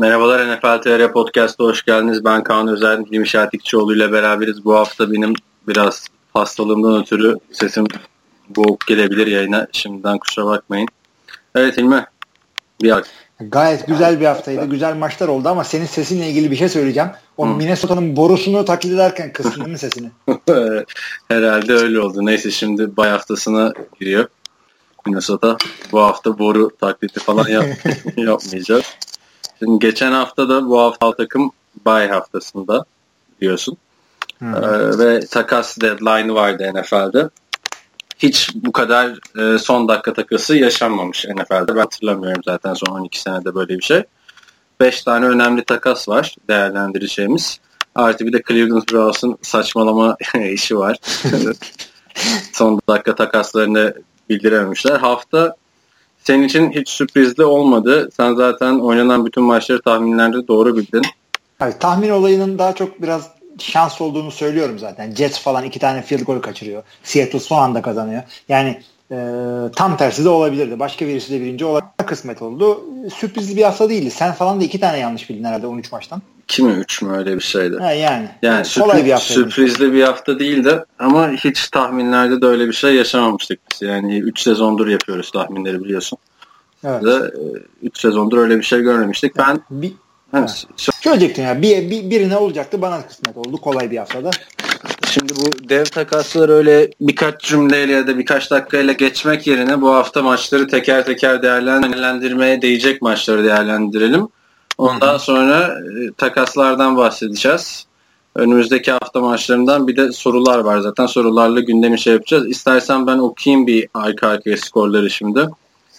Merhabalar NFL TR Podcast'a hoş geldiniz. Ben Kaan Özel, Hilmi Şatikçioğlu ile beraberiz. Bu hafta benim biraz hastalığımdan ötürü sesim boğuk gelebilir yayına. Şimdiden kusura bakmayın. Evet Hilmi. Bir Gayet güzel bir haftaydı. Güzel maçlar oldu ama senin sesinle ilgili bir şey söyleyeceğim. O hmm. Minnesota'nın borusunu taklit ederken kıstın değil mi sesini? Herhalde öyle oldu. Neyse şimdi bay haftasına giriyor. Minnesota bu hafta boru taklidi falan yap yapmayacağız. Şimdi geçen hafta da bu hafta takım bay haftasında diyorsun. Hmm. Ee, ve takas deadline vardı NFL'de. Hiç bu kadar e, son dakika takası yaşanmamış NFL'de. Ben hatırlamıyorum zaten son 12 senede böyle bir şey. 5 tane önemli takas var değerlendireceğimiz. Artı bir de Cleveland Browns'ın saçmalama işi var. son dakika takaslarını bildirememişler. Hafta senin için hiç sürprizli olmadı. Sen zaten oynanan bütün maçları tahminlerde doğru bildin. Hayır, tahmin olayının daha çok biraz şans olduğunu söylüyorum zaten. Jets falan iki tane field goal kaçırıyor. Seattle son anda kazanıyor. Yani e, tam tersi de olabilirdi. Başka birisi de birinci olarak kısmet oldu. Sürprizli bir hafta değildi. Sen falan da iki tane yanlış bildin herhalde 13 maçtan. 2 mi 3 mü öyle bir şeydi. Ha, yani. Yani sürpriz, bir sürprizli bir hafta değildi ama hiç tahminlerde de öyle bir şey yaşamamıştık biz. Yani 3 sezondur yapıyoruz tahminleri biliyorsun. Evet. 3 e, sezondur öyle bir şey görmemiştik. Ben bir, evet. Söyleyecektim ya bir, bir, birine olacaktı bana kısmet oldu kolay bir haftada. Şimdi bu dev takasları öyle birkaç cümleyle ya da birkaç dakikayla geçmek yerine bu hafta maçları teker teker değerlendirmeye değecek maçları değerlendirelim. Ondan sonra e, takaslardan bahsedeceğiz. Önümüzdeki hafta maçlarından bir de sorular var zaten. Sorularla gündemi şey yapacağız. İstersen ben okuyayım bir arka arkaya skorları şimdi.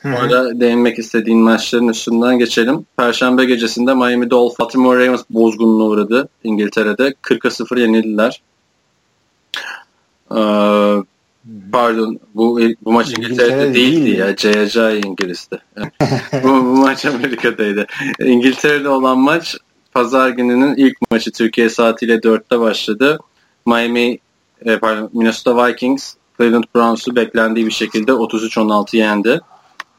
Orada değinmek istediğin maçların üstünden geçelim. Perşembe gecesinde Miami Dolphins Baltimore Ravens bozgunluğuna uğradı İngiltere'de. 40'a 0 yenildiler. Ee, Pardon bu bu maç İngiltere'de İngiltere değildi değil ya. CJ İngiliz'de. bu, bu maç Amerika'daydı. İngiltere'de olan maç pazar gününün ilk maçı Türkiye saatiyle 4'te başladı. Miami e, pardon, Minnesota Vikings Cleveland Browns'u beklendiği bir şekilde 33-16 yendi.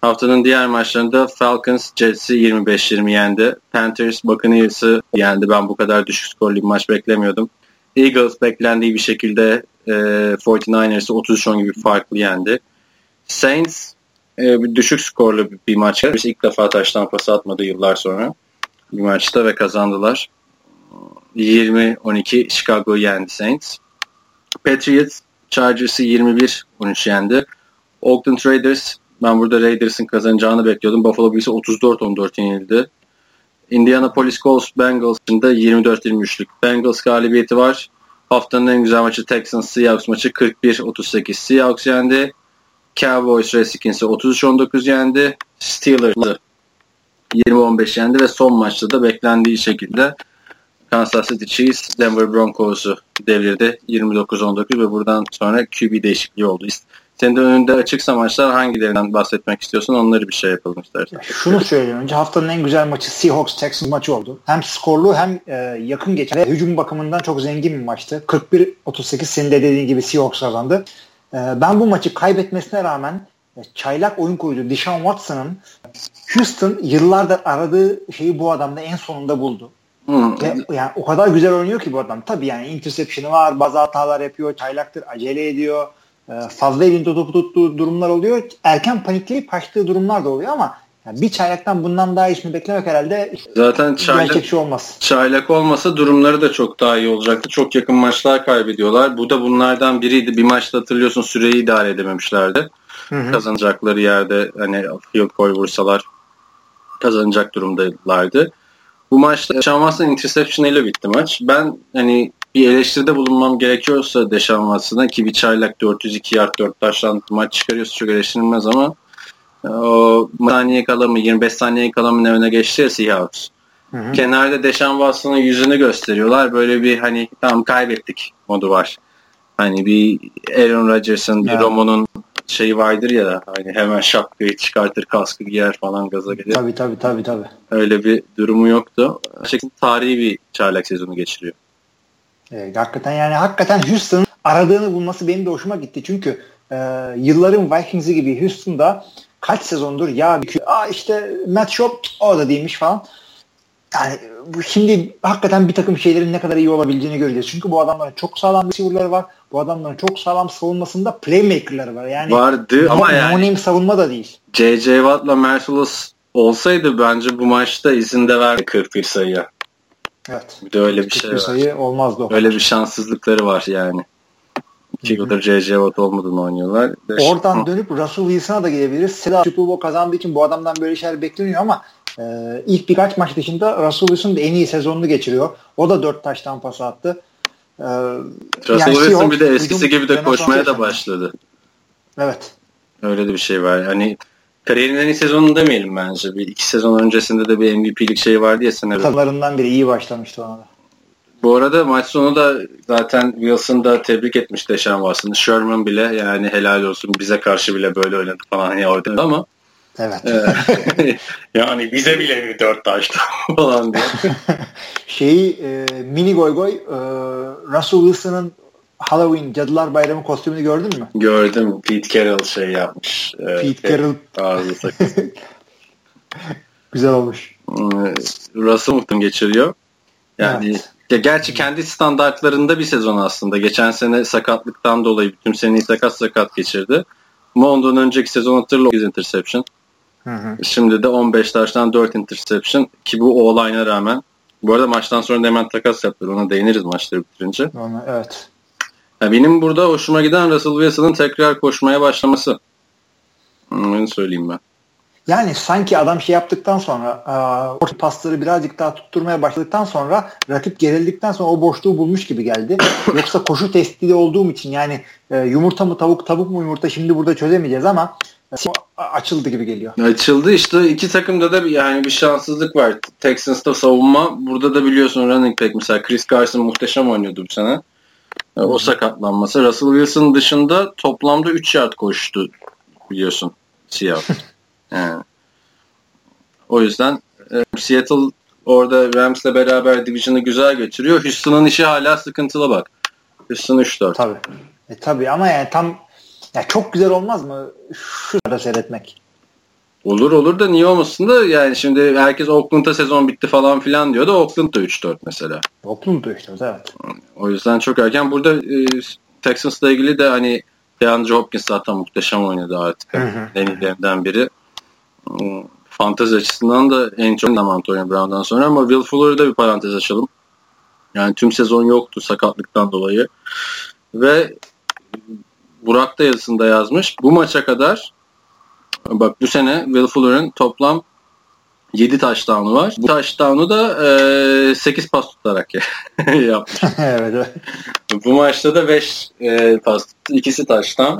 Haftanın diğer maçlarında Falcons Jets'i 25-20 yendi. Panthers Buccaneers'ı yendi. Ben bu kadar düşük skorlu bir maç beklemiyordum. Eagles beklendiği bir şekilde e, 49ers'ı 33-10 gibi farklı yendi. Saints e, düşük skorlu bir, maç. İlk defa taştan pası atmadı yıllar sonra bir maçta ve kazandılar. 20-12 Chicago yendi Saints. Patriots Chargers'ı 21-13 yendi. Oakland Raiders ben burada Raiders'ın kazanacağını bekliyordum. Buffalo Bills'e 34-14 yenildi. Indianapolis Colts Bengals'ın da 24-23'lük Bengals galibiyeti var. Haftanın en güzel maçı Texans Seahawks maçı 41-38 Seahawks yendi. Cowboys Redskins'i 33-19 yendi. Steelers'ı 20-15 yendi ve son maçta da beklendiği şekilde Kansas City Chiefs Denver Broncos'u devirdi 29-19 ve buradan sonra QB değişikliği oldu. Senin de önünde açıksa maçlar hangilerinden bahsetmek istiyorsun onları bir şey yapalım istersen. Şunu söyleyeyim önce haftanın en güzel maçı Seahawks Texans maçı oldu. Hem skorlu hem e, yakın geçen ve hücum bakımından çok zengin bir maçtı. 41-38 senin de dediğin gibi Seahawks kazandı. E, ben bu maçı kaybetmesine rağmen e, çaylak oyun koydu Deshaun Watson'ın Houston yıllardır aradığı şeyi bu adamda en sonunda buldu. Hmm. Ve yani o kadar güzel oynuyor ki bu adam. Tabii yani interception'ı var, bazı hatalar yapıyor, çaylaktır, acele ediyor fazla elinde topu tuttuğu durumlar oluyor. Erken panikleyip kaçtığı durumlar da oluyor ama yani bir çaylaktan bundan daha iyisini beklemek herhalde zaten çaylak, gerçekçi olmaz. Çaylak olmasa durumları da çok daha iyi olacaktı. Çok yakın maçlar kaybediyorlar. Bu da bunlardan biriydi. Bir maçta hatırlıyorsun süreyi idare edememişlerdi. Hı hı. Kazanacakları yerde hani field goal vursalar kazanacak durumdalardı. Bu maçta Şamas'ın interception ile bitti maç. Ben hani bir eleştiride bulunmam gerekiyorsa Deşan Watson'a ki bir çaylak 402 yard 4 taştan maç çıkarıyorsa çok eleştirilmez ama e, o saniye kala mı 25 saniye kala mı ne öne geçti ya Seahawks. Hı hı. Kenarda Deşan Watson'ın yüzünü gösteriyorlar. Böyle bir hani tam kaybettik modu var. Hani bir Aaron Rodgers'ın, bir Romo'nun şeyi vardır ya hani hemen şapkayı çıkartır kaskı giyer falan gaza gelir. Tabii tabii tabii tabii. Öyle bir durumu yoktu. Şekilde tarihi bir çaylak sezonu geçiriyor. E, hakikaten yani hakikaten Houston'ın aradığını bulması benim de hoşuma gitti. Çünkü e, yılların Vikings'i gibi Houston'da kaç sezondur ya Aa işte Matt Schaub o da değilmiş falan. yani şimdi hakikaten bir takım şeylerin ne kadar iyi olabileceğini göreceğiz. Çünkü bu adamların çok sağlam receiver'ları var. Bu adamların çok sağlam savunmasında playmaker'ları var. Yani vardı ama no, yani no savunma da değil. J.J. Watt'la Merciless olsaydı bence bu maçta izin de verdi 41 sayıya. Evet. Bir de öyle bir şey var. sayı olmazdı o. Öyle bir şanssızlıkları var yani. İki yıldır J.J. Watt olmadan oynuyorlar. Beş. Oradan dönüp Russell Wilson'a da gelebiliriz. Seda Super Bowl kazandığı için bu adamdan böyle şeyler bekleniyor ama e, ilk birkaç maç dışında Russell Wilson da en iyi sezonunu geçiriyor. O da dört taştan pas attı. E, Russell yani Wilson bir de eskisi gibi de koşmaya da başladı. Evet. Öyle de bir şey var. Hani kariyerinin en iyi sezonunu demeyelim bence. Bir iki sezon öncesinde de bir MVP'lik şey vardı ya senede. Talarından biri iyi başlamıştı ona da. Bu arada maç sonu da zaten Wilson da tebrik etmiş Deşan Watson'ı. Sherman bile yani helal olsun bize karşı bile böyle oynadı falan hani orada ama Evet. E, yani bize bile mi dört taştı falan diye. Şeyi e, mini goy goy e, Russell Wilson'ın Halloween Cadılar Bayramı kostümünü gördün mü? Gördüm. Pete Carroll şey yapmış. Pete Carroll. Ağzı. Güzel olmuş. Russell muhtemelen geçiriyor. Yani evet. Ya gerçi kendi standartlarında bir sezon aslında. Geçen sene sakatlıktan dolayı bütün seneyi sakat sakat geçirdi. Ama ondan önceki sezon hatırla 8 interception. Hı hı. Şimdi de 15 taştan 4 interception ki bu o line'a rağmen. Bu arada maçtan sonra da hemen takas yaptılar. Ona değiniriz maçları bitirince. Ona, evet. Ya benim burada hoşuma giden Russell Wilson'ın tekrar koşmaya başlaması. Onu söyleyeyim ben. Yani sanki adam şey yaptıktan sonra orta pasları birazcık daha tutturmaya başladıktan sonra rakip gerildikten sonra o boşluğu bulmuş gibi geldi. Yoksa koşu testi olduğum için yani e, yumurta mı tavuk tavuk mu yumurta şimdi burada çözemeyeceğiz ama e, açıldı gibi geliyor. Açıldı işte iki takımda da bir, yani bir şanssızlık var. Texans'ta savunma burada da biliyorsun running back mesela Chris Carson muhteşem oynuyordu bu sene. E, o sakatlanması. Russell Wilson dışında toplamda 3 yard koştu biliyorsun Seattle. Yani. O yüzden e, Seattle orada Rams'le beraber division'ı güzel götürüyor. Houston'ın işi hala sıkıntılı bak. Houston 3-4. Tabii. E, tabii ama yani tam ya çok güzel olmaz mı şu sırada seyretmek? Olur olur da niye olmasın da yani şimdi herkes Oakland'a sezon bitti falan filan diyor da Oakland da 3-4 mesela. Oakland da 3-4 evet. O yüzden çok erken. Burada e, Texans'la ilgili de hani DeAndre Hopkins zaten muhteşem oynadı artık. En iyilerinden biri. Fantezi açısından da en çok Antonio Brown'dan sonra ama Will Fuller'ı da bir parantez açalım. Yani tüm sezon yoktu sakatlıktan dolayı. Ve Burak da yazısında yazmış. Bu maça kadar bak bu sene Will Fuller'ın toplam 7 touchdown'u var. Bu touchdown'u da e, 8 pas tutarak yapmış. evet. Bu maçta da 5 e, pas ikisi touchdown.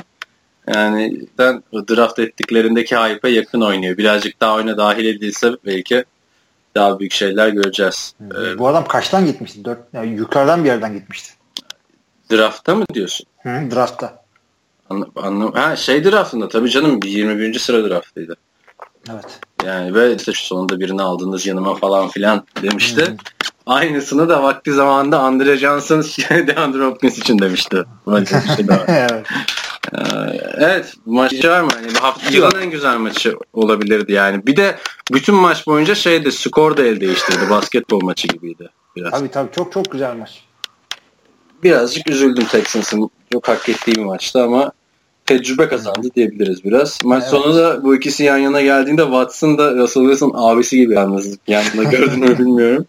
Yani ben draft ettiklerindeki hype'a yakın oynuyor. Birazcık daha oyuna dahil edilse belki daha büyük şeyler göreceğiz. Ee, Bu adam kaçtan gitmişti? Dört, yani yukarıdan bir yerden gitmişti. Draftta mı diyorsun? Hı, draftta. Anla, anla, ha, şey draftında tabii canım 21. sıra draftıydı. Evet. Yani ve işte şu sonunda birini aldınız yanıma falan filan demişti. Hı. Aynısını da vakti zamanında Andre Johnson DeAndre Hopkins için demişti. evet. Ee, evet maçı var mı? Yani hafta yılın en güzel maçı olabilirdi yani. Bir de bütün maç boyunca şeydi skor da el değiştirdi. Basketbol maçı gibiydi. Biraz. Tabii tabii çok çok güzel maç. Birazcık üzüldüm Texans'ın çok hak ettiği bir maçtı ama tecrübe kazandı diyebiliriz biraz. Maç evet. sonu da bu ikisi yan yana geldiğinde Watson da Russell Wilson abisi gibi yalnız yanında gördün mü bilmiyorum.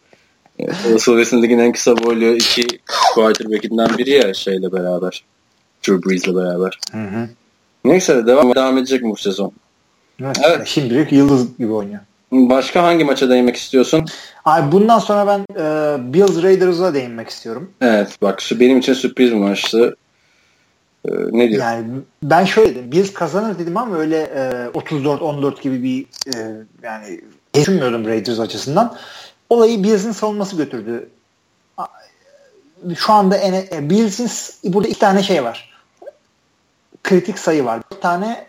Russell Wilson ligin en kısa boylu iki quarterback'inden biri ya şeyle beraber. Drew Brees'le beraber. Hı hı. Neyse devam, devam edecek bu sezon. Evet. evet. Şimdilik yıldız gibi oynuyor. Başka hangi maça değinmek istiyorsun? Abi bundan sonra ben e, Bills Raiders'a değinmek istiyorum. Evet bak benim için sürpriz bir maçtı. E, ne diyor? Yani ben şöyle dedim. Bills kazanır dedim ama öyle e, 34-14 gibi bir e, yani düşünmüyordum Raiders açısından. Olayı Bills'in savunması götürdü. Şu anda e, Bills'in burada iki tane şey var kritik sayı var. Bir tane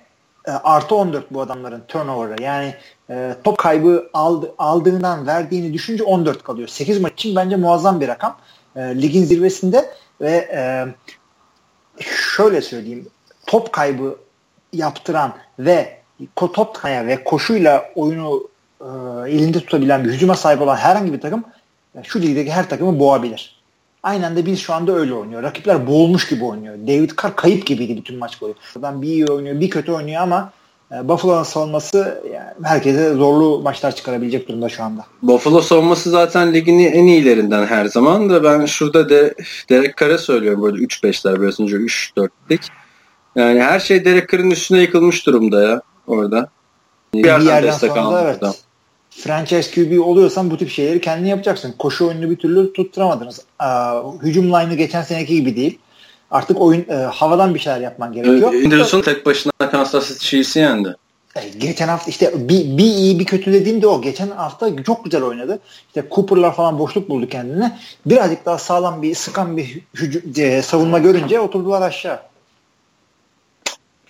e, artı 14 bu adamların turnover'ı. Yani e, top kaybı aldı, aldığından verdiğini düşünce 14 kalıyor. 8 maç için bence muazzam bir rakam. E, ligin zirvesinde ve e, şöyle söyleyeyim top kaybı yaptıran ve top kaya ve koşuyla oyunu e, e, elinde tutabilen bir hücuma sahip olan herhangi bir takım şu ligdeki her takımı boğabilir. Aynen de biz şu anda öyle oynuyor. Rakipler boğulmuş gibi oynuyor. David Carr kayıp gibiydi bütün maç boyu. Adam bir iyi oynuyor, bir kötü oynuyor ama e, Buffalo'nun savunması yani herkese zorlu maçlar çıkarabilecek durumda şu anda. Buffalo savunması zaten ligin en iyilerinden her zaman da ben şurada de Derek Carr'a söylüyorum böyle 3-5'ler biraz önce 3-4'lik. Yani her şey Derek Carr'ın üstüne yıkılmış durumda ya orada. Bir, bir yerden, yerden sonra da evet. Buradan franchise QB oluyorsan bu tip şeyleri kendin yapacaksın. Koşu oyununu bir türlü tutturamadınız. Ee, hücum line'ı geçen seneki gibi değil. Artık oyun e, havadan bir şeyler yapman gerekiyor. Anderson tek başına Kansas City Chiefs'i yendi. E, geçen hafta işte bir, bir iyi bir kötü dediğim de o. Geçen hafta çok güzel oynadı. İşte Cooper'lar falan boşluk buldu kendine. Birazcık daha sağlam bir sıkan bir e, savunma görünce oturdular aşağı.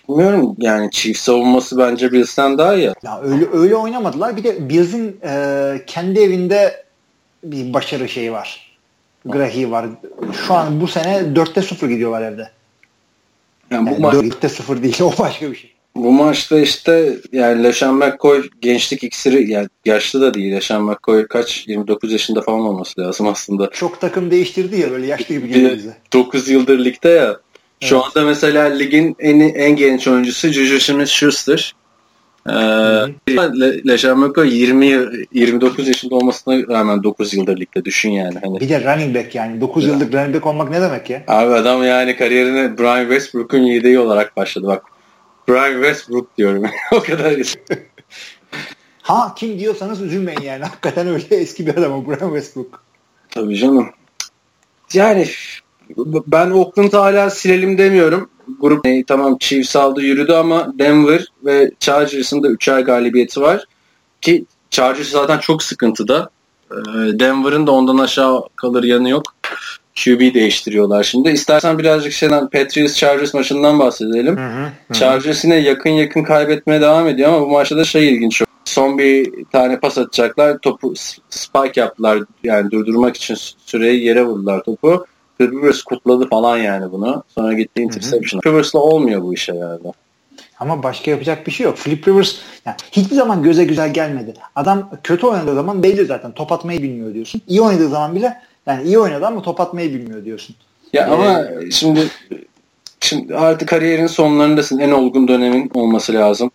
Bilmiyorum yani Chiefs savunması bence Bills'ten daha iyi. Ya öyle öyle oynamadılar. Bir de Bills'in e, kendi evinde bir başarı şeyi var. Grahi var. Şu an bu sene 4'te 0 gidiyorlar evde. Yani bu yani maç 4'te 0 değil o başka bir şey. Bu maçta işte yani LeSean McCoy gençlik iksiri yani yaşlı da değil. LeSean McCoy kaç 29 yaşında falan olması lazım aslında. Çok takım değiştirdi ya böyle yaşlı gibi geliyor bize. 9 yıldır ligde ya. Şu evet. anda mesela ligin en en genç oyuncusu Juju Smith-Schuster. Ee, Le, Leşameko 20 29 yaşında olmasına rağmen 9 yıldır ligde düşün yani. Hani. Bir de running back yani 9 ya. yıllık running back olmak ne demek ya? Abi adam yani kariyerine Brian Westbrook'un yedeği olarak başladı bak. Brian Westbrook diyorum. o kadar. ha kim diyorsanız üzülmeyin yani. Hakikaten öyle eski bir adam o Brian Westbrook. Tabii canım. Yani ben Oakland'ı hala silelim demiyorum. Grup e, tamam Chiefs aldı yürüdü ama Denver ve Chargers'ın da üçer galibiyeti var. Ki Chargers zaten çok sıkıntıda. E, Denver'ın da ondan aşağı kalır yanı yok. QB değiştiriyorlar şimdi. İstersen birazcık şeyden Patriots Chargers maçından bahsedelim. Hı hı, hı. Chargers yine yakın yakın kaybetmeye devam ediyor ama bu maçta da şey ilginç. Son bir tane pas atacaklar. Topu spike yaptılar. Yani durdurmak için süreyi yere vurdular topu. Rivers kutladı falan yani bunu. Sonra gitti interception. Rivers'la olmuyor bu işe yani. Ama başka yapacak bir şey yok. Philip Rivers yani hiçbir zaman göze güzel gelmedi. Adam kötü oynadığı zaman belli zaten. Top atmayı bilmiyor diyorsun. İyi oynadığı zaman bile yani iyi oynadı ama top atmayı bilmiyor diyorsun. Ya ee, ama şimdi şimdi artık kariyerin sonlarındasın. En olgun dönemin olması lazım.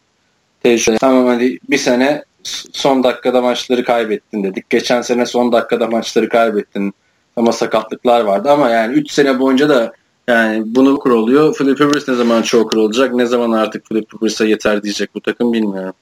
Tecrübe. Tamam hadi bir sene son dakikada maçları kaybettin dedik. Geçen sene son dakikada maçları kaybettin ama sakatlıklar vardı ama yani 3 sene boyunca da yani bunu kur oluyor. Philip Rivers ne zaman çok olacak? Ne zaman artık Philip Rivers'a yeter diyecek bu takım bilmiyorum.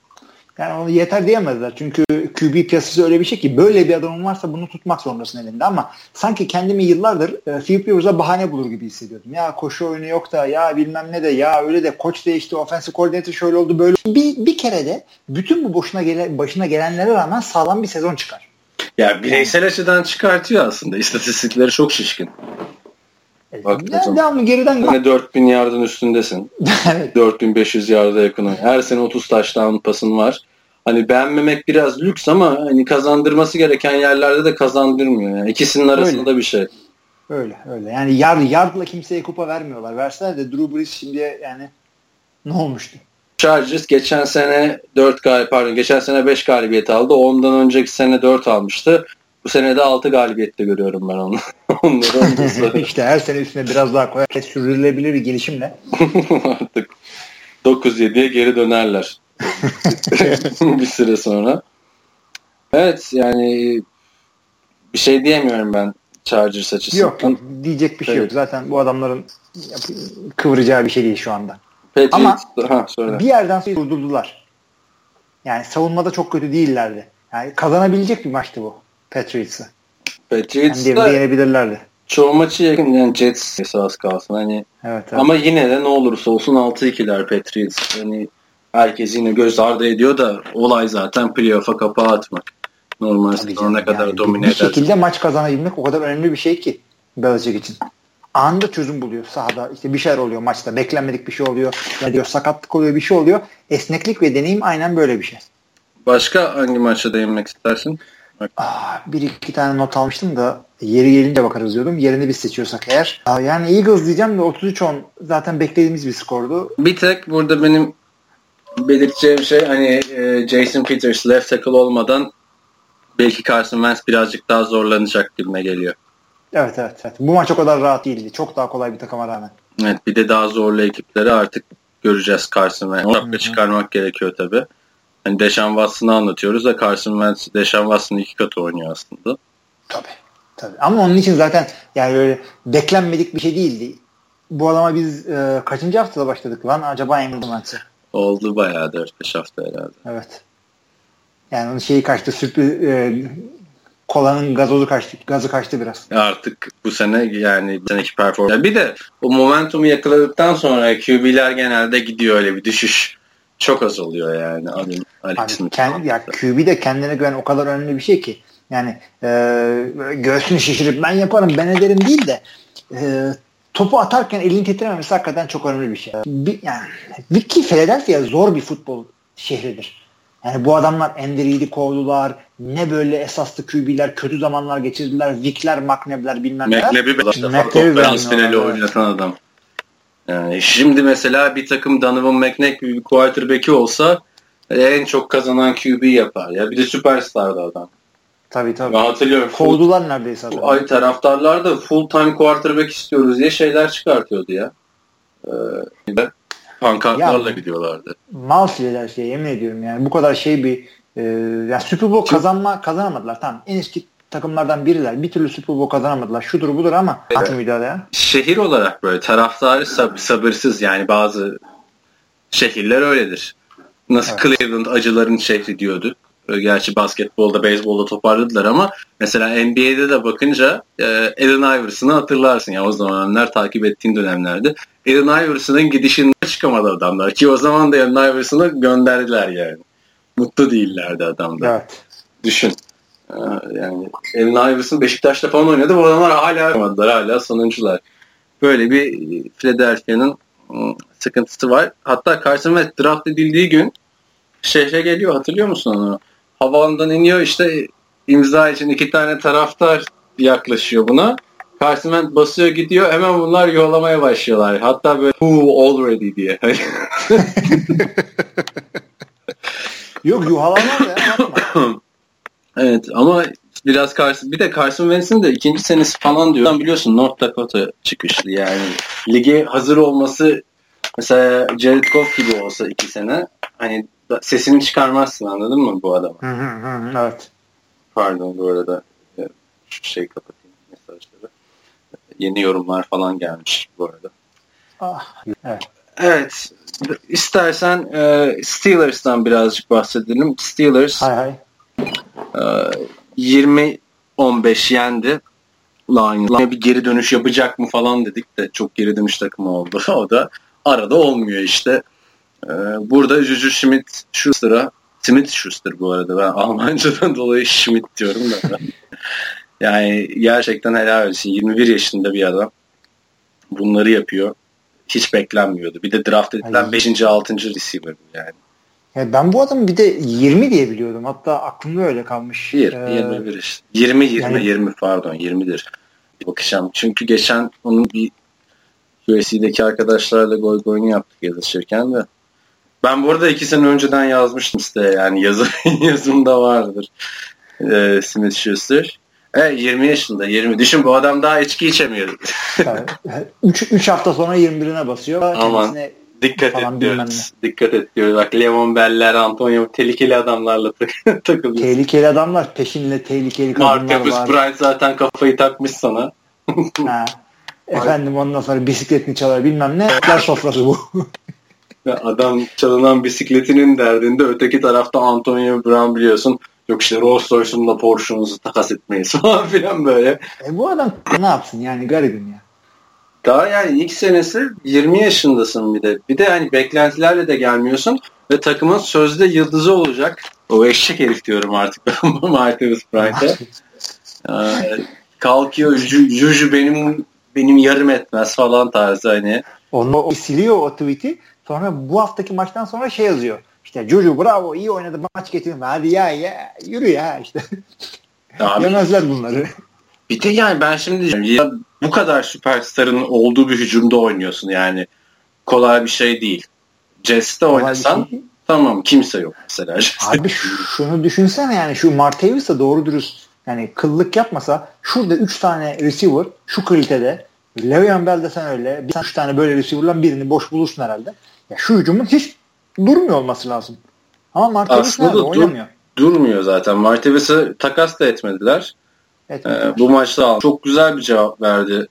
Yani onu yeter diyemezler. Çünkü QB piyasası öyle bir şey ki böyle bir adamın varsa bunu tutmak zorundasın elinde ama sanki kendimi yıllardır e, Philip Rivers'a bahane bulur gibi hissediyordum. Ya koşu oyunu yok da ya bilmem ne de ya öyle de koç değişti, offensive koordinatör şöyle oldu böyle. Bir, bir kere de bütün bu boşuna gele, başına gelenlere rağmen sağlam bir sezon çıkar. Ya bireysel yani. açıdan çıkartıyor aslında. İstatistikleri çok şişkin. E, Baktığın devamlı geriden Yine 4000 yardın üstündesin. evet. 4500 yarda yakın. Her sene 30 taştan pasın var. Hani beğenmemek biraz lüks ama hani kazandırması gereken yerlerde de kazandırmıyor. Yani ikisinin arasında öyle. bir şey. Öyle öyle. Yani yard, yardla kimseye kupa vermiyorlar. Verseler de Drew Brees şimdiye yani ne olmuştu? Chargers geçen sene 4 galibiyet pardon geçen sene 5 galibiyet aldı. Ondan önceki sene 4 almıştı. Bu sene de 6 galibiyette görüyorum ben onu. Onları işte her sene üstüne biraz daha koyar. Sürdürülebilir bir gelişimle. Artık 9-7'ye geri dönerler. bir süre sonra. Evet yani bir şey diyemiyorum ben Chargers açısından. Yok diyecek bir şey evet. yok. Zaten bu adamların kıvıracağı bir şey değil şu anda. Patriots, Ama ha, bir yerden sonra durdurdular. Yani savunmada çok kötü değillerdi. Yani kazanabilecek bir maçtı bu Patriots'ı. Patriots'ı yani yenebilirlerdi. Çoğu maçı yakın yani Jets esas kalsın. Hani evet, evet. Ama yine de ne olursa olsun 6-2'ler Patriots. Hani herkes yine göz ardı ediyor da olay zaten playoff'a kapağı atmak. Normal ne kadar yani domine eder. Bir şekilde maç kazanabilmek o kadar önemli bir şey ki Belichick için anında çözüm buluyor sahada. İşte bir şeyler oluyor maçta. Beklenmedik bir şey oluyor. Ya diyor sakatlık oluyor bir şey oluyor. Esneklik ve deneyim aynen böyle bir şey. Başka hangi maça değinmek istersin? Aa, ah, bir iki tane not almıştım da yeri gelince bakarız diyordum. Yerini biz seçiyorsak eğer. Aa, yani Eagles diyeceğim de 33-10 zaten beklediğimiz bir skordu. Bir tek burada benim belirteceğim şey hani e, Jason Peters left tackle olmadan belki Carson Wentz birazcık daha zorlanacak gibime geliyor. Evet, evet evet. Bu maç o kadar rahat değildi. Çok daha kolay bir takıma rağmen. Evet bir de daha zorlu ekipleri artık göreceğiz Carson Wentz. Onu çıkarmak gerekiyor tabi. Hani Deshaun Watson'ı anlatıyoruz da Carson Wentz Deshaun Watson'ın iki katı oynuyor aslında. Tabii. Tabii. Ama onun için zaten yani böyle beklenmedik bir şey değildi. Bu adama biz e, kaçıncı haftada başladık lan acaba Emre Wentz'e? Oldu bayağı 4-5 hafta herhalde. Evet. Yani onun şeyi kaçtı sürpriz e, kolanın gazozu kaçtı, gazı kaçtı biraz. Artık bu sene yani bu seneki performans. Bir de o momentumu yakaladıktan sonra QB'ler genelde gidiyor öyle bir düşüş çok az oluyor yani. Abi, Abi, kendi, ya QB de kendine güven o kadar önemli bir şey ki. Yani e, göğsünü şişirip ben yaparım ben ederim değil de e, topu atarken elini titrememesi hakikaten çok önemli bir şey. Bir, yani ki Philadelphia zor bir futbol şehridir. Yani bu adamlar Ender'i kovdular. Ne böyle esaslı QB'ler kötü zamanlar geçirdiler. Vick'ler, McNabb'ler bilmem neler. McNabb'i konferans finali oynatan adam. Yani şimdi mesela bir takım Donovan McNabb bir quarterback'i olsa en çok kazanan QB yapar. Ya bir de süperstardı adam. Tabii tabii. Ben hatırlıyorum. Kovdular full, neredeyse adamı. Ay taraftarlar da full time quarterback istiyoruz diye şeyler çıkartıyordu ya. Ee, pankartlarla ya, gidiyorlardı. Mal şeyler şey yemin ediyorum yani bu kadar şey bir e, yani Super Bowl kazanma kazanamadılar tamam en eski takımlardan biriler. Bir türlü Super Bowl kazanamadılar. Şudur budur ama evet. müdahale ya. Şehir olarak böyle taraftarı sab- sabırsız yani bazı şehirler öyledir. Nasıl evet. Cleveland acıların şehri diyordu. Gerçi basketbolda, beyzbolda toparladılar ama mesela NBA'de de bakınca e, Allen Iverson'ı hatırlarsın ya o zamanlar takip ettiğin dönemlerde. Allen Iverson'ın gidişinden çıkamadı adamlar ki o zaman da Allen Iverson'ı gönderdiler yani. Mutlu değillerdi adamlar. Evet. Düşün. E, yani Allen Iverson Beşiktaş'ta falan oynadı. Bu adamlar hala oynamadılar. Hala sonuncular. Böyle bir Philadelphia'nın ıı, sıkıntısı var. Hatta Carson Wentz draft edildiği gün şehre geliyor. Hatırlıyor musun onu? Havaalanından iniyor işte imza için iki tane taraftar yaklaşıyor buna. Carson basıyor gidiyor hemen bunlar yollamaya başlıyorlar. Hatta böyle who already diye. Yok yuhalamaz ya. evet ama biraz Carson bir de Carson Wentz'in de ikinci senesi falan diyor. Biliyorsun North Dakota çıkışlı yani. Lige hazır olması mesela Jared Goff gibi olsa iki sene hani sesini çıkarmazsın anladın mı bu adamı? Hı hı hı, evet. Pardon bu arada şu şey mesajları. Yeni yorumlar falan gelmiş bu arada. Ah, evet. Evet. İstersen e, Steelers'tan birazcık bahsedelim. Steelers hay hay. E, 20-15 yendi. Lions. Bir geri dönüş yapacak mı falan dedik de çok geri dönüş takımı oldu. o da arada olmuyor işte. Ee, burada Juju Schmidt Schuster'a Smith Schuster bu arada ben Almancadan dolayı Schmidt diyorum da. Yani gerçekten helal olsun. 21 yaşında bir adam. Bunları yapıyor. Hiç beklenmiyordu. Bir de draft edilen 5. 6. receiver yani. Ya ben bu adamı bir de 20 diye biliyordum. Hatta aklımda öyle kalmış. 1, ee, 21 işte. 20, 20, yani... 20 pardon 20'dir. Bakacağım. Çünkü geçen onun bir USC'deki arkadaşlarla gol golünü yaptık yazışırken de ben bu arada iki sene önceden yazmıştım siteye yani yazı, yazımda vardır. Ee, Smith Schuster. Evet 20 yaşında 20. Düşün bu adam daha içki içemiyor. 3 hafta sonra 21'ine basıyor. Aman dikkat et diyoruz. Dikkat et diyoruz. Bak Levon Beller, Antonio tehlikeli adamlarla takılıyor. Tehlikeli adamlar peşinde tehlikeli kadınlar Marcus var. Marcus Bryant zaten kafayı takmış sana. ha. Efendim ondan sonra bisikletini çalar bilmem ne. Etler sofrası bu. Adam çalınan bisikletinin derdinde öteki tarafta Antonio Brown biliyorsun. Yok işte Rolls Royce'umla Porsche'unuzu takas etmeyiz falan filan böyle. E bu adam ne yapsın yani garibim ya. Daha yani ilk senesi 20 yaşındasın bir de. Bir de hani beklentilerle de gelmiyorsun ve takımın sözde yıldızı olacak. O eşek herif diyorum artık ben Marcus Bryant'e. ee, kalkıyor Juju benim benim yarım etmez falan tarzı hani. Onu o siliyor o tweet'i. Sonra bu haftaki maçtan sonra şey yazıyor. İşte Juju bravo iyi oynadı maç getirdim. Hadi ya, ya yürü ya işte. Abi, Yemezler bunları. Bir de yani ben şimdi diyeceğim ya bu kadar süperstarın olduğu bir hücumda oynuyorsun yani. Kolay bir şey değil. Jets'te oynasan şey Tamam kimse yok mesela. Abi şunu düşünsene yani şu Martavis da doğru dürüst yani kıllık yapmasa şurada 3 tane receiver şu kalitede Le'Veon Bell de sen öyle bir tane, üç tane böyle receiver'dan birini boş bulursun herhalde. Ya şu hücumun hiç durmuyor olması lazım. Ama Martavis nerede? Dur, oynamıyor. Durmuyor zaten. Martavis'i takas da etmediler. Etmediler. Ee, bu maçta çok güzel bir cevap verdi.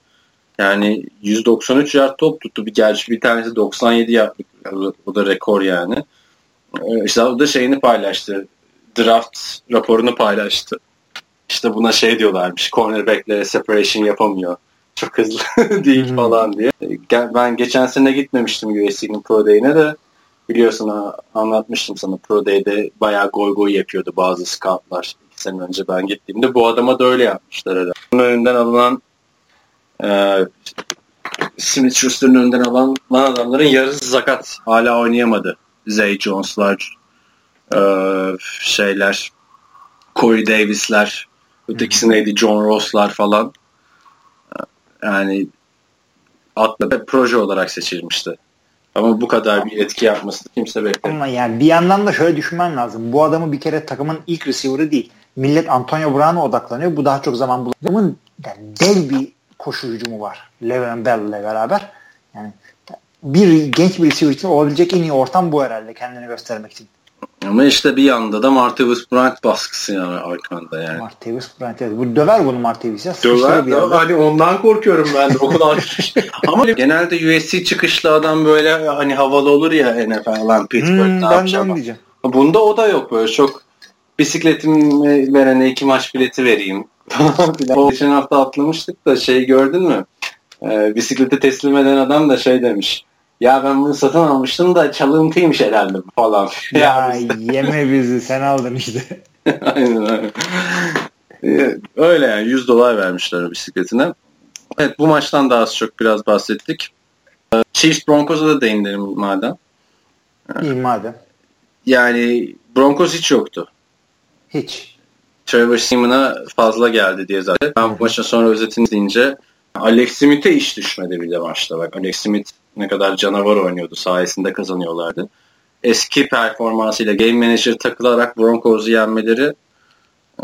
Yani 193 yard top tuttu. Bir gerçi bir tanesi 97 yardlık. O da rekor yani. Ee, işte o da şeyini paylaştı. Draft raporunu paylaştı. İşte buna şey diyorlarmış. Cornerback'lere separation yapamıyor. Çok hızlı değil hmm. falan diye. Ben geçen sene gitmemiştim USC'nin Pro Day'ine de biliyorsun anlatmıştım sana Pro Day'de bayağı goy goy yapıyordu bazı scoutlar. İki sene önce ben gittiğimde bu adama da öyle yapmışlar herhalde. Bunun önünden alınan e, Smith Schuster'ın önünden alan adamların yarısı sakat. Hala oynayamadı. Zay Jones'lar e, şeyler Corey Davis'ler ötekisi neydi John Ross'lar falan yani atla proje olarak seçilmişti. Ama bu kadar bir etki yapmasını kimse beklemiyor. Ama yani bir yandan da şöyle düşünmen lazım. Bu adamı bir kere takımın ilk receiver'ı değil. Millet Antonio Brown'a odaklanıyor. Bu daha çok zaman. Adamın yani dev bir koşu hücumu var. Le'Veon Bell ile beraber. Yani bir genç bir receiver için olabilecek en iyi ortam bu herhalde kendini göstermek için. Ama işte bir yanda da Martavis Bryant baskısı yani arkanda yani. Martavis Bryant evet. Bu döver bunu Martavis ya. Döver de hani ondan korkuyorum ben de o kadar. Ama genelde USC çıkışlı adam böyle hani havalı olur ya NFL lan Pittsburgh'da hmm, ben de onu diyeceğim. Bunda o da yok böyle çok bisikletimi verene iki maç bileti vereyim. o geçen hafta atlamıştık da şey gördün mü? Ee, bisikleti teslim eden adam da şey demiş ya ben bunu satın almıştım da çalıntıymış herhalde falan. Ya, ya yeme bizi sen aldın işte. aynen aynen. Öyle yani 100 dolar vermişler bisikletine. Evet bu maçtan daha az çok biraz bahsettik. Chiefs Broncos'a da değinelim madem. İyi madem. Yani Broncos hiç yoktu. Hiç. Trevor Seaman'a fazla geldi diye zaten. Ben bu maçın sonra özetini deyince Alex Smith'e iş düşmedi bir de maçta. Bak Alex Smith ne kadar canavar oynuyordu sayesinde kazanıyorlardı. Eski performansıyla game manager takılarak Broncos'u yenmeleri e,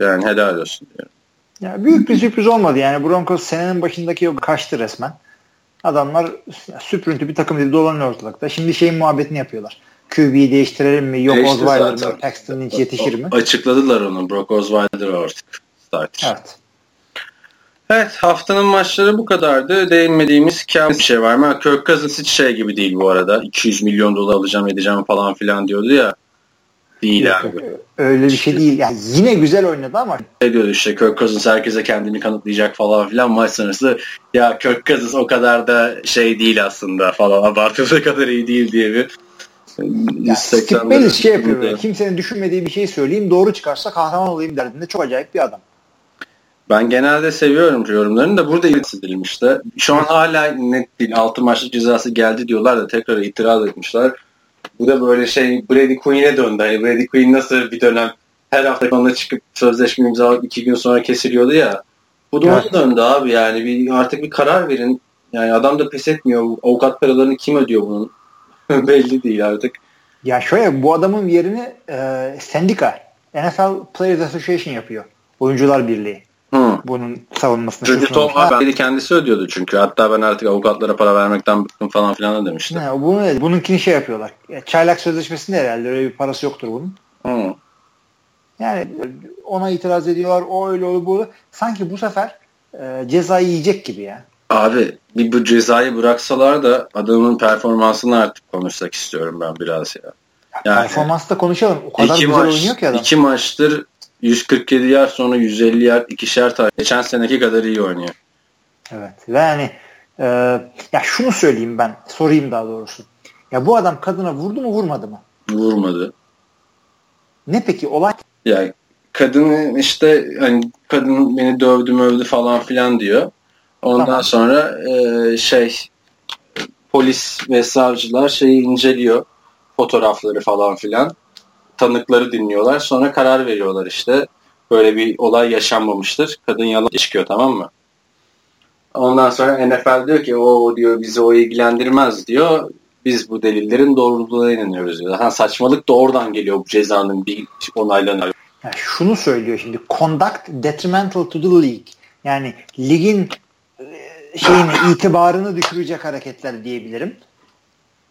yani helal olsun diyorum. Ya büyük bir sürpriz olmadı yani Broncos senenin başındaki o kaçtı resmen. Adamlar süprüntü bir takım dedi dolanıyor ortalıkta. Şimdi şeyin muhabbetini yapıyorlar. QB'yi değiştirelim mi? Yok Osweiler mi? Paxton Lynch yetişir mi? Açıkladılar onu. Brock Osweiler artık. Start. Evet. Evet haftanın maçları bu kadardı. Değinmediğimiz kam bir şey var. Ben Kirk Cousins hiç şey gibi değil bu arada. 200 milyon dolar alacağım edeceğim falan filan diyordu ya. Değil yok, abi. Öyle bir şey değil. Yani yine güzel oynadı ama. Ne diyordu işte Kirk Cousins herkese kendini kanıtlayacak falan filan maç sonrası. Ya Kirk Cousins o kadar da şey değil aslında falan abartıldığı kadar iyi değil diye bir ya, Skip Bayless şey yapıyor. Kimsenin düşünmediği bir şey söyleyeyim doğru çıkarsa kahraman olayım derdinde. Çok acayip bir adam. Ben genelde seviyorum yorumlarını da burada edilmişti. Şu an hala net değil. 6 maçlık cezası geldi diyorlar da tekrar itiraz etmişler. Bu da böyle şey Brady Quinn'e döndü. Hani Brady Quinn nasıl bir dönem her hafta onunla çıkıp sözleşme imzalayıp iki gün sonra kesiliyordu ya. Bu da evet. döndü abi yani bir artık bir karar verin. Yani adam da pes etmiyor. Avukat paralarını kim ödüyor bunun? Belli değil artık. Ya şöyle bu adamın yerini e, sendika NFL Players Association yapıyor. Oyuncular Birliği. Hı. Bunun savunmasını. Çünkü Tom Brady kendisi ödüyordu çünkü. Hatta ben artık avukatlara para vermekten bıktım falan filan da demişti. Ne, bunu, bununkini şey yapıyorlar. Çaylak sözleşmesinde herhalde öyle bir parası yoktur bunun. Hı. Yani ona itiraz ediyorlar. O öyle o bu. Sanki bu sefer e, cezayı yiyecek gibi ya. Abi bir bu cezayı bıraksalar da adamın performansını artık konuşsak istiyorum ben biraz ya. Yani, Performansta konuşalım. O kadar güzel maç, oynuyor ki adam. İki maçtır 147 yer sonra 150 yer ikişer tane. Geçen seneki kadar iyi oynuyor. Evet ve yani e, ya şunu söyleyeyim ben sorayım daha doğrusu. Ya bu adam kadına vurdu mu vurmadı mı? Vurmadı. Ne peki olay? Ya kadın işte hani kadın beni dövdü mövdü falan filan diyor. Ondan tamam. sonra e, şey polis ve savcılar şeyi inceliyor fotoğrafları falan filan tanıkları dinliyorlar. Sonra karar veriyorlar işte. Böyle bir olay yaşanmamıştır. Kadın yalan çıkıyor tamam mı? Ondan sonra NFL diyor ki o diyor bizi o ilgilendirmez diyor. biz bu delillerin doğruluğuna inanıyoruz diyor. Ha, saçmalık da oradan geliyor bu cezanın bir onaylanıyor. Yani şunu söylüyor şimdi. Conduct detrimental to the league. Yani ligin e, şeyini itibarını düşürecek hareketler diyebilirim.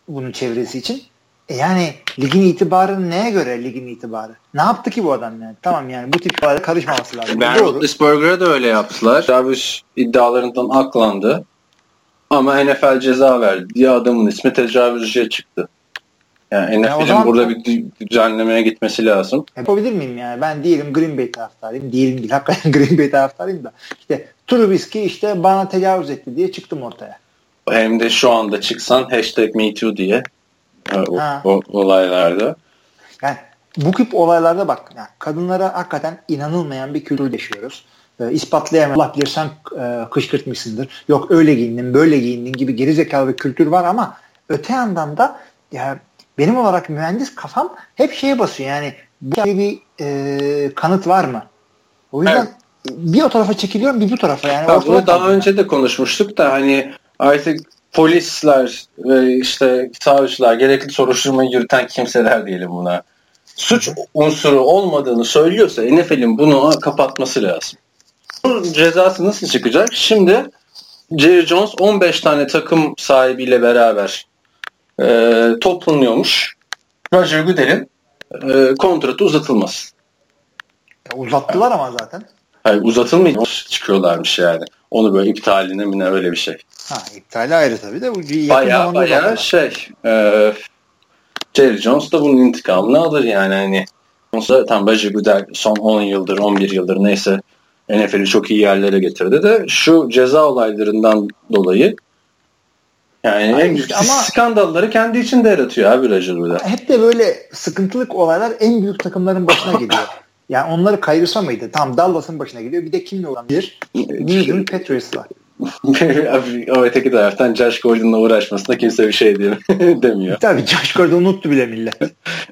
Bunun çevresi için. E yani ligin itibarı neye göre ligin itibarı? Ne yaptı ki bu adam yani? Tamam yani bu tip karışmaması lazım. Ben Roethlisberger'a da öyle yaptılar. Tecavüz iddialarından aklandı. Ama NFL ceza verdi diye adamın ismi tecavüzcüye çıktı. Yani NFL'in yani burada bir düzenlemeye gitmesi lazım. Yapabilir miyim yani? Ben diyelim Green Bay taraftarıyım. Diyelim değil. Hakikaten Green Bay taraftarıyım da. İşte Trubisky işte bana tecavüz etti diye çıktım ortaya. Hem de şu anda çıksan hashtag MeToo diye o, o, olaylarda. Yani bu tip olaylarda bak yani kadınlara hakikaten inanılmayan bir kültür yaşıyoruz. E, ispatlayamam. Allah bilir sen e, kışkırtmışsındır. Yok öyle giyindin, böyle giyindin gibi gerizekalı bir kültür var ama öte yandan da ya benim olarak mühendis kafam hep şeye basıyor yani bu bir e, kanıt var mı? O yüzden evet. bir o tarafa çekiliyorum bir bu tarafa yani. Ya bunu daha önce de konuşmuştuk da hani artık polisler ve işte savcılar gerekli soruşturmayı yürüten kimseler diyelim buna suç unsuru olmadığını söylüyorsa NFL'in bunu kapatması lazım. Bu cezası nasıl çıkacak? Şimdi Jerry Jones 15 tane takım sahibiyle beraber e, toplanıyormuş. Roger Goodell'in e, kontratı uzatılmaz. Ya uzattılar ama zaten. Hayır uzatılmıyor. Çıkıyorlarmış yani. Onu böyle iptaline mi ne öyle bir şey. Ha iptali ayrı tabii de. Bu baya baya şey e, Jerry Jones da bunun intikamını alır yani. Hani Sonuçta tam Roger Goodell son 10 yıldır 11 yıldır neyse NFL'i çok iyi yerlere getirdi de şu ceza olaylarından dolayı yani en büyük ama skandalları kendi içinde yaratıyor abi Roger. Hep de böyle sıkıntılık olaylar en büyük takımların başına geliyor. yani onları kayırsa mıydı? Tam Dallas'ın başına geliyor. Bir de kimle olabilir? New England Patriots'la. o öteki taraftan Josh Gordon'la uğraşmasına kimse bir şey demiyor. Tabii Josh Gordon unuttu bile millet.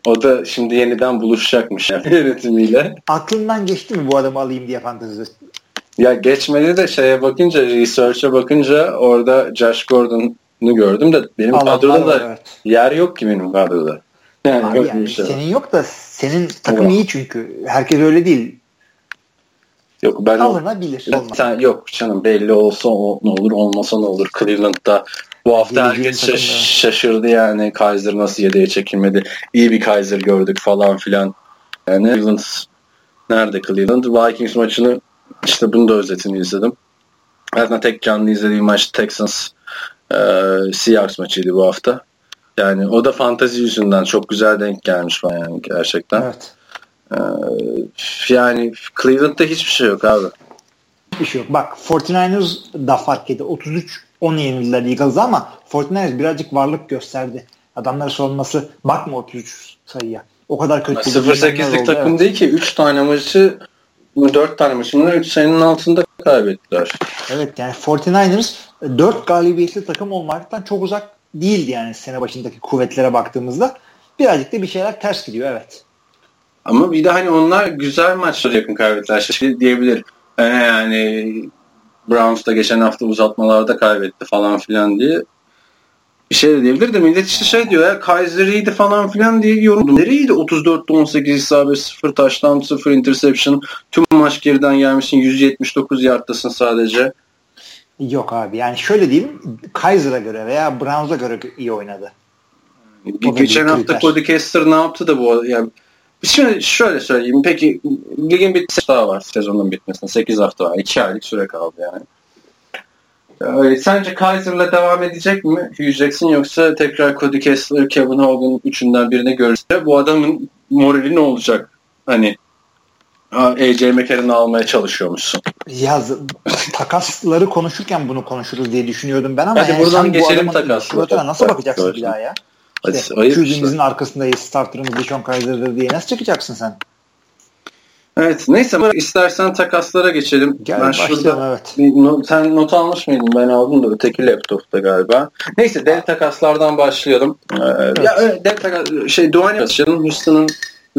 o da şimdi yeniden buluşacakmış yani yönetimiyle. Aklından geçti mi bu adamı alayım diye fantezi? Ya geçmedi de şeye bakınca, research'e bakınca orada Josh Gordon'u gördüm de benim kadroda da evet. yer yok ki benim kadroda. Yani, Abi yani şey senin yok da senin takım iyi çünkü. Herkes öyle değil. Yok ben alınabilir. Sen, yok canım belli olsa o, ne olur olmasa ne olur. Cleveland'da bu hafta herkes şaş, şaşırdı yani Kaiser nasıl yedeğe çekilmedi. İyi bir Kaiser gördük falan filan. Yani Cleveland nerede Cleveland? Vikings maçını işte bunu da özetini izledim. Zaten tek canlı izlediğim maç Texans e, Seahawks maçıydı bu hafta. Yani o da fantazi yüzünden çok güzel denk gelmiş bana yani gerçekten. Evet. Ee, yani Cleveland'da hiçbir şey yok abi. Hiçbir şey yok. Bak 49ers da fark etti. 33-10 yenildiler Eagles'a ama 49ers birazcık varlık gösterdi. Adamlar sorulması bakma 33 sayıya. O kadar kötü. 0-8'lik takım evet. değil ki. 3 tane maçı 4 tane maçını 3 sayının altında kaybettiler. Evet yani 49ers 4 galibiyetli takım olmaktan çok uzak değildi yani sene başındaki kuvvetlere baktığımızda. Birazcık da bir şeyler ters gidiyor evet. Ama bir de hani onlar güzel maçları yakın kaybettiler. Şey diyebilir. Ee, yani Browns da geçen hafta uzatmalarda kaybetti falan filan diye bir şey de diyebilir de millet işte şey diyor ya Kaiser iyiydi falan filan diye yorum. Nereydi 34'te 18 isabet 0 taştan 0 interception tüm maç geriden gelmişsin 179 yardtasın sadece. Yok abi yani şöyle diyeyim Kaiser'a göre veya Browns'a göre iyi oynadı. Geçen hafta Cody Kessler ne yaptı da bu yani Şimdi şöyle söyleyeyim. Peki ligin bir daha var sezonun bitmesine. 8 hafta var. 2 aylık süre kaldı yani. Ee, sence Kaiser'la devam edecek mi Hugh Jackson yoksa tekrar Cody Kessler, Kevin Hogan üçünden birini görürse bu adamın morali ne olacak? Hani AJ McCarron'ı almaya çalışıyormuşsun. Ya takasları konuşurken bunu konuşuruz diye düşünüyordum ben ama Hadi yani buradan geçelim takaslara. Nasıl bakacaksın bir daha ya? İşte QB'mizin işte. arkasındayız, starterımız Deshaun Kaiser'dır diye nasıl çıkacaksın sen? Evet neyse istersen takaslara geçelim. Gel ben şurada evet. Bir not, sen not almış mıydın? Ben aldım da öteki laptopta galiba. Neyse dev takaslardan başlayalım. Ee, evet. Ya dev takas şey Duane başlayalım. Houston'ın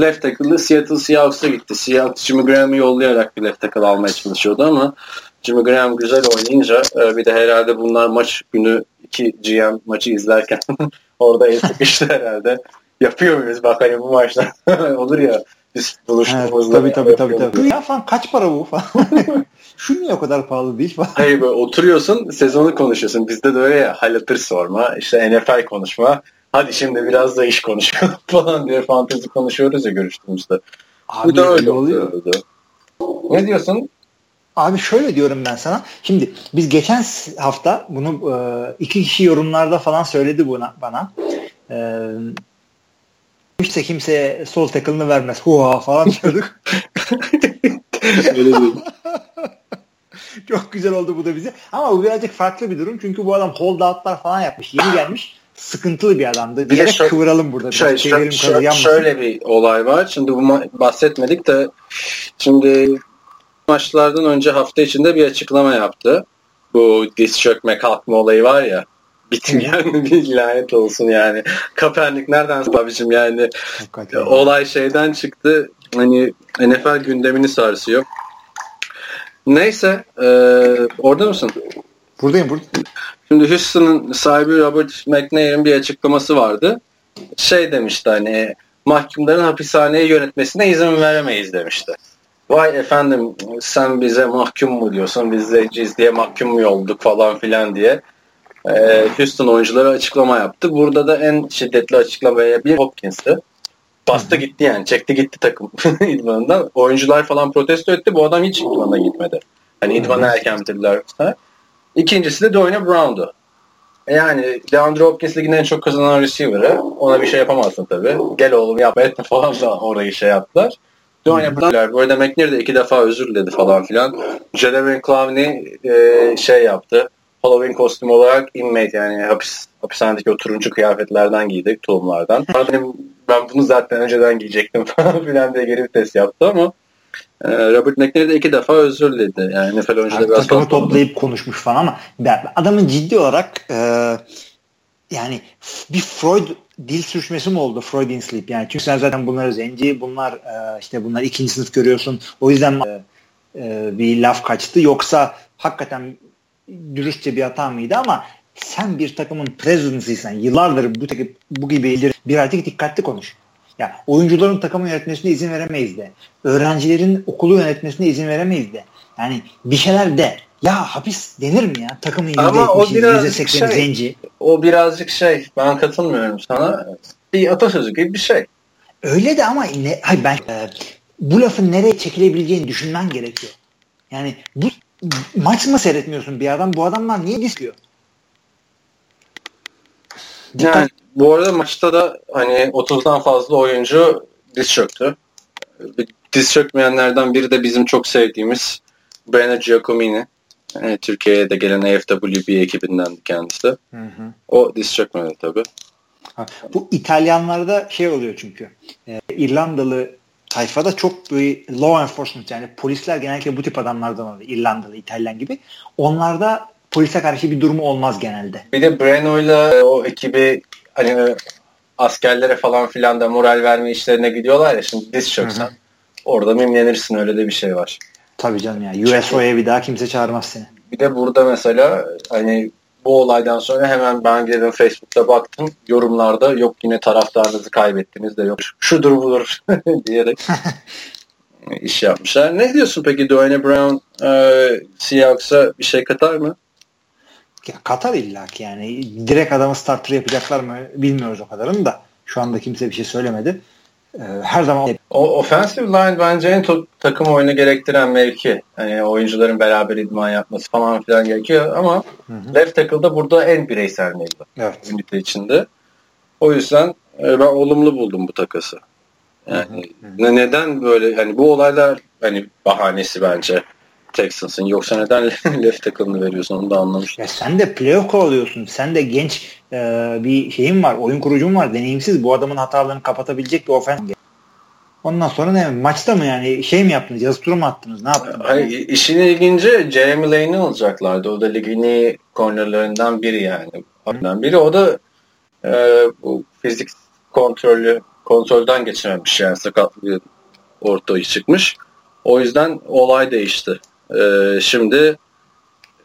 left tackle'ı Seattle Seahawks'a gitti. Seahawks Jimmy Graham'ı yollayarak bir left tackle almaya çalışıyordu ama Jimmy Graham güzel oynayınca e, bir de herhalde bunlar maç günü iki GM maçı izlerken Orada el sıkıştı herhalde. Yapıyor muyuz bak hani bu maçta olur ya biz buluştuğumuzda. Evet, tabii tabii tabii. tabii. Ya falan kaç para bu falan. Şu niye o kadar pahalı değil falan. Hayır böyle oturuyorsun sezonu konuşuyorsun. Bizde de öyle ya halatır sorma işte NFL konuşma. Hadi şimdi biraz da iş konuşalım falan diye fantezi konuşuyoruz ya görüştüğümüzde. Abi, bu da öyle oluyor. Ne diyorsun? Abi şöyle diyorum ben sana. Şimdi biz geçen hafta bunu e, iki kişi yorumlarda falan söyledi buna bana. E, işte kimseye sol tackle'ını vermez. Huha falan diyorduk. Öyle değil. Çok güzel oldu bu da bize. Ama bu birazcık farklı bir durum. Çünkü bu adam holdoutlar falan yapmış. Yeni gelmiş. Sıkıntılı bir adamdı. Bir, bir şöyle, kıvıralım burada. Şöyle, şöyle, şöyle, şöyle bir olay var. Şimdi bu bahsetmedik de şimdi maçlardan önce hafta içinde bir açıklama yaptı. Bu diz çökme kalkma olayı var ya. Bitim yani bir lanet olsun yani. Kaepernick nereden abicim yani. Hakikaten. Olay şeyden çıktı. Hani NFL gündemini sarsıyor. Neyse. E, orada mısın? Buradayım buradayım. Şimdi Houston'ın sahibi Robert McNair'in bir açıklaması vardı. Şey demişti hani mahkumların hapishaneyi yönetmesine izin veremeyiz demişti. Vay efendim sen bize mahkum mu diyorsun biz zenciyiz diye mahkum mu olduk falan filan diye e, Houston oyuncuları açıklama yaptı. Burada da en şiddetli açıklamaya bir Hopkins'ti. Bastı gitti yani. Çekti gitti takım idmanından. Oyuncular falan protesto etti. Bu adam hiç idmana gitmedi. Hani idmana erken bitirdiler. İkincisi de Dwayne Brown'du. E yani DeAndre Hopkins ligin en çok kazanan receiver'ı. Ona bir şey yapamazsın tabii. Gel oğlum yapma etme falan da orayı şey yaptılar. Dwayne Brown bu arada McNair de iki defa özür diledi falan filan. Jadavion Clowney e, şey yaptı. Halloween kostümü olarak inmate yani hapis, hapishanedeki o turuncu kıyafetlerden giydik tulumlardan. Benim, ben bunu zaten önceden giyecektim falan filan diye geri vites yaptı ama e, Robert McNair de iki defa özür diledi. Yani NFL oyuncuda yani biraz takımı toplayıp konuşmuş falan ama adamın ciddi olarak e, yani bir Freud dil sürçmesi mi oldu Freudian sleep yani çünkü sen zaten bunları zenci bunlar e, işte bunlar ikinci sınıf görüyorsun o yüzden e, e, bir laf kaçtı yoksa hakikaten dürüstçe bir hata mıydı ama sen bir takımın presidency'sen yıllardır bu, takip, bu gibi birazcık dikkatli konuş. Ya oyuncuların takımı yönetmesine izin veremeyiz de. Öğrencilerin okulu yönetmesine izin veremeyiz de. Yani bir şeyler de. Ya hapis denir mi ya? Takımın %70'i, şey, zenci. O birazcık şey. Ben katılmıyorum sana. Bir atasözü gibi bir şey. Öyle de ama ne, hayır ben e, bu lafın nereye çekilebileceğini düşünmen gerekiyor. Yani bu maç mı seyretmiyorsun bir adam? Bu adamlar niye diskiyor? Yani bu arada maçta da hani 30'dan fazla oyuncu diz çöktü. Diz çökmeyenlerden biri de bizim çok sevdiğimiz Brenner Giacomini. Yani Türkiye'ye de gelen AFWB ekibinden kendisi. Hı hı. O diz çökmedi tabii. bu İtalyanlarda şey oluyor çünkü. E, İrlandalı tayfada çok bir law enforcement yani polisler genellikle bu tip adamlardan oluyor. İrlandalı, İtalyan gibi. Onlarda polise karşı bir durumu olmaz genelde. Bir de Breno'yla e, o ekibi hani askerlere falan filan da moral verme işlerine gidiyorlar ya şimdi diz çöksen orada mimlenirsin öyle de bir şey var. Tabii canım ya. USO'ya bir daha kimse çağırmaz seni. Bir de burada mesela hani bu olaydan sonra hemen ben girdim Facebook'ta baktım. Yorumlarda yok yine taraftarınızı kaybettiniz de yok şudur budur diyerek iş yapmışlar. Ne diyorsun peki Dwayne Brown e, Seahawks'a bir şey katar mı? Ya katar illaki yani. Direkt adamı starter yapacaklar mı bilmiyoruz o kadarını da. Şu anda kimse bir şey söylemedi. Ee, her zaman o offensive line bence en to- takım oyunu gerektiren mevki. Hani oyuncuların beraber idman yapması falan filan gerekiyor ama hı hı. left tackle'da burada en bireysel mevki. Evet. Ünite içinde. O yüzden e, ben olumlu buldum bu takası. Yani hı hı. neden böyle hani bu olaylar hani bahanesi bence Texans'ın. Yoksa neden left tackle'ını veriyorsun onu da anlamıştım. Ya sen de playoff kovalıyorsun. Sen de genç e, bir şeyin var. Oyun kurucun var. Deneyimsiz. Bu adamın hatalarını kapatabilecek bir ofens. Ondan sonra ne? Maçta mı yani şey mi yaptınız? Yazı turu mu attınız? Ne yaptınız? Hayır, işin ilginci Jeremy Lane'i alacaklardı. O da ligin iyi cornerlarından biri yani. Hı. biri. O da e, bu fizik kontrolü kontrolden geçememiş yani sakatlığı ortaya çıkmış. O yüzden olay değişti. Ee, şimdi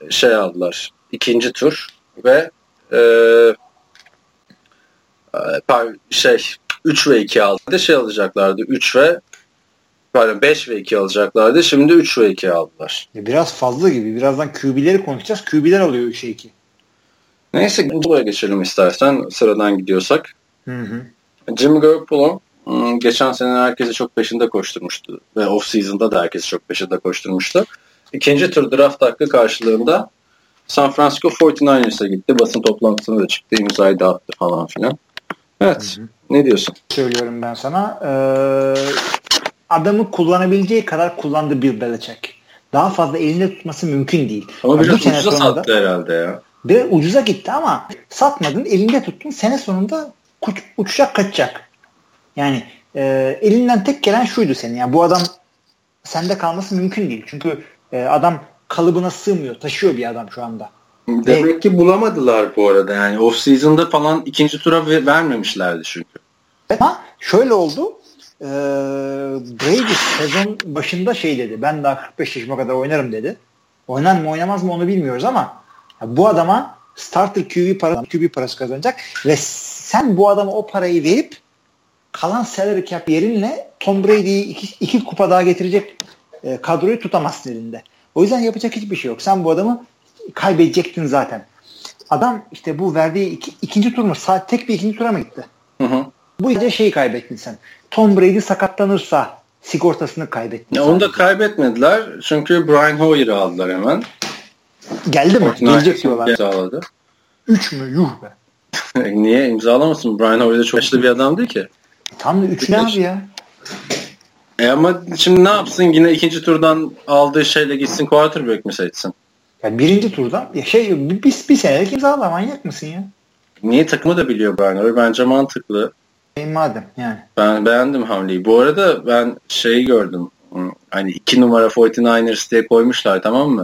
şey aldılar. ikinci tur ve e, şey 3 ve 2 aldı. Şey alacaklardı. 3 ve pardon 5 ve 2 alacaklardı. Şimdi 3 ve 2 aldılar. Biraz fazla gibi. Birazdan QB'leri konuşacağız. QB'ler alıyor 3'e 2. Neyse buraya geçelim istersen sıradan gidiyorsak. Hı hı. Jimmy Garoppolo hmm, geçen sene herkesi çok peşinde koşturmuştu ve off season'da da herkesi çok peşinde koşturmuştu. İkinci tur draft hakkı karşılığında San Francisco 49ers'a gitti. Basın toplantısına da çıktı. imzayı dağıttı falan filan. Evet. Hı hı. Ne diyorsun? Söylüyorum ben sana. Ee, adamı kullanabileceği kadar kullandı Bill Belichick. Daha fazla elinde tutması mümkün değil. Ama yani biraz ucuza sattı herhalde ya. Biraz ucuza gitti ama satmadın, elinde tuttun. Sene sonunda uçacak kaçacak. Yani e, elinden tek gelen şuydu senin. Yani bu adam sende kalması mümkün değil. Çünkü e, adam kalıbına sığmıyor. Taşıyor bir adam şu anda. Demek Ve, ki bulamadılar bu arada. Yani off season'da falan ikinci tura vermemişlerdi çünkü. Ama şöyle oldu. Ee, Brady sezon başında şey dedi. Ben daha 45 yaşıma kadar oynarım dedi. Oynar mı oynamaz mı onu bilmiyoruz ama bu adama starter QB para QB parası kazanacak ve sen bu adama o parayı verip kalan salary cap yerinle Tom Brady'yi iki, iki kupa daha getirecek e, kadroyu tutamazsın elinde. O yüzden yapacak hiçbir şey yok. Sen bu adamı kaybedecektin zaten. Adam işte bu verdiği iki, ikinci tur mu? Saat tek bir ikinci tura mı gitti? Hı hı. Bu yüzden şeyi kaybettin sen. Tom Brady sakatlanırsa sigortasını kaybettin. Ya onu da kaybetmediler. Çünkü Brian Hoyer'ı aldılar hemen. Geldi mi? Gelecek diyorlar. İmzaladı. Üç mü? Yuh be. Niye imzalamasın? Brian Hoyer çok yaşlı bir adam değil ki. E, tam da üç ne abi ya? E ama şimdi ne yapsın? Yine ikinci turdan aldığı şeyle gitsin quarterback mi seçsin? Ya birinci turdan ya şey bir, bir, bir senelik imzala manyak mısın ya? Niye takımı da biliyor Brian Hoyer? Bence mantıklı. E, madem yani. Ben beğendim hamleyi. Bu arada ben şeyi gördüm. Hani iki numara 49ers diye koymuşlar tamam mı?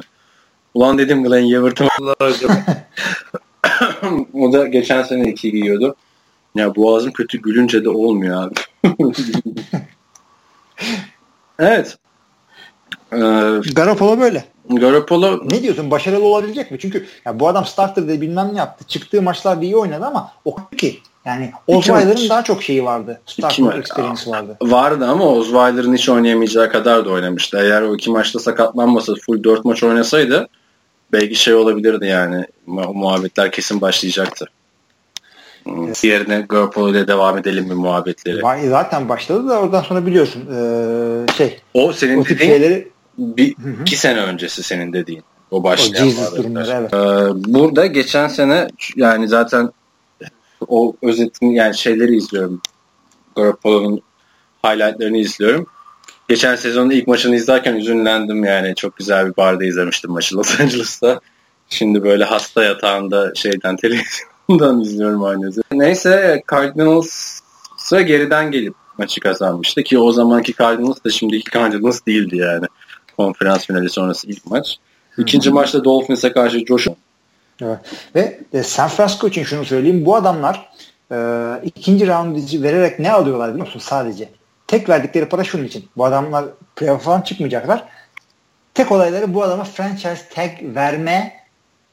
Ulan dedim Glenn Yevert'ı acaba. o da geçen sene iki giyiyordu. Ya boğazım kötü gülünce de olmuyor abi. evet. Ee, Garoppolo böyle. Garoppolo ne diyorsun başarılı olabilecek mi? Çünkü ya bu adam starter de bilmem ne yaptı. Çıktığı maçlarda iyi oynadı ama o ki yani Osweiler'ın daha çok şeyi vardı. Starter experience vardı. Vardı ama Osweiler'ın hiç oynayamayacağı kadar da oynamıştı. Eğer o iki maçta sakatlanmasa full dört maç oynasaydı belki şey olabilirdi yani. O muhabbetler kesin başlayacaktı. Evet. Diğerine Garoppolo ile devam edelim mi muhabbetleri? Zaten başladı da oradan sonra biliyorsun ee, şey. O senin o dediğin şeyleri... bir, iki sene öncesi senin dediğin. O başlayan o durumları, evet. Ee, burada geçen sene yani zaten o özetin yani şeyleri izliyorum. Garoppolo'nun highlightlarını izliyorum. Geçen sezonun ilk maçını izlerken üzünlendim yani. Çok güzel bir barda izlemiştim maçı Los Angeles'ta. Şimdi böyle hasta yatağında şeyden televizyondan izliyorum aynı Neyse Cardinals'a geriden gelip maçı kazanmıştı ki o zamanki Cardinals da şimdiki Cardinals değildi yani. Konferans finali sonrası ilk maç. İkinci maçta Dolphins'e karşı Joshua Evet. Ve e, San Francisco için şunu söyleyeyim. Bu adamlar e, ikinci round vererek ne alıyorlar biliyor musun sadece? Tek verdikleri para şunun için. Bu adamlar playoff falan çıkmayacaklar. Tek olayları bu adama franchise tag verme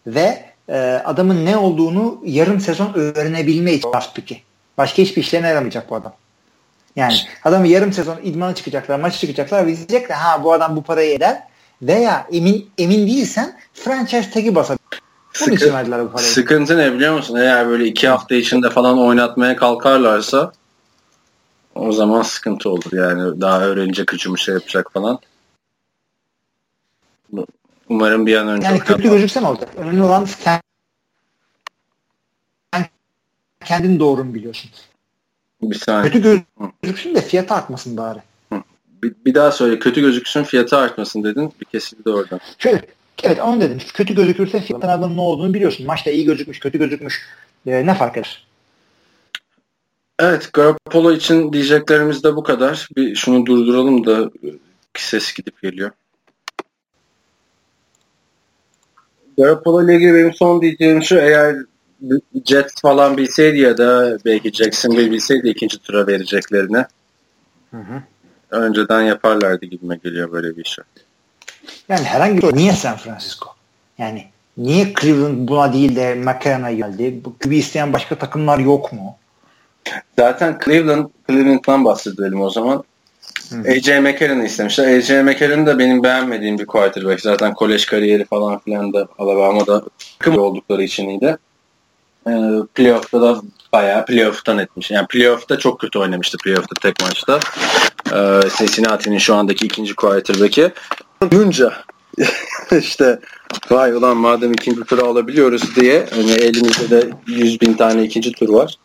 ve e, adamın ne olduğunu yarım sezon öğrenebilme için pick'i. Başka hiçbir işlerine yaramayacak bu adam. Yani adamı yarım sezon idmana çıkacaklar, maç çıkacaklar ve diyecekler ha bu adam bu parayı eder veya emin emin değilsen franchise tag'i basar. Bunun için verdiler bu parayı. Sıkıntı ne biliyor musun? Eğer böyle iki hafta içinde falan oynatmaya kalkarlarsa o zaman sıkıntı olur. Yani daha öğrenecek üçümü şey yapacak falan. Umarım bir an önce... Yani kötü gözükse ne olacak? Önemli olan sen kendin doğru mu biliyorsun? Bir saniye. Kötü gözüksün de fiyatı artmasın bari. Bir, bir daha söyle. Kötü gözüksün fiyatı artmasın dedin. Bir kesildi oradan. Şöyle Evet onu dedim. Kötü gözükürse fiyatın adamın ne olduğunu biliyorsun. Maçta iyi gözükmüş, kötü gözükmüş. E, ne fark eder? Evet, Garoppolo için diyeceklerimiz de bu kadar. Bir şunu durduralım da ses gidip geliyor. Garoppolo ile ilgili benim son diyeceğim şu eğer Jets falan bilseydi ya da belki Jacksonville bilseydi ikinci tura vereceklerini hı hı. önceden yaparlardı gibime geliyor böyle bir şey. Yani herhangi bir niye San Francisco? Yani niye Cleveland buna değil de McCarron'a geldi? Bu QB isteyen başka takımlar yok mu? Zaten Cleveland, Cleveland'dan bahsedelim o zaman. AJ McCarron'ı istemişler. AJ McCarron da benim beğenmediğim bir quarterback. Zaten kolej kariyeri falan filan da Alabama'da takım oldukları için iyiydi. Ee, playoff'ta da bayağı playoff'tan etmiş. Yani playoff'ta çok kötü oynamıştı playoff'ta tek maçta. Ee, Cincinnati'nin şu andaki ikinci quarterback'i. Duyunca işte vay ulan madem ikinci tura alabiliyoruz diye hani elimizde de 100 bin tane ikinci tur var.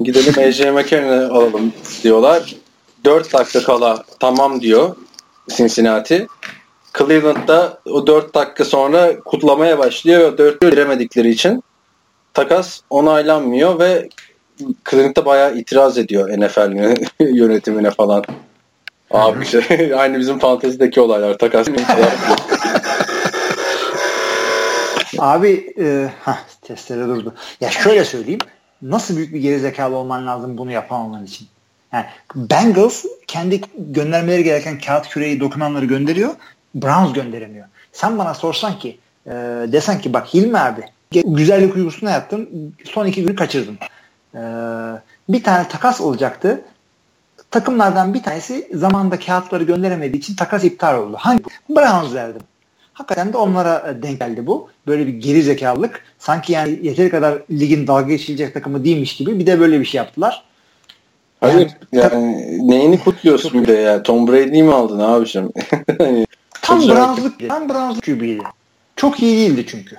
Gidelim AJ McCarron'ı alalım diyorlar. 4 dakika kala tamam diyor Cincinnati. Cleveland'da o 4 dakika sonra kutlamaya başlıyor. 4 giremedikleri için takas onaylanmıyor ve Cleveland'da bayağı itiraz ediyor NFL yönetimine falan. Abi şey, aynı bizim fantezideki olaylar takas Abi e, heh, testere durdu. Ya şöyle söyleyeyim. Nasıl büyük bir gerizekalı olman lazım bunu yapamaman için? Yani Bengals kendi göndermeleri gereken kağıt küreği dokümanları gönderiyor. Browns gönderemiyor. Sen bana sorsan ki e, desen ki bak Hilmi abi güzellik uykusuna yattım. Son iki günü kaçırdım. E, bir tane takas olacaktı. Takımlardan bir tanesi zamanda kağıtları gönderemediği için takas iptal oldu. Hangi? Browns verdim. Hakikaten de onlara e, denk geldi bu. Böyle bir geri zekalılık. Sanki yani yeteri kadar ligin dalga geçilecek takımı değilmiş gibi bir de böyle bir şey yaptılar. Hayır yani neyini kutluyorsun bir de ya? Tom Brady'yi mi aldın abiciğim? Hani tam Browns'lık tam Browns'lık QB'ydi. Çok iyi değildi çünkü.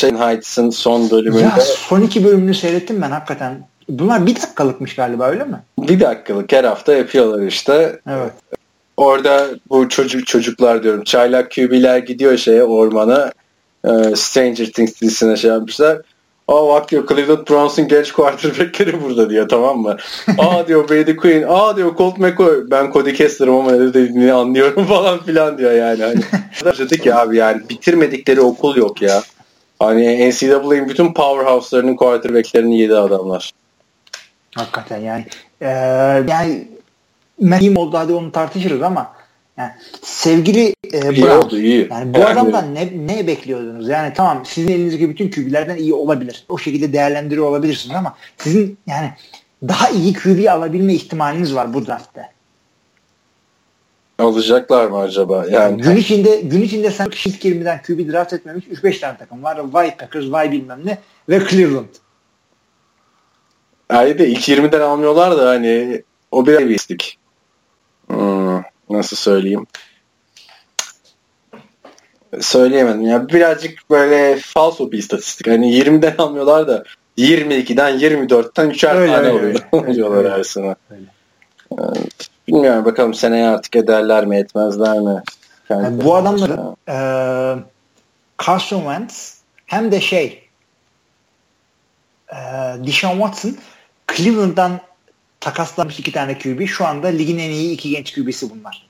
Shane Heights'ın son bölümünde. Ya son iki bölümünü seyrettim ben hakikaten. Bunlar bir dakikalıkmış galiba öyle mi? Bir dakikalık her hafta yapıyorlar işte. Evet. Orada bu çocuk çocuklar diyorum. Çaylak QB'ler gidiyor şeye ormana. Stranger Things dizisine şey yapmışlar. Aa bak diyor Cleveland Browns'un genç quarterbackleri burada diyor tamam mı? Aa diyor Brady Quinn. Aa diyor Colt McCoy. Ben Cody Kessler'ım ama ne dediğini anlıyorum falan filan diyor yani. Hani. Dedik ya abi yani bitirmedikleri okul yok ya. Hani NCAA'nin bütün powerhouse'larının quarterbacklerini yedi adamlar. Hakikaten yani. Ee, yani Mahim oldu hadi onu tartışırız ama yani sevgili e, iyi Brown, oldu, iyi. Yani bu yani, adamdan ne, ne bekliyordunuz? Yani tamam sizin elinizdeki bütün QB'lerden iyi olabilir. O şekilde değerlendiriyor olabilirsiniz ama sizin yani daha iyi QB alabilme ihtimaliniz var bu draftta. Alacaklar mı acaba? Yani, yani gün içinde gün içinde sen ilk 20'den QB draft etmemiş 3-5 tane takım var. Vay Packers, vay bilmem ne ve Cleveland. Yani de ilk 20'den almıyorlar da hani o bir istik. Hmm nasıl söyleyeyim söyleyemedim ya birazcık böyle falso bir istatistik hani 20'den almıyorlar da 22'den 24'ten 3'er öyle, tane öyle, alıyorlar öyle, arasına. Evet. Bilmiyorum bakalım seneye artık ederler mi etmezler mi? Yani bu adamları e, Carson Wentz hem de şey e, Deshaun Watson Cleveland'dan takaslanmış iki tane QB. Şu anda ligin en iyi iki genç QB'si bunlar.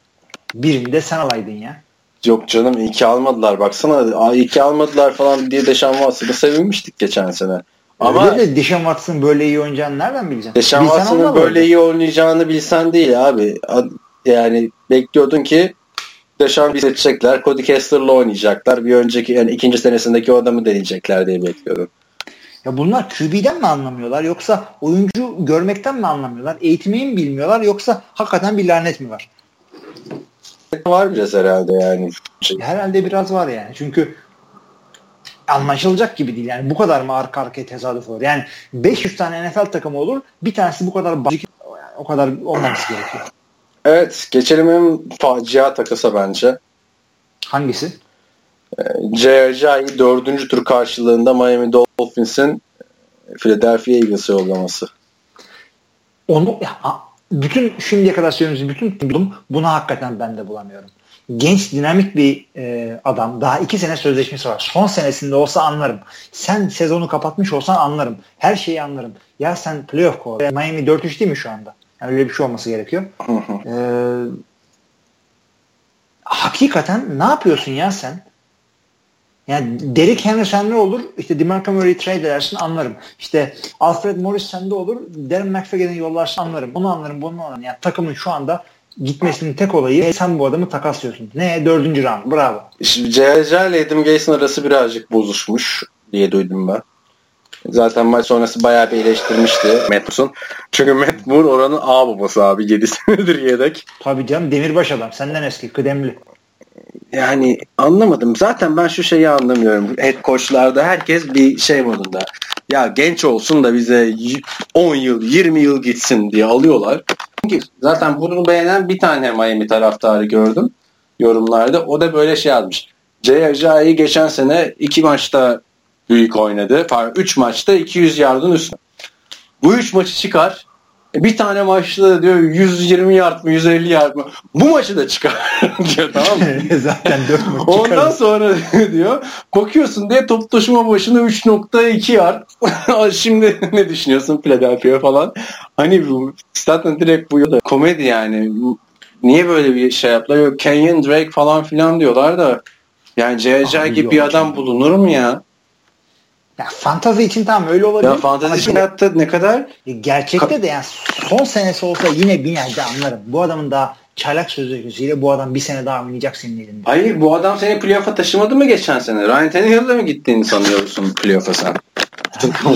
Birini de sen alaydın ya. Yok canım iyi ki almadılar. Baksana iyi ki almadılar falan diye Deşan Watson'ı sevinmiştik geçen sene. Ama Öyle de Deşan Watson böyle iyi oynayacağını nereden bileceksin? Deşan Watson'ın böyle iyi oynayacağını bilsen değil abi. Yani bekliyordun ki Deşan bir seçecekler. Cody Kessler'la oynayacaklar. Bir önceki yani ikinci senesindeki o adamı deneyecekler diye bekliyordum. Ya bunlar QB'den mi anlamıyorlar yoksa oyuncu görmekten mi anlamıyorlar? Eğitmeyi mi bilmiyorlar yoksa hakikaten bir lanet mi var? Var biraz herhalde yani. Herhalde biraz var yani. Çünkü anlaşılacak gibi değil. Yani bu kadar mı arka arkaya tesadüf olur? Yani 500 tane NFL takımı olur. Bir tanesi bu kadar yani o kadar olmaması gerekiyor. Evet. Geçelim en facia takasa bence. Hangisi? J.R.J.'yi dördüncü tur karşılığında Miami Dolphins'in Philadelphia Eagles'ı yollaması. Onu ya, bütün şimdiye kadar söylediğimiz bütün durum bunu hakikaten ben de bulamıyorum. Genç dinamik bir e, adam. Daha iki sene sözleşmesi var. Son senesinde olsa anlarım. Sen sezonu kapatmış olsan anlarım. Her şeyi anlarım. Ya sen playoff kovala. Miami 4-3 değil mi şu anda? Yani öyle bir şey olması gerekiyor. ee, hakikaten ne yapıyorsun ya sen? Yani Derek Henry sende olur. İşte DeMarco Murray trade edersin anlarım. İşte Alfred Morris sende olur. Darren McFadden'i yollarsın anlarım. Bunu anlarım bunu anlarım. Yani takımın şu anda gitmesinin tek olayı sen bu adamı takaslıyorsun. Ne? Dördüncü round. Bravo. Şimdi C.J. ile Adam Gase'in arası birazcık bozuşmuş diye duydum ben. Zaten maç sonrası bayağı bir eleştirmişti Matt Çünkü Matt Moore oranın A babası abi. 7 senedir yedek. Tabii canım demirbaş adam. Senden eski kıdemli. Yani anlamadım. Zaten ben şu şeyi anlamıyorum. Head coachlarda herkes bir şey modunda. Ya genç olsun da bize 10 yıl, 20 yıl gitsin diye alıyorlar. Çünkü zaten bunu beğenen bir tane Miami taraftarı gördüm yorumlarda. O da böyle şey yazmış. Jay geçen sene iki maçta büyük oynadı. Pardon 3 maçta 200 yardın üstü. Bu 3 maçı çıkar. E, bir tane maçta diyor 120 yard mı 150 yard mı? Bu maçı da çıkar diyor tamam mı? Zaten 4 maç Ondan sonra diyor bakıyorsun diye top taşıma başına 3.2 yard. Şimdi ne düşünüyorsun Philadelphia falan? Hani bu zaten direkt bu da komedi yani. Niye böyle bir şey yaptılar? Kenyon Drake falan filan diyorlar da yani J.J. gibi bir adam bulunur mu ya? Ya fantazi için tamam öyle olabilir. Ya fantazi için hayatta ne kadar? E, gerçekte de yani son senesi olsa yine bir yerde anlarım. Bu adamın daha çaylak sözleşmesiyle bu adam bir sene daha oynayacak senin elinde. Hayır bu adam seni playoff'a taşımadı mı geçen sene? Ryan Tannehill'le mi gittiğini sanıyorsun playoff'a sen?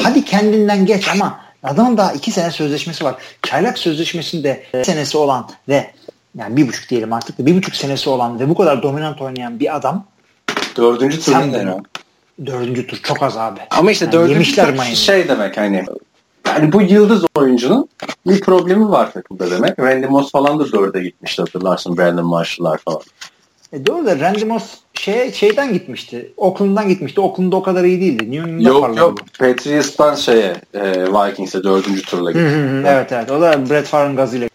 Hadi kendinden geç ama adamın daha iki sene sözleşmesi var. Çaylak sözleşmesinde e, senesi olan ve yani bir buçuk diyelim artık da bir buçuk senesi olan ve bu kadar dominant oynayan bir adam Dördüncü turunda Dördüncü tur çok az abi. Ama işte yani dördüncü tur şey demek hani yani bu yıldız oyuncunun bir problemi var takımda demek. Randy Moss falan da dörde gitmişti hatırlarsın Brandon Marshall'lar falan. E doğru da Randy Moss şey, şeyden gitmişti. Oakland'dan gitmişti. Oakland'da o kadar iyi değildi. New England'da yok yok. Patriots'tan şeye e, Vikings'e dördüncü turla gitti. Hı hı, evet evet. O da Brett Favre'ın gazıyla.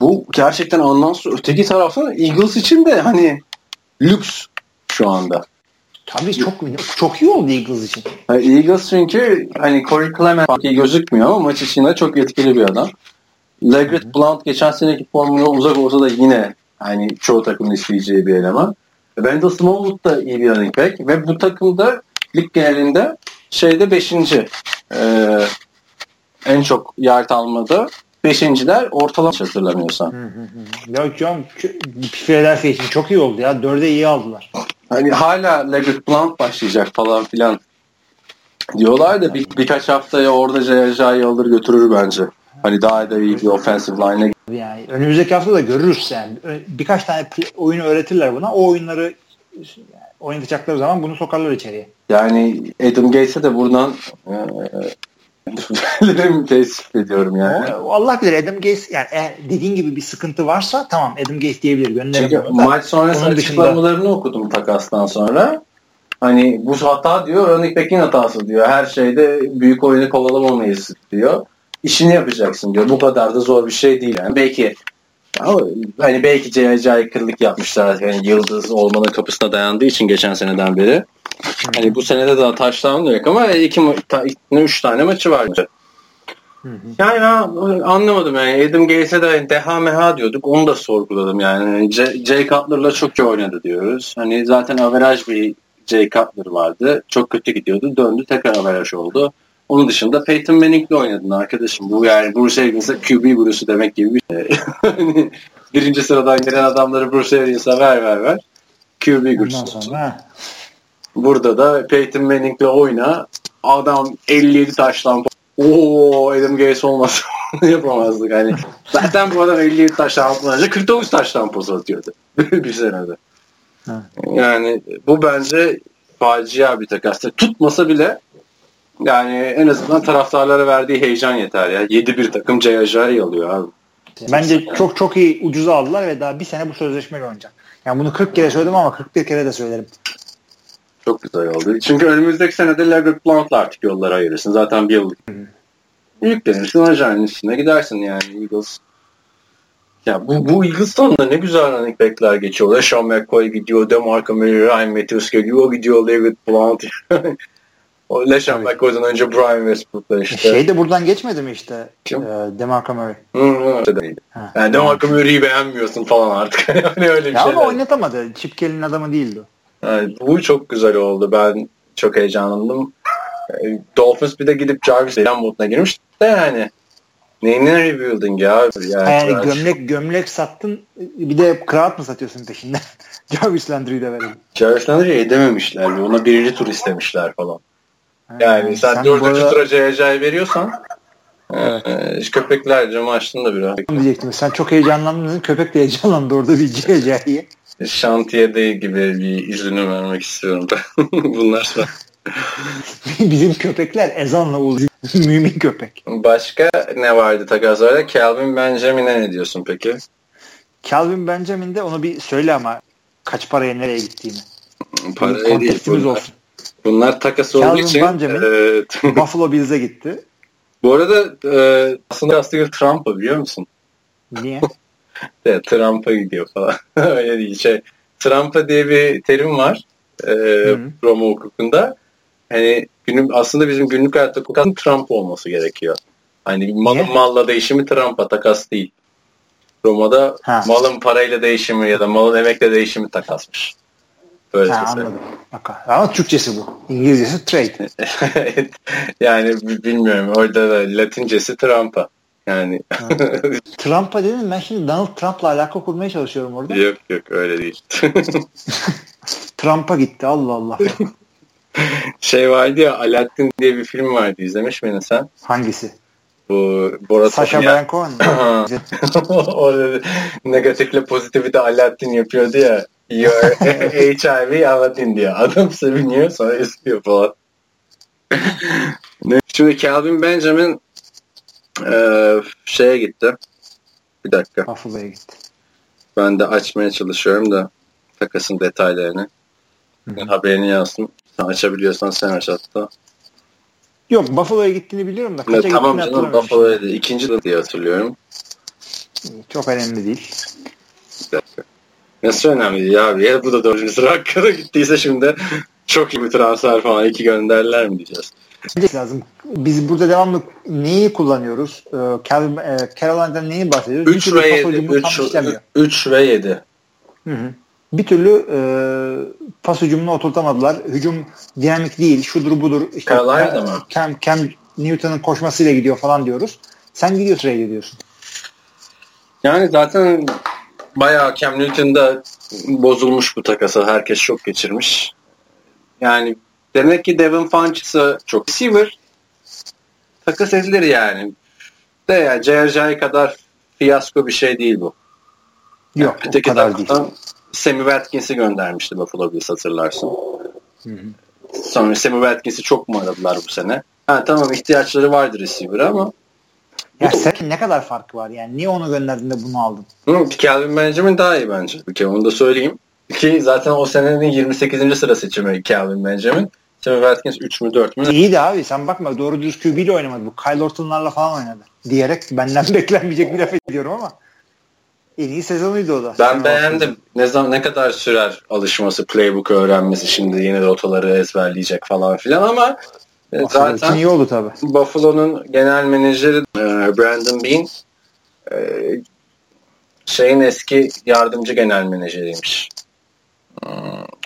Bu gerçekten anlamsız. Öteki taraftan Eagles için de hani lüks şu anda. Tabii çok çok iyi oldu Eagles için. Eagles çünkü hani Corey Clement iyi gözükmüyor ama maç içinde çok etkili bir adam. Leggett Blount geçen seneki formuna uzak olsa da yine hani çoğu takımın isteyeceği bir eleman. Wendell Smallwood da iyi bir running back ve bu takımda lig genelinde şeyde 5. Ee, en çok yard almada beşinciler ortalama hatırlamıyorsam. Ya canım Philadelphia için çok iyi oldu ya. Dörde iyi aldılar. Hani hala Leggett Blount başlayacak falan filan diyorlar da bir, birkaç haftaya orada Jay'ı alır götürür bence. Hani daha da iyi bir offensive line'e. Yani önümüzdeki hafta da görürüz yani. Birkaç tane oyunu öğretirler buna. O oyunları oynatacakları zaman bunu sokarlar içeriye. Yani Adam Gates'e de buradan e, Benim teessüf ediyorum yani. Allah bilir Adam Gates yani eğer dediğin gibi bir sıkıntı varsa tamam Adam Gates diyebilir gönderelim. Çünkü maç sonrası açıklamalarını dışında... okudum takastan sonra. Hani bu hata diyor running back'in hatası diyor. Her şeyde büyük oyunu kovalamamayız diyor. İşini yapacaksın diyor. Bu kadar da zor bir şey değil yani. Belki hani belki C.C. kırlık yapmışlar. Yani yıldız olmanın kapısına dayandığı için geçen seneden beri. Hani bu senede daha taştan yok ama iki, ta, üç tane maçı var. Yani anlamadım yani Adam Gates'e de deha meha diyorduk onu da sorguladım yani J, Jay Cutler'la çok iyi oynadı diyoruz. Hani zaten averaj bir Jay Cutler vardı. Çok kötü gidiyordu. Döndü tekrar averaj oldu. Onun dışında Peyton Manning'le oynadın arkadaşım. Bu yani Bruce Arians'a QB Bruce'u demek gibi bir şey. Birinci sıradan gelen adamları Bruce Arians'a ver ver ver. QB Bruce. Burada da Peyton Manning'le oyna. Adam 57 taştan Oo Adam Gates olmasa yapamazdık hani. Zaten bu adam 57 taştan atmayınca 49 taştan poz atıyordu bir senede. Yani bu bence facia bir takas. Tutmasa bile yani en azından taraftarlara verdiği heyecan yeter ya. 7-1 takım Ceyajari alıyor abi. Bence çok çok iyi ucuza aldılar ve daha bir sene bu sözleşmeyle oynayacak. Yani bunu 40 kere söyledim ama 41 kere de söylerim. Çok güzel oldu. Çünkü önümüzdeki senede Leggett Blount'la artık yolları ayırırsın. Zaten bir yıllık. Yüklenirsin ajanın üstüne gidersin yani Eagles. Ya bu, bu Eagles'tan da ne güzel running back'ler geçiyor. Sean McCoy gidiyor, DeMarco Murray, Ryan Matthews geliyor, gidiyor Leggett Blount. o LeSean McCoy'dan önce Brian Westbrook'lar işte. Şey de buradan geçmedi mi işte? Kim? E, DeMarco Murray. Hı, hı, değil. Ha. Yani DeMarco Murray'i beğenmiyorsun falan artık. hani öyle bir ya Ama oynatamadı. Chip Kelly'nin adamı değildi. Yani bu çok güzel oldu. Ben çok heyecanlandım. E, Dolphins bir de gidip Jarvis moduna girmiş de yani. Neyine rebuilding ya? Yani, yani gömlek gömlek sattın bir de kıraat mı satıyorsun peşinden? Jarvis Landry'i de verelim. Jarvis Landry'i edememişler. Ona birinci tur istemişler falan. Yani sen, sen dördüncü arada... tura Ceyacay veriyorsan Evet. Ee, köpekler camı açtın da biraz. Diyecektim. Sen çok heyecanlandın. Köpek de heyecanlandı orada bir Ceyacay'ı. Şantiyede gibi bir izini vermek istiyorum ben. Bunlar da. Bizim köpekler ezanla uluyor. Mümin köpek. Başka ne vardı takaslarda? Calvin Benjamin'e ne diyorsun peki? Calvin Benjamin'de onu bir söyle ama kaç paraya nereye gittiğini. Paraya değil. Olsun. Bunlar takas olduğu için. Calvin Benjamin e, Buffalo Bills'e gitti. Bu arada e, aslında aslında Trump'a biliyor musun? Niye? de, Trump'a gidiyor falan. Öyle değil. Şey, Trump'a diye bir terim var. E, Roma hukukunda. Hani günüm, aslında bizim günlük hayatta kukan Trump olması gerekiyor. Hani malın malla değişimi Trump'a takas değil. Roma'da ha. malın parayla değişimi ya da malın emekle değişimi takasmış. Böyle ha, anladım. Ama Türkçesi bu. İngilizcesi trade. yani bilmiyorum. Orada da Latincesi Trump'a. Yani. Trump'a dedim ben şimdi Donald Trump'la alaka kurmaya çalışıyorum orada. Yok yok öyle değil. Trump'a gitti Allah Allah. şey vardı ya Aladdin diye bir film vardı izlemiş miydin sen? Hangisi? Bu Borat Sasha Baron Cohen Orada negatifle pozitifi de Aladdin yapıyordu ya. Your HIV Aladdin diyor. Adam seviniyor sonra istiyor falan. Şimdi Calvin Benjamin e, şeye gitti. Bir dakika. Buffalo'ya gitti. Ben de açmaya çalışıyorum da takasın detaylarını. Hı-hı. Haberini yazdım. Sen açabiliyorsan sen aç hatta. Yok Buffalo'ya gittiğini biliyorum da. Kaça ne, tamam canım Buffalo'ya. İkinci de diye hatırlıyorum. Çok önemli değil. Bir dakika. Nasıl önemli değil abi? Ya bu da dördüncü sıra hakkında gittiyse şimdi çok iyi bir transfer falan iki gönderler mi diyeceğiz. lazım. Biz burada devamlı neyi kullanıyoruz? Ee, e, Carolina'dan neyi bahsediyoruz? 3 ve 7. 3 ve 7. Hı hı. Bir türlü e, pas hücumunu oturtamadılar. Hücum dinamik değil, şudur budur. İşte Carolina'da mı? Cam, Cam Newton'ın koşmasıyla gidiyor falan diyoruz. Sen gidiyor sıraya gidiyorsun. Yani zaten bayağı Cam Newton'da bozulmuş bu takasa. Herkes şok geçirmiş. Yani demek ki Devin Funches'ı çok receiver takas edilir yani. De yani J.R.J. kadar fiyasko bir şey değil bu. Yok yani, o kadar değil. Sammy Watkins'i göndermişti Buffalo Bills hatırlarsın. Hı hı. Sonra Sammy Watkins'i çok mu aradılar bu sene? Ha, tamam ihtiyaçları vardır receiver ama ya sen ne kadar farkı var yani? Niye onu gönderdin de bunu aldın? Hı, Calvin Benjamin daha iyi bence. Bir onu da söyleyeyim. Ki zaten o senenin 28. sıra seçimi Calvin Benjamin. Sammy Watkins 3 mü 4 mü? İyi de abi sen bakma doğru düz QB ile oynamadı. Bu Kyle Orton'larla falan oynadı. Diyerek benden beklenmeyecek bir laf ediyorum ama. En iyi sezonuydu o da. Ben beğendim. Ne zaman ne kadar sürer alışması, playbook öğrenmesi şimdi yeni rotaları ezberleyecek falan filan ama e, zaten iyi oldu tabi. Buffalo'nun genel menajeri e, Brandon Bean e, şeyin eski yardımcı genel menajeriymiş. Hmm,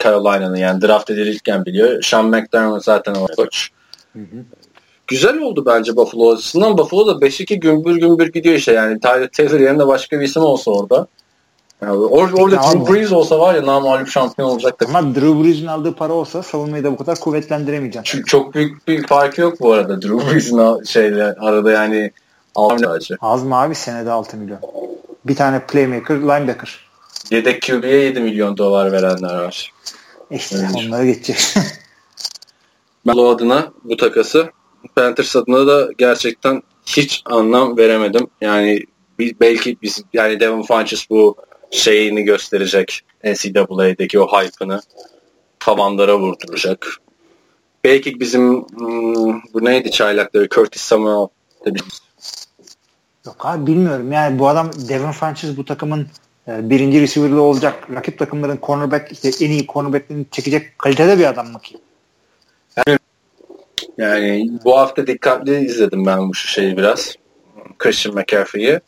Carolina'nın yani draft edilirken biliyor. Sean McDermott zaten o koç. Hı hı güzel oldu bence Buffalo açısından. Buffalo da 5-2 gümbür gümbür gidiyor işte yani. Tyler Taylor yerine başka bir isim olsa orada. Yani or orada ya Drew Brees olsa var ya namalip şampiyon olacaktı. Ama Drew Brees'in aldığı para olsa savunmayı da bu kadar kuvvetlendiremeyeceksin. Çünkü çok büyük bir farkı yok bu arada. Drew Brees'in şeyle arada yani 6 milyon Az mı abi senede 6 milyon? Bir tane playmaker, linebacker. Yedek QB'ye 7 milyon dolar verenler var. İşte Öyle onlara geçecek. ben o adına bu takası Panthers adına da gerçekten hiç anlam veremedim. Yani belki biz yani Devin Funches bu şeyini gösterecek NCAA'deki o hype'ını tavanlara vurduracak. Belki bizim hmm, bu neydi çaylakları Curtis Samuel Yok abi bilmiyorum. Yani bu adam Devin Funches bu takımın e, birinci receiver'lı olacak. Rakip takımların cornerback işte en iyi cornerback'lerini çekecek kalitede bir adam mı ki? Yani yani bu hafta dikkatli izledim ben bu şeyi biraz. Christian McCaffrey'i.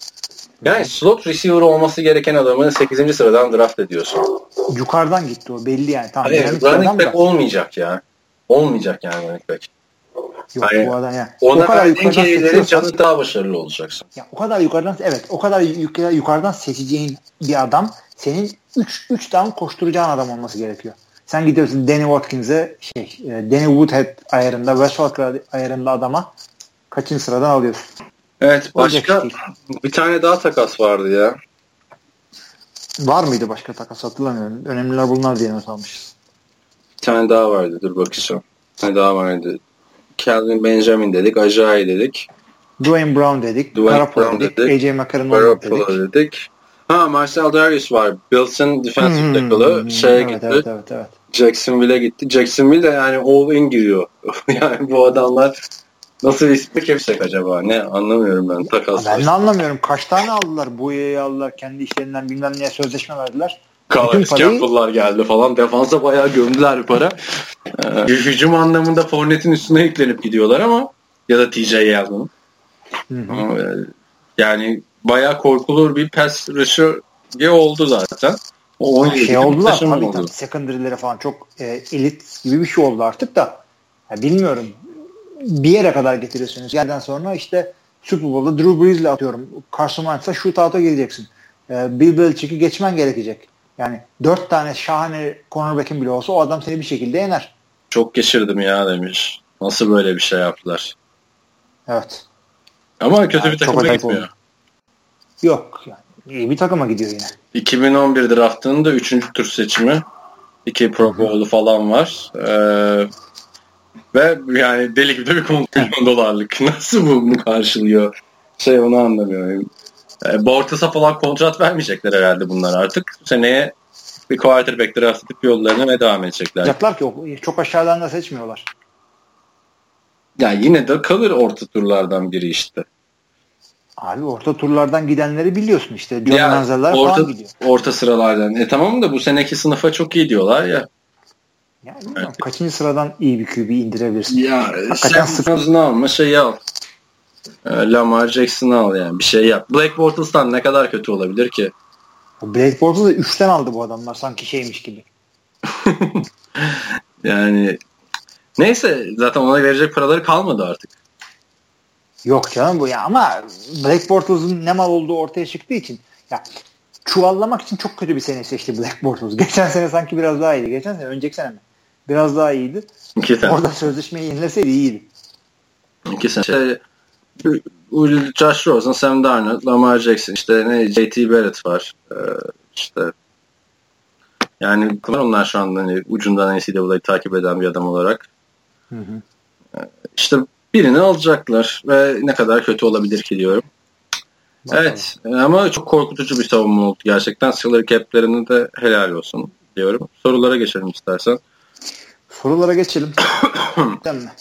Yani slot receiver olması gereken adamı 8. sıradan draft ediyorsun. Yukarıdan gitti o belli yani. Tamam, Hayır, running back da. olmayacak ya. Olmayacak yani running back. Yok yani, bu adam yani. Ona o kadar verdiğin canı daha başarılı olacaksın. Ya, o kadar yukarıdan evet o kadar yukarıdan seçeceğin bir adam senin 3 3 down koşturacağın adam olması gerekiyor. Sen gidiyorsun Danny Watkins'e şey, e, Danny Woodhead ayarında, Wes Welker ayarında adama kaçıncı sıradan alıyorsun? Evet başka bir tane daha takas vardı ya. Var mıydı başka takas hatırlamıyorum. Önemliler bunlar diye not almışız. Bir tane daha vardı dur bakacağım. Bir tane daha vardı. Calvin Benjamin dedik. Ajayi dedik. Dwayne Brown dedik. Dwayne Garoppolo Brown dedik. dedik. AJ McCarron dedik. dedik. Ha Marcel Darius var. Bills'in defensive hmm, tackle'ı şeye evet, gitti. Evet, evet, evet. Jacksonville'e gitti. Jacksonville de yani all in giriyor. yani bu adamlar nasıl bir istek hepsek acaba? Ne anlamıyorum ben takas. Ben de anlamıyorum. Kaç tane aldılar? Boya'yı aldılar. Kendi işlerinden bilmem neye sözleşme verdiler. Calais Campbell'lar geldi falan. Defansa bayağı gömdüler para. Ee, hücum anlamında Fournette'in üstüne yüklenip gidiyorlar ama ya da TJ Yeldon'un. Yani bayağı korkulur bir pass rusher oldu zaten. O 17 şey oldular tabii oldu. tabii. Secondary'lere falan çok e, elit gibi bir şey oldu artık da. Ya bilmiyorum. Bir yere kadar getiriyorsunuz. Yerden sonra işte Super Bowl'da Drew Brees'le atıyorum. Carson Wentz'a shootout'a geleceksin. E, Bill Belichick'i geçmen gerekecek. Yani dört tane şahane cornerback'in bile olsa o adam seni bir şekilde yener. Çok geçirdim ya demiş. Nasıl böyle bir şey yaptılar? Evet. Ama kötü yani bir takıma gitmiyor. Oldu. Yok yani. İyi bir takıma gidiyor yine. 2011 draftının da 3. tur seçimi. İki Pro Bowl'u falan var. Ee, ve yani deli gibi bir 10 milyon dolarlık. Nasıl bu bunu karşılıyor? Şey onu anlamıyorum. E, Bortas'a falan kontrat vermeyecekler herhalde bunlar artık. Seneye bir quarterback draft edip yollarına ve devam edecekler. Yapacaklar ki çok aşağıdan da seçmiyorlar. Ya yine de kalır orta turlardan biri işte. Abi orta turlardan gidenleri biliyorsun işte. John ya, orta, falan gidiyor. Orta sıralardan. E tamam da bu seneki sınıfa çok iyi diyorlar ya. Yani evet. kaçıncı sıradan iyi bir QB indirebilirsin? Ya Hakikaten sen alma şeyi al. E, Lamar Jackson'ı al yani bir şey yap. Blake Bortles'tan ne kadar kötü olabilir ki? Blake Bortles'ı 3'ten aldı bu adamlar sanki şeymiş gibi. yani neyse zaten ona verecek paraları kalmadı artık. Yok canım bu ya ama Black Bortles'ın ne mal olduğu ortaya çıktığı için ya çuvallamak için çok kötü bir sene seçti Black Bortles. Geçen sene sanki biraz daha iyiydi. Geçen sene önceki sene mi? Biraz daha iyiydi. İki sene. Orada sözleşmeyi yenileseydi iyiydi. İki sene. Şey, Josh Rosen, Sam Darnold, Lamar Jackson, işte ne JT Barrett var. Ee, işte yani onlar şu anda hani ucundan NCAA'yı takip eden bir adam olarak. Hı hı. Ee, işte birini alacaklar ve ne kadar kötü olabilir ki diyorum. Bakalım. Evet ama çok korkutucu bir savunma oldu gerçekten. Salary cap'lerine de helal olsun diyorum. Sorulara geçelim istersen. Sorulara geçelim. Değil mi?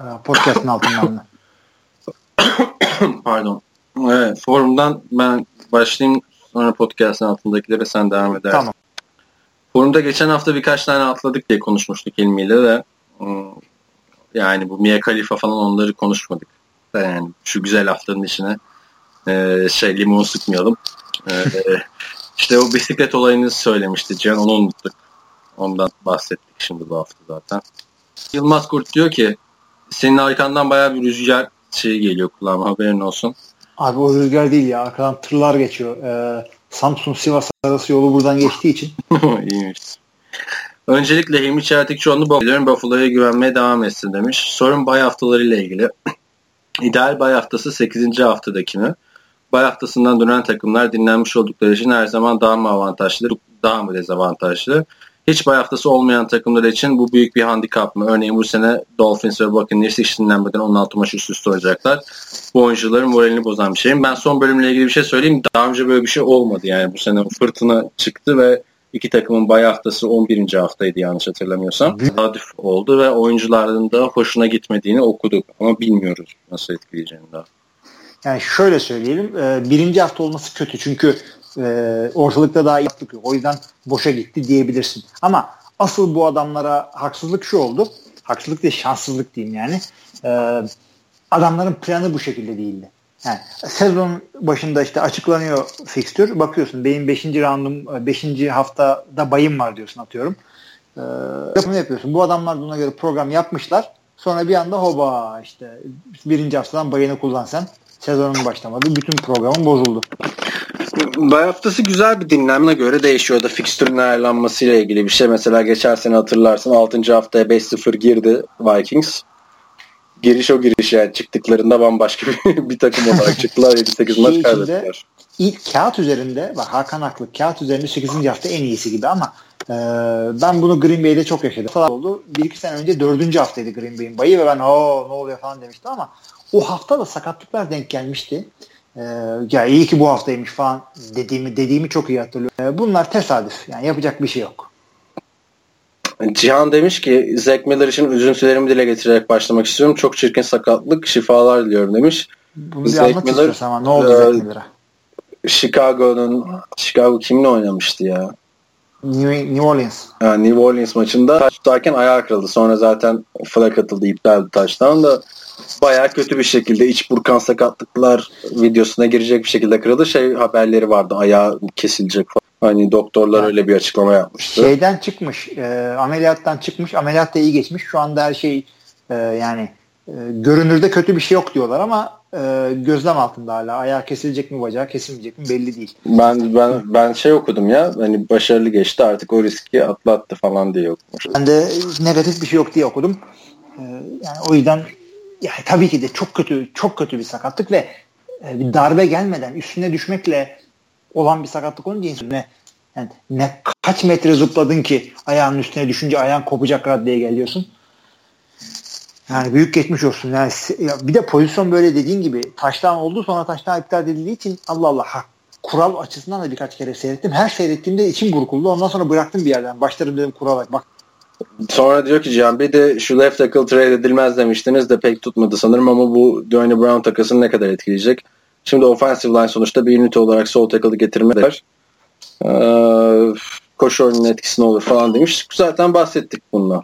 Ee, podcast'ın altından mı? Pardon. Evet, forumdan ben başlayayım sonra podcast'ın altındakilere sen devam edersin. Tamam. Forumda geçen hafta birkaç tane atladık diye konuşmuştuk ilmiyle de. Hmm, yani bu Mia Khalifa falan onları konuşmadık. Yani şu güzel haftanın içine şey limon sıkmayalım. İşte o bisiklet olayını söylemişti Cihan onu unuttuk. Ondan bahsettik şimdi bu hafta zaten. Yılmaz Kurt diyor ki senin arkandan bayağı bir rüzgar şey geliyor kulağıma haberin olsun. Abi o rüzgar değil ya arkadan tırlar geçiyor. Ee, Samsun Sivas arası yolu buradan geçtiği için. İyiymiş. Öncelikle Hilmi Çeltikçioğlu Buffalo'ya Buffalo'ya güvenmeye devam etsin demiş. Sorun bay haftalarıyla ilgili. İdeal bay haftası 8. haftadaki mi? Bay haftasından dönen takımlar dinlenmiş oldukları için her zaman daha mı avantajlı, daha mı dezavantajlı? Hiç bay haftası olmayan takımlar için bu büyük bir handikap mı? Örneğin bu sene Dolphins ve Buccaneers hiç dinlenmeden 16 maç üst üste oynayacaklar. Bu oyuncuların moralini bozan bir şey. Ben son bölümle ilgili bir şey söyleyeyim. Daha önce böyle bir şey olmadı yani. Bu sene fırtına çıktı ve iki takımın bay haftası 11. haftaydı yanlış hatırlamıyorsam. Tesadüf oldu ve oyuncuların da hoşuna gitmediğini okuduk. Ama bilmiyoruz nasıl etkileyeceğini daha. Yani şöyle söyleyelim. E, birinci hafta olması kötü çünkü e, ortalıkta daha yaptık yok. O yüzden boşa gitti diyebilirsin. Ama asıl bu adamlara haksızlık şu oldu. Haksızlık değil şanssızlık diyeyim yani. E, adamların planı bu şekilde değildi. Yani sezon başında işte açıklanıyor fikstür. Bakıyorsun benim 5. roundum 5. haftada bayım var diyorsun atıyorum. Ee, yapımı yapıyorsun. Bu adamlar buna göre program yapmışlar. Sonra bir anda hoba işte birinci haftadan bayını kullan sen. Sezonun başlamadı. Bütün programın bozuldu. Bay haftası güzel bir dinlenme göre değişiyor da fikstürün ayarlanmasıyla ilgili bir şey. Mesela geçen sene hatırlarsın 6. haftaya 5-0 girdi Vikings. Giriş o giriş yani çıktıklarında bambaşka bir, bir takım olarak çıktılar. 7-8 şey maç kaybettiler. İlk kağıt üzerinde bak Hakan haklı kağıt üzerinde 8. hafta en iyisi gibi ama e, ben bunu Green Bay'de çok yaşadım. Falan oldu. Bir iki sene önce dördüncü haftaydı Green Bay'in bayı ve ben o ne oluyor falan demiştim ama o hafta da sakatlıklar denk gelmişti. Ee, ya iyi ki bu haftaymış falan dediğimi dediğimi çok iyi hatırlıyorum. Ee, bunlar tesadüf. Yani yapacak bir şey yok. Cihan demiş ki Zack Miller için üzüntülerimi dile getirerek başlamak istiyorum. Çok çirkin sakatlık. Şifalar diliyorum demiş. Bunu bir Zack Miller, ama ne oldu e, Zack Miller'a? Chicago'nun Chicago kimle oynamıştı ya? New, New Orleans. Yani New Orleans maçında tutarken ayağı kırıldı. Sonra zaten flag atıldı, iptal taştan da bayağı kötü bir şekilde iç burkan sakatlıklar videosuna girecek bir şekilde kırıldı. Şey haberleri vardı ayağı kesilecek falan. Hani doktorlar yani, öyle bir açıklama yapmıştı. Şeyden çıkmış, e, ameliyattan çıkmış, ameliyat da iyi geçmiş. Şu anda her şey e, yani e, görünürde kötü bir şey yok diyorlar ama e, gözlem altında hala. Ayağı kesilecek mi bacağı kesilmeyecek mi belli değil. Ben ben ben şey okudum ya hani başarılı geçti artık o riski atlattı falan diye okumuş. Ben de negatif bir şey yok diye okudum. E, yani o yüzden yani tabii ki de çok kötü çok kötü bir sakatlık ve e, bir darbe gelmeden üstüne düşmekle olan bir sakatlık olunca ne yani ne kaç metre zıpladın ki ayağının üstüne düşünce ayağın kopacak raddeye geliyorsun. Yani büyük geçmiş olsun. Yani bir de pozisyon böyle dediğin gibi taştan oldu sonra taştan iptal edildiği için Allah Allah ha, kural açısından da birkaç kere seyrettim. Her seyrettiğimde içim burkuldu. Ondan sonra bıraktım bir yerden. Başlarım dedim kurala bak. Sonra diyor ki Cihan bir de şu left tackle trade edilmez demiştiniz de pek tutmadı sanırım ama bu Dwayne Brown takasını ne kadar etkileyecek? Şimdi offensive line sonuçta bir ünite olarak sol tackle'ı getirmeler. Ee, koşu oyunun etkisine olur falan demiş. Zaten bahsettik bundan.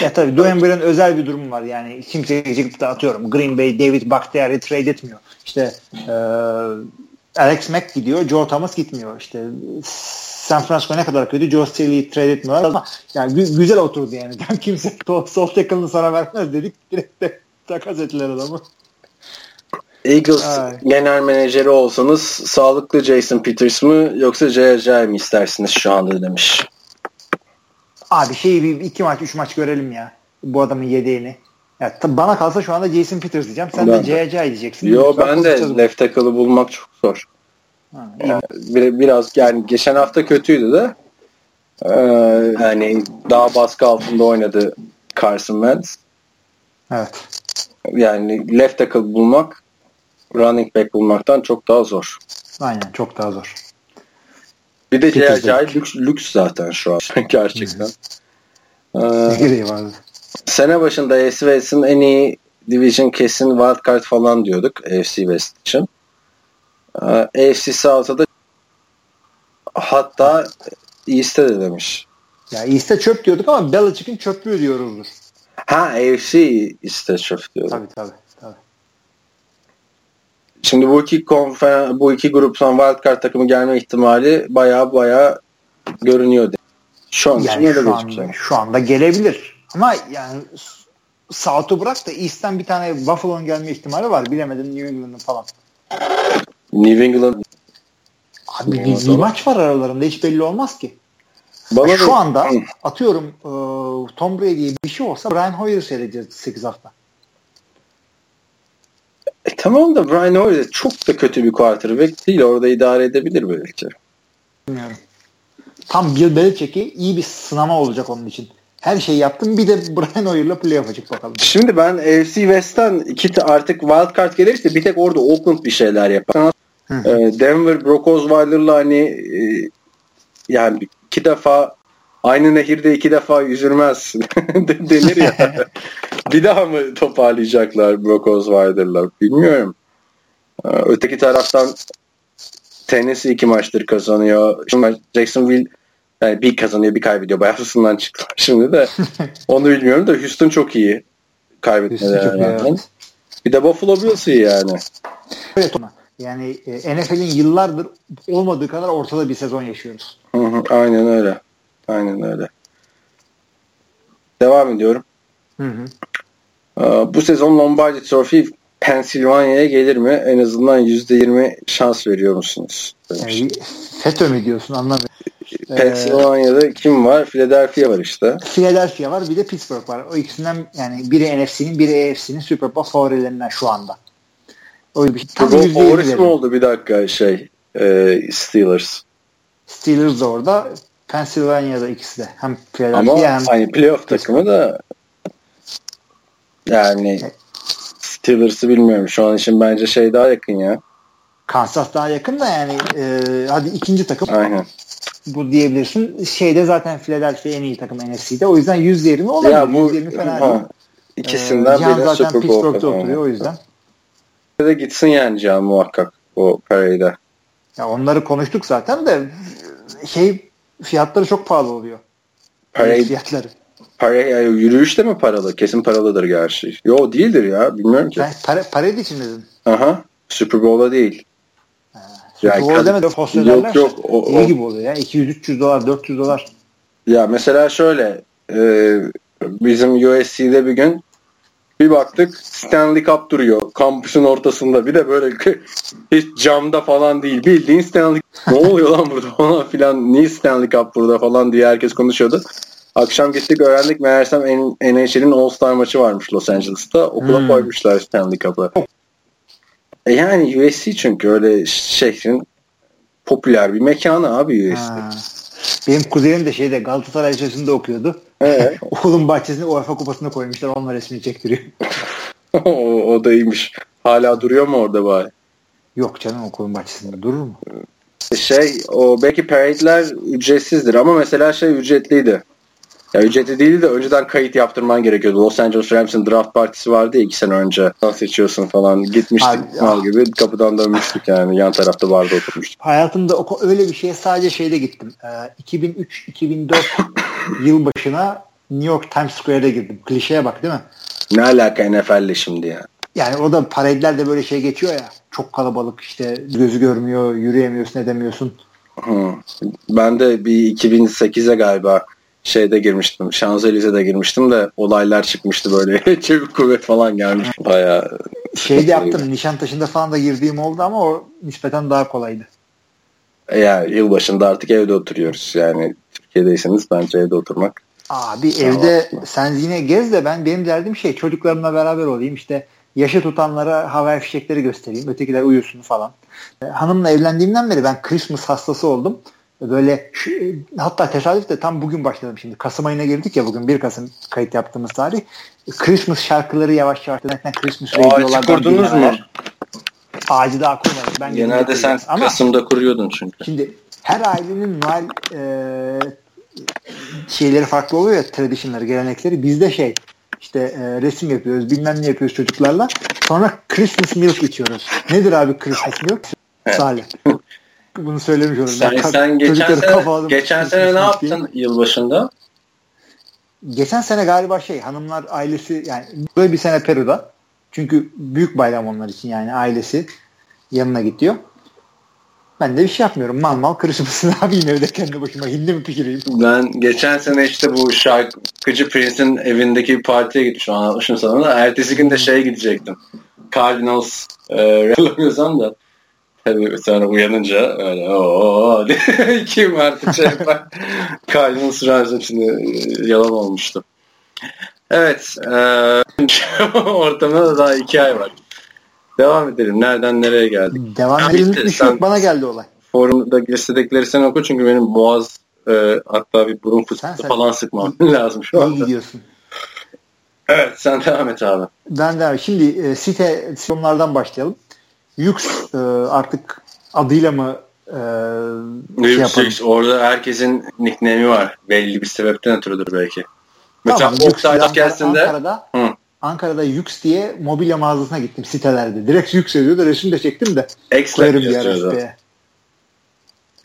Ya tabii Dwayne Brown özel bir durum var. Yani kimse çıkıp da atıyorum. Green Bay David Bakhtiari trade etmiyor. İşte e, Alex Mack gidiyor. Joe Thomas gitmiyor. İşte San Francisco ne kadar kötü Joe Staley'i trade etmiyorlar ama yani gü- güzel oturdu yani. Kimse sol tackle'ını sana vermez dedik. Direkt de takas ettiler adamı. Eagles Ay. genel menajeri olsanız sağlıklı Jason Peters mı yoksa J.J. mi istersiniz şu anda demiş. Abi şey bir iki maç üç maç görelim ya. Bu adamın yedeğini. Ya, bana kalsa şu anda Jason Peters diyeceğim. Sen ben de J.J. diyeceksin. Yo ben de left tackle'ı bulmak çok zor. Ha, yani, biraz yani geçen hafta kötüydü de ee, yani daha baskı altında oynadı Carson Wentz. Evet. Yani left tackle bulmak running back bulmaktan çok daha zor. Aynen çok daha zor. Bir de şey acayip lüks, lüks zaten şu an gerçekten. ee, sene başında AFC West'in en iyi division kesin wildcard falan diyorduk AFC West için. Ee, AFC South'a da hatta East'e de demiş. Ya East'e çöp diyorduk ama Belichick'in çöplüğü diyoruzdur. Ha AFC East'e çöp diyorduk. Tabii tabii. tabii. Şimdi bu iki konfer bu iki gruptan wildcard takımı gelme ihtimali baya baya görünüyor. Şu an yani şu, anda, şu anda gelebilir. Ama yani South'u bırak da East'ten bir tane Buffalo'nun gelme ihtimali var. Bilemedim New England'ın falan. New England Abi bir, bir maç var aralarında hiç belli olmaz ki. Bana şu da... anda atıyorum e, Tom Brady'ye bir şey olsa Brian Hoyer seyredeceğiz 8 hafta. E, tamam da Brian Hoyer çok da kötü bir quarterback değil. Orada idare edebilir belki. Bilmiyorum. Tam Bill Belichick'i iyi bir sınama olacak onun için. Her şeyi yaptım. Bir de Brian Hoyer'la playoff açık bakalım. Şimdi ben AFC West'ten iki artık wild card gelirse bir tek orada Oakland bir şeyler yapar. Ee, Denver Brock Osweiler'la hani e, yani iki defa aynı nehirde iki defa yüzülmez denir ya. bir daha mı toparlayacaklar Brock Osweiler'la bilmiyorum. Ee, öteki taraftan Tennessee iki maçtır kazanıyor. Şimdi Jacksonville yani bir kazanıyor bir kaybediyor. Bayağısından çıktılar şimdi de. Onu bilmiyorum da Houston çok iyi. Kaybetmeler Bir de Buffalo Bills iyi yani. Evet ona. Yani e, NFL'in yıllardır olmadığı kadar ortada bir sezon yaşıyoruz. Hı hı, aynen öyle. Aynen öyle. Devam ediyorum. Hı hı. Ee, bu sezon Lombardi Trophy Pensilvanya'ya gelir mi? En azından %20 şans veriyor musunuz? Yani, FETÖ mü diyorsun anlamıyorum. Ee, Pensilvanya'da kim var? Philadelphia var işte. Philadelphia var bir de Pittsburgh var. O ikisinden yani biri NFC'nin biri AFC'nin Super Bowl favorilerinden şu anda. O bir Super Bowl favorisi mi oldu bir dakika şey e, Steelers? Steelers da orada. Pennsylvania'da ikisi de. Hem Philadelphia Ama hem hani playoff takımı da yani Steelers'ı bilmiyorum. Şu an için bence şey daha yakın ya. Kansas daha yakın da yani e, hadi ikinci takım. Aynen. Bu diyebilirsin. Şeyde zaten Philadelphia en iyi takım NFC'de. O yüzden %20 olabilir. Ya bu, %20 fena değil. İkisinden ee, biri zaten Super Pittsburgh'da oturuyor o yüzden. De gitsin yani Can muhakkak o parayla. Ya onları konuştuk zaten de şey fiyatları çok pahalı oluyor. Parayı, fiyatları. Para, yani yürüyüş de mi paralı? Kesin paralıdır gerçi. Yo değildir ya. Bilmiyorum ki. Ben para, parayı da için dedim. Aha. Super Bowl'a değil. Ha, Super Bowl demedim. Yok yok. O, o, iyi gibi oluyor ya. 200-300 dolar, 400 dolar. Ya mesela şöyle e, bizim USC'de bir gün bir baktık Stanley Cup duruyor kampüsün ortasında. Bir de böyle hiç camda falan değil. Bildiğin Stanley Ne oluyor lan burada falan filan. Niye Stanley Cup burada falan diye herkes konuşuyordu. Akşam gittik öğrendik meğersem NHL'in All-Star maçı varmış Los Angeles'ta. Okula hmm. koymuşlar Stanley Cup'ı. E yani USC çünkü öyle şehrin popüler bir mekanı abi USC. Ha. Benim kuzenim de şeyde Galatasaray Lisesi'nde okuyordu. Evet. Okulun bahçesine UEFA kupasına koymuşlar. Onunla resmini çektiriyor. o, o da iyiymiş. Hala duruyor mu orada bari? Yok canım okulun bahçesinde durur mu? Şey o belki parade'ler ücretsizdir ama mesela şey ücretliydi. Ya ücretli değildi de önceden kayıt yaptırman gerekiyordu. Los Angeles Rams'in draft partisi vardı ya iki sene önce. Nasıl seçiyorsun falan. Gitmiştik Abi, mal gibi kapıdan dönmüştük yani. Yan tarafta barda oturmuştuk. Hayatımda öyle bir şeye sadece şeyde gittim. Ee, 2003-2004 yılbaşına New York Times Square'de girdim. Klişeye bak değil mi? Ne alaka NFL'le şimdi ya? Yani orada parade'lerde böyle şey geçiyor ya. Çok kalabalık işte gözü görmüyor, yürüyemiyorsun, edemiyorsun. Hı. Ben de bir 2008'e galiba şeyde girmiştim. Şanzelize'de girmiştim de olaylar çıkmıştı böyle. Çevik kuvvet falan gelmiş. Baya şeyde yaptım. Nişantaşı'nda falan da girdiğim oldu ama o nispeten daha kolaydı. Yani yılbaşında artık evde oturuyoruz. Yani Türkiye'deyseniz bence evde oturmak. Abi evde sen yine gez de ben benim derdim şey çocuklarımla beraber olayım işte yaşı tutanlara hava fişekleri göstereyim ötekiler uyusun falan. Hanımla evlendiğimden beri ben Christmas hastası oldum böyle şu, hatta tesadüf de tam bugün başladım şimdi. Kasım ayına girdik ya bugün 1 Kasım kayıt yaptığımız tarih. Christmas şarkıları yavaş yavaş zaten Christmas radyolardan kurdunuz mu? Ağacı daha kurmadım. Ben Genelde sen Ama Kasım'da kuruyordun çünkü. Şimdi her ailenin Noel e, şeyleri farklı oluyor ya traditionları, gelenekleri. Bizde şey işte e, resim yapıyoruz, bilmem ne yapıyoruz çocuklarla. Sonra Christmas milk içiyoruz. Nedir abi Christmas milk? Salih. Bunu söylemiş olurum. Sen, sen geçen sene, geçen sene ne yaptın diye. yılbaşında? Geçen sene galiba şey hanımlar ailesi yani böyle bir sene Peru'da. Çünkü büyük bayram onlar için yani ailesi yanına gidiyor. Ben de bir şey yapmıyorum. Mal mal abi yine evde kendi başıma hindi mi pişireyim? Ben geçen sene işte bu şarkıcı Prince'in evindeki bir partiye gitmişim anlatmışım sana da. Ertesi gün de şeye gidecektim. Cardinals e, da Tabii sonra uyanınca öyle ooo kim artık şey yapar. Kalbinin sırası şimdi e, yalan olmuştu. Evet. E, ortamda da daha iki ay var. Devam edelim. Nereden nereye geldik? Devam edelim. Bir şey bana geldi olay. Forumda listedekileri sen oku çünkü benim boğaz e, hatta bir burun fıstığı falan sıkmam lazım şu anda. İyi. Evet sen devam et abi. Ben de şimdi e, site sorunlardan başlayalım. Yux e, artık adıyla mı e, şey yapalım? Orada herkesin nickname'i var. Belli bir sebepten ötürüdür belki. Mesela tamam, Oktay Podcast'inde Ankara'da, Hı. Ankara'da Yux diye mobilya mağazasına gittim sitelerde. Direkt Yux yazıyordu. Resim de çektim de. X'le mi yazıyordu?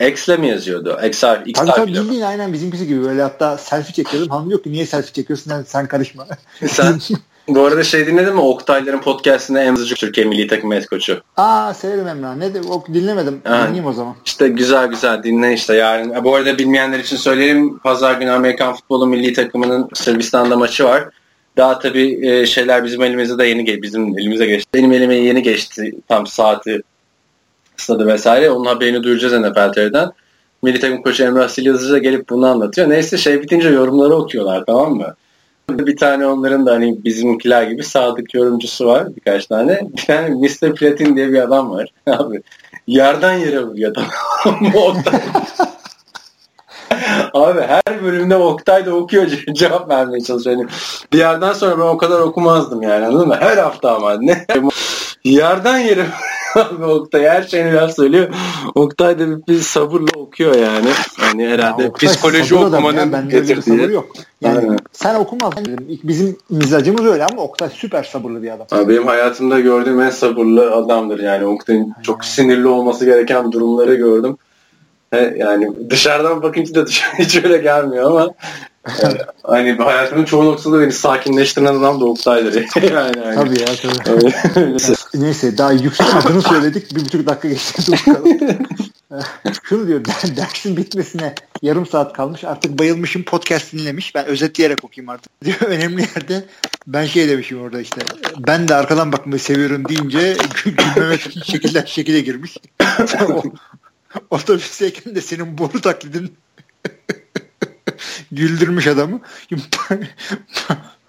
X'le mi yazıyordu? X harf, X tabii tabii bildiğin aynen bizimkisi gibi. Böyle hatta selfie çekiyordum. Hanım yok ki niye selfie çekiyorsun? Yani sen karışma. Sen Bu arada şey dinledin mi? Oktayların podcastinde Emzacık Türkiye Milli Takım Head Koçu. Aa severim Emrah. Ne de, o, dinlemedim. Ha. Dinleyeyim o zaman. İşte güzel güzel dinle işte yarın. Bu arada bilmeyenler için söyleyelim. Pazar günü Amerikan Futbolu Milli Takımının Sırbistan'da maçı var. Daha tabii e, şeyler bizim elimize de yeni geçti. Bizim elimize geçti. Benim elime yeni geçti. Tam saati stadı vesaire. Onun haberini duyuracağız NFL TV'den. Milli takım koçu Emrah Silyazıcı da gelip bunu anlatıyor. Neyse şey bitince yorumları okuyorlar tamam mı? Bir tane onların da hani bizimkiler gibi sadık yorumcusu var birkaç tane. Bir tane Mr. Platin diye bir adam var. Abi yerden yere vuruyor mı? Abi her bölümde Oktay da okuyor cevap vermeye çalışıyor. Yani bir yerden sonra ben o kadar okumazdım yani anladın mı? Her hafta ama ne? Yerden yere abi Oktay her şeyini biraz söylüyor. Oktay da bir, bir sabırla okuyor yani. Hani herhalde ya, psikoloji okumanın ya, getirdiği. yok. Yani Aynen. sen okumazsın. Bizim mizacımız öyle ama Oktay süper sabırlı bir adam. Abi benim hayatımda gördüğüm en sabırlı adamdır yani. Oktay'ın çok sinirli olması gereken durumları gördüm. Yani dışarıdan bakınca da dışarı hiç öyle gelmiyor ama yani, hani hayatımın çoğu noktada beni sakinleştiren adam da Oktay'dır. yani, yani. Tabii ya tabii. Neyse daha yüksek adını söyledik. Bir buçuk dakika geçti. Şunu diyor dersin bitmesine yarım saat kalmış. Artık bayılmışım podcast dinlemiş. Ben özetleyerek okuyayım artık. Diyor önemli yerde ben şey demişim orada işte. Ben de arkadan bakmayı seviyorum deyince gülmeme şekiller şekile girmiş. Otobüsteyken de senin boru taklidin güldürmüş adamı.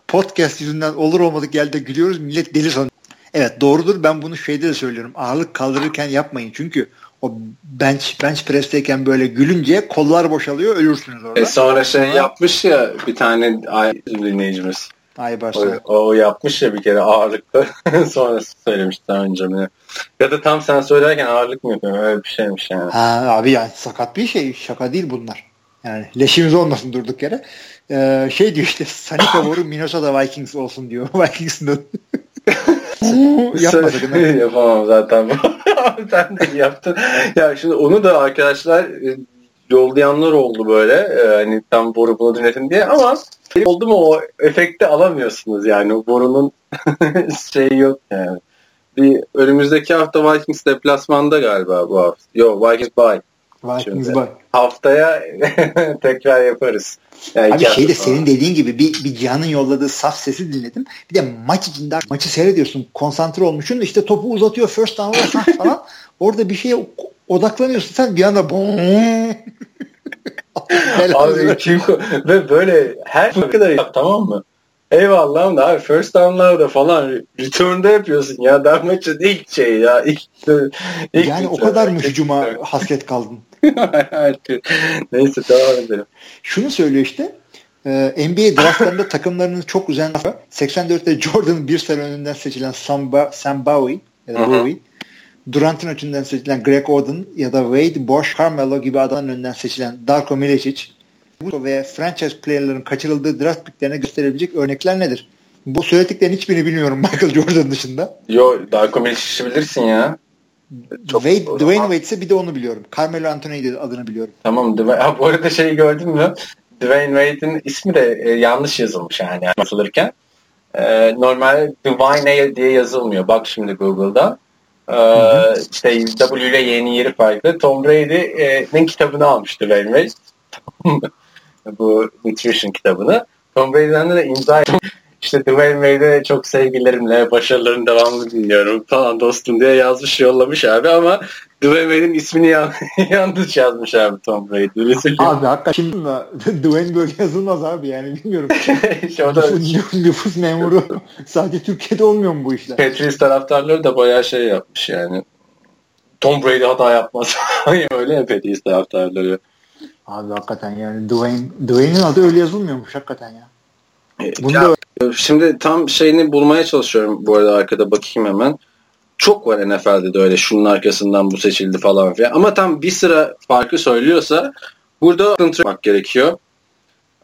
Podcast yüzünden olur olmadık geldi gülüyoruz. Millet deli sanıyor. Evet doğrudur. Ben bunu şeyde de söylüyorum. Ağırlık kaldırırken yapmayın. Çünkü o bench bench pressteyken böyle gülünce kollar boşalıyor ölürsünüz orada. E sonra şey yapmış ya bir tane dinleyicimiz. Aybars. O, o yapmış ya bir kere ağırlıkta. sonra söylemiş daha önce mi? Ya da tam sen söylerken ağırlık mı yapıyor? Öyle bir şeymiş yani. Ha, abi yani sakat bir şey. Şaka değil bunlar. Yani leşimiz olmasın durduk yere. Ee, şey diyor işte Sunny Favoru Minnesota Vikings olsun diyor. Vikings'ın Yapma sakın. Yapamam zaten. Sen de yaptın. Ya şimdi onu da arkadaşlar e, yollayanlar oldu böyle. E, hani tam boru bunu dinletin diye ama oldu mu o efekti alamıyorsunuz yani. O borunun şeyi yok yani. Bir önümüzdeki hafta Vikings deplasmanda galiba bu hafta. Yok Vikings bye. Vikings bye. Haftaya tekrar yaparız. Yani Abi şey de senin dediğin gibi bir, bir Cihan'ın yolladığı saf sesi dinledim. Bir de maç içinde maçı seyrediyorsun. Konsantre olmuşsun. işte topu uzatıyor first down falan. Orada bir şeye odaklanıyorsun. Sen bir anda Abi kim ve böyle her kadar yap tamam mı? Eyvallah da abi first down'larda falan return'da yapıyorsun ya. Daha maçın ilk şey ya. İlk, ilk yani o kadar mı hücuma hasret kaldın? Neyse devam edelim. Şunu söylüyor işte. E, NBA draftlarında takımlarının çok uzayan 84'te Jordan'ın bir sene önünden seçilen Sam, ba Sam Bowie ya da Bowie Durant'ın önünden seçilen Greg Oden ya da Wade, Bosch, Carmelo gibi adamların önünden seçilen Darko Milicic ve franchise player'ların kaçırıldığı draft picklerine gösterebilecek örnekler nedir? Bu söylediklerin hiçbirini bilmiyorum Michael Jordan dışında. Yo Darko Milicic'i bilirsin ya. Çok Wade, Dwayne Wade ise bir de onu biliyorum. Carmelo Anthony adını biliyorum. Tamam. Ha, bu arada şeyi gördün mü? Dwayne Wade'in ismi de e, yanlış yazılmış yani yazılırken. E, normalde Dwayne diye yazılmıyor. Bak şimdi Google'da. E, işte W ile Y'nin yeri farklı. Tom Brady'nin kitabını almıştı Dwayne Wade. bu Nutrition kitabını. Tom Brady'den de imza işte Dwayne Wade'e çok sevgilerimle başarıların devamını dinliyorum falan dostum diye yazmış yollamış abi ama Dwayne Wade'in ismini yan yanlış yazmış abi Tom Brady. Abi hakikaten şimdi Dwayne böyle yazılmaz abi yani bilmiyorum. nüfus, nüfus memuru sadece Türkiye'de olmuyor mu bu işler? Patriots taraftarları da bayağı şey yapmış yani. Tom Brady hata yapmaz. öyle ya Patriots taraftarları. Abi hakikaten yani Dwayne Dwayne'in adı öyle yazılmıyormuş hakikaten ya. E, Bunu ya, da... Şimdi tam şeyini bulmaya çalışıyorum bu arada arkada bakayım hemen. Çok var NFL'de de öyle şunun arkasından bu seçildi falan filan. Ama tam bir sıra farkı söylüyorsa burada Oakland gerekiyor.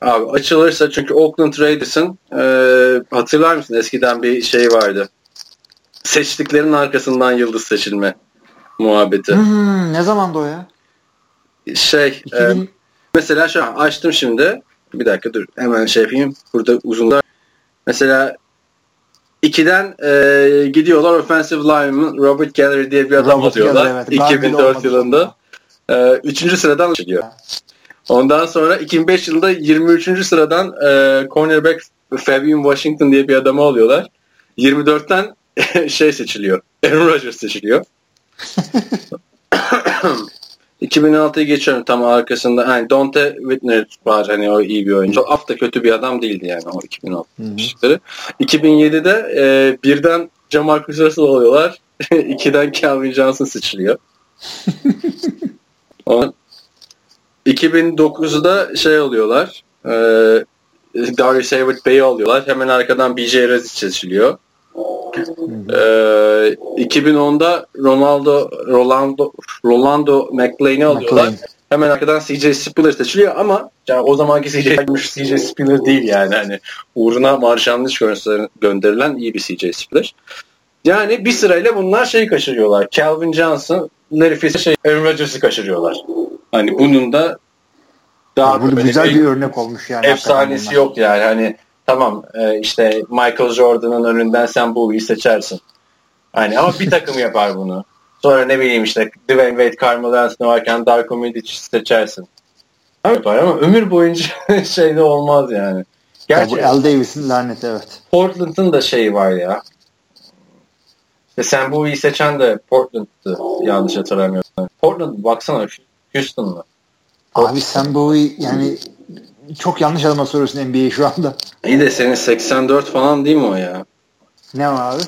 Abi açılırsa çünkü Oakland Raiders'ın e, hatırlar mısın eskiden bir şey vardı. Seçtiklerin arkasından yıldız seçilme muhabbeti. Hmm, ne zamandı o ya? Şey 2000... e, mesela şu an açtım şimdi. Bir dakika dur hemen şey yapayım. Burada uzunlar. Mesela ikiden e, gidiyorlar offensive lineman Robert Gallery diye bir adam Robert alıyorlar. evet. 2004 yılında. E, üçüncü sıradan çıkıyor. Ondan sonra 2005 yılında 23. sıradan e, cornerback Fabian Washington diye bir adamı alıyorlar. 24'ten şey seçiliyor. Aaron Rodgers seçiliyor. 2006'yı geçiyorum tam arkasında. Yani Dante Whitner var hani o iyi bir oyuncu. Af da kötü bir adam değildi yani o 2006 çıktıkları. 2007'de e, birden Jamarcus Russell oluyorlar. İkiden Calvin Johnson seçiliyor. 2009'da şey oluyorlar. E, Darius Hayward Bey'i alıyorlar. Hemen arkadan BJ Razic seçiliyor. Ee, 2010'da Ronaldo Rolando Rolando McLean'i alıyorlar. McLean. Hemen arkadan CJ Spiller seçiliyor ama yani o zamanki CJ CJ Spiller değil yani hani uğruna marşanlış gönderilen iyi bir CJ Spiller. Yani bir sırayla bunlar şey kaçırıyorlar. Calvin Johnson, Larry Fitz'e şey Aaron Rodgers'ı kaçırıyorlar. Hani bunun da daha Burada güzel bir örnek olmuş yani. Efsanesi yok yani. Hani tamam e, işte Michael Jordan'ın önünden sen Bowie'yi seçersin. Hani ama bir takım yapar bunu. Sonra ne bileyim işte Dwayne Wade, Carmelo Anthony varken Darko Milic seçersin. Yapar ama ömür boyunca şeyde olmaz yani. Gerçi ya bu Al Davis'in laneti evet. Portland'ın da şeyi var ya. İşte sen bu iyi seçen de Portland'dı yanlış hatırlamıyorsam. Portland baksana Houston'la. Abi sen bu yani çok yanlış adama soruyorsun NBA şu anda. İyi de senin 84 falan değil mi o ya? Ne var abi?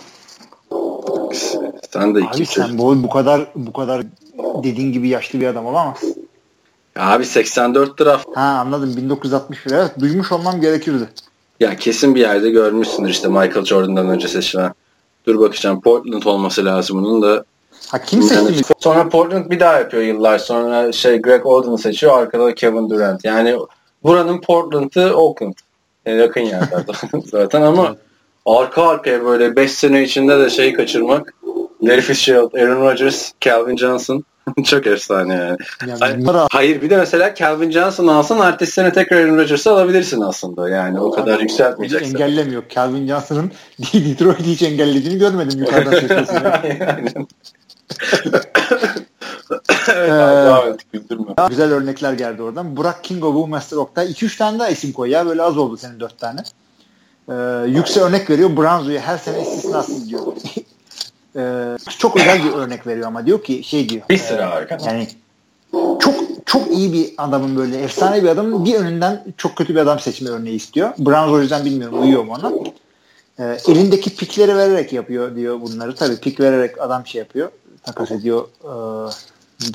Sen de abi sen bu, bu kadar bu kadar dediğin gibi yaşlı bir adam olamaz. Abi 84 draft. Ha anladım 1961 evet duymuş olmam gerekirdi. Ya kesin bir yerde görmüşsündür işte Michael Jordan'dan önce seçilen. Dur bakacağım Portland olması lazım bunun da. Ha kim seçti mi? Sonra Portland bir daha yapıyor yıllar sonra şey Greg Oden'ı seçiyor arkada Kevin Durant. Yani buranın Portland'ı Oakland. Yani yakın yerlerde zaten ama arka arkaya böyle 5 sene içinde de şeyi kaçırmak Larry Fitzgerald, Aaron Rodgers, Calvin Johnson çok efsane yani. yani hayır, hayır bir de mesela Calvin Johnson alsan ertesi sene tekrar Aaron Rodgers'ı alabilirsin aslında. Yani o kadar yükseltmeyeceksin. Engellemiyor. Calvin Johnson'ın Detroit'i hiç engellediğini görmedim yukarıdan evet, ee, güzel örnekler geldi oradan. Burak Kingo bu Master Oktay. 2-3 tane daha isim koy ya. Böyle az oldu senin 4 tane. Ee, yüksek örnek veriyor. Branzo'yu her sene istisnasız diyor. ee, çok özel bir örnek veriyor ama diyor ki şey diyor. Bir sıra harika. Yani çok çok iyi bir adamın böyle efsane bir adamın bir önünden çok kötü bir adam seçme örneği istiyor. Branzo o yüzden bilmiyorum uyuyor mu ona. Ee, elindeki pikleri vererek yapıyor diyor bunları. Tabii pik vererek adam şey yapıyor. Takas ediyor. Ee,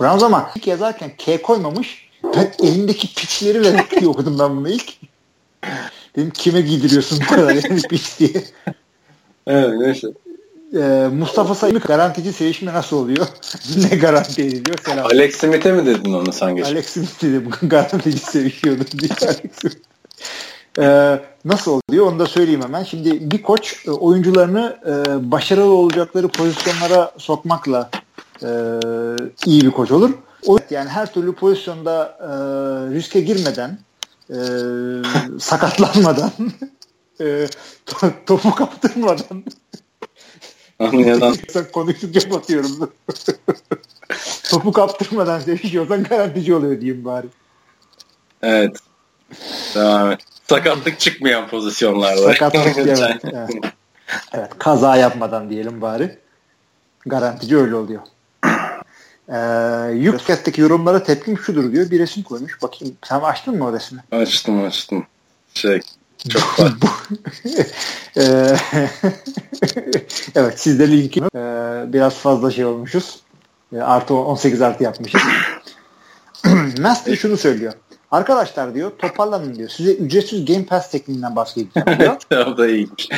Browns ama ilk yazarken K koymamış. Ben elindeki piçleri vererek diye okudum ben bunu ilk. Dedim kime giydiriyorsun bu kadar yani piç diye. Evet neyse. Ee, Mustafa Sayım'ı garantici sevişme nasıl oluyor? ne garanti ediliyor? Selam. Alex Smith'e mi dedin onu sen geç? Alex Smith dedi garantici sevişiyordu diye Alex Ee, nasıl oluyor onu da söyleyeyim hemen. Şimdi bir koç e, oyuncularını e, başarılı olacakları pozisyonlara sokmakla e, iyi bir koç olur. O yani her türlü pozisyonda e, riske girmeden e, sakatlanmadan e, to, topu kaptırmadan Anlayan. Konuştukça batıyorum. topu kaptırmadan sevişiyorsan garantici oluyor diyeyim bari. Evet. Devam et. Sakatlık çıkmayan pozisyonlarda. Sakatlık evet. evet. evet. Kaza yapmadan diyelim bari. Garantici öyle oluyor. Ee, Yüksek'teki yorumlara tepkim şudur diyor. Bir resim koymuş. Bakayım sen açtın mı o resmi? Açtım açtım. Şey çok. Ee, evet sizde linki ee, biraz fazla şey olmuşuz. Ee, artı 18 artı yapmışız. Master şunu söylüyor. Arkadaşlar diyor toparlanın diyor. Size ücretsiz Game Pass tekniğinden bahsedeceğim diyor. o da iyiymiş.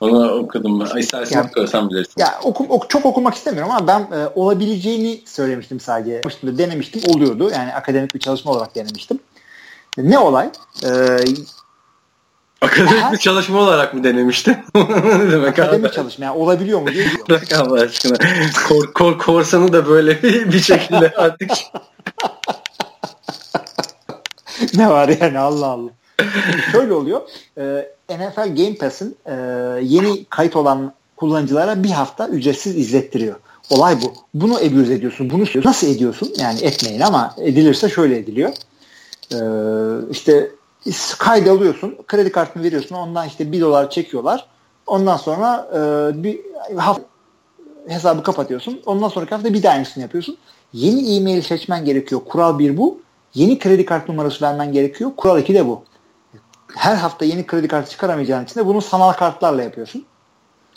Onu okudum. İstersen yani, okursam bilirsin. Ya oku, ok, çok okumak istemiyorum ama ben e, olabileceğini söylemiştim sadece. Denemiştim oluyordu. Yani akademik bir çalışma olarak denemiştim. Ne olay? E, Akademik bir çalışma olarak mı denemiştin? ne demek Akademik çalışma yani olabiliyor mu diye Bırak Allah aşkına. Kor, kor, korsanı da böyle bir şekilde artık ne var yani Allah Allah. Şöyle oluyor. E, NFL Game Pass'in e, yeni kayıt olan kullanıcılara bir hafta ücretsiz izlettiriyor. Olay bu. Bunu abuse ediyorsun. Bunu nasıl ediyorsun? Yani etmeyin ama edilirse şöyle ediliyor. Ee, işte kaydı alıyorsun. Kredi kartını veriyorsun. Ondan işte 1 dolar çekiyorlar. Ondan sonra e, bir hafta hesabı kapatıyorsun. Ondan sonraki hafta bir daha aynısını yapıyorsun. Yeni e-mail seçmen gerekiyor. Kural bir bu. Yeni kredi kart numarası vermen gerekiyor. Kural iki de bu. Her hafta yeni kredi kartı çıkaramayacağın için de bunu sanal kartlarla yapıyorsun.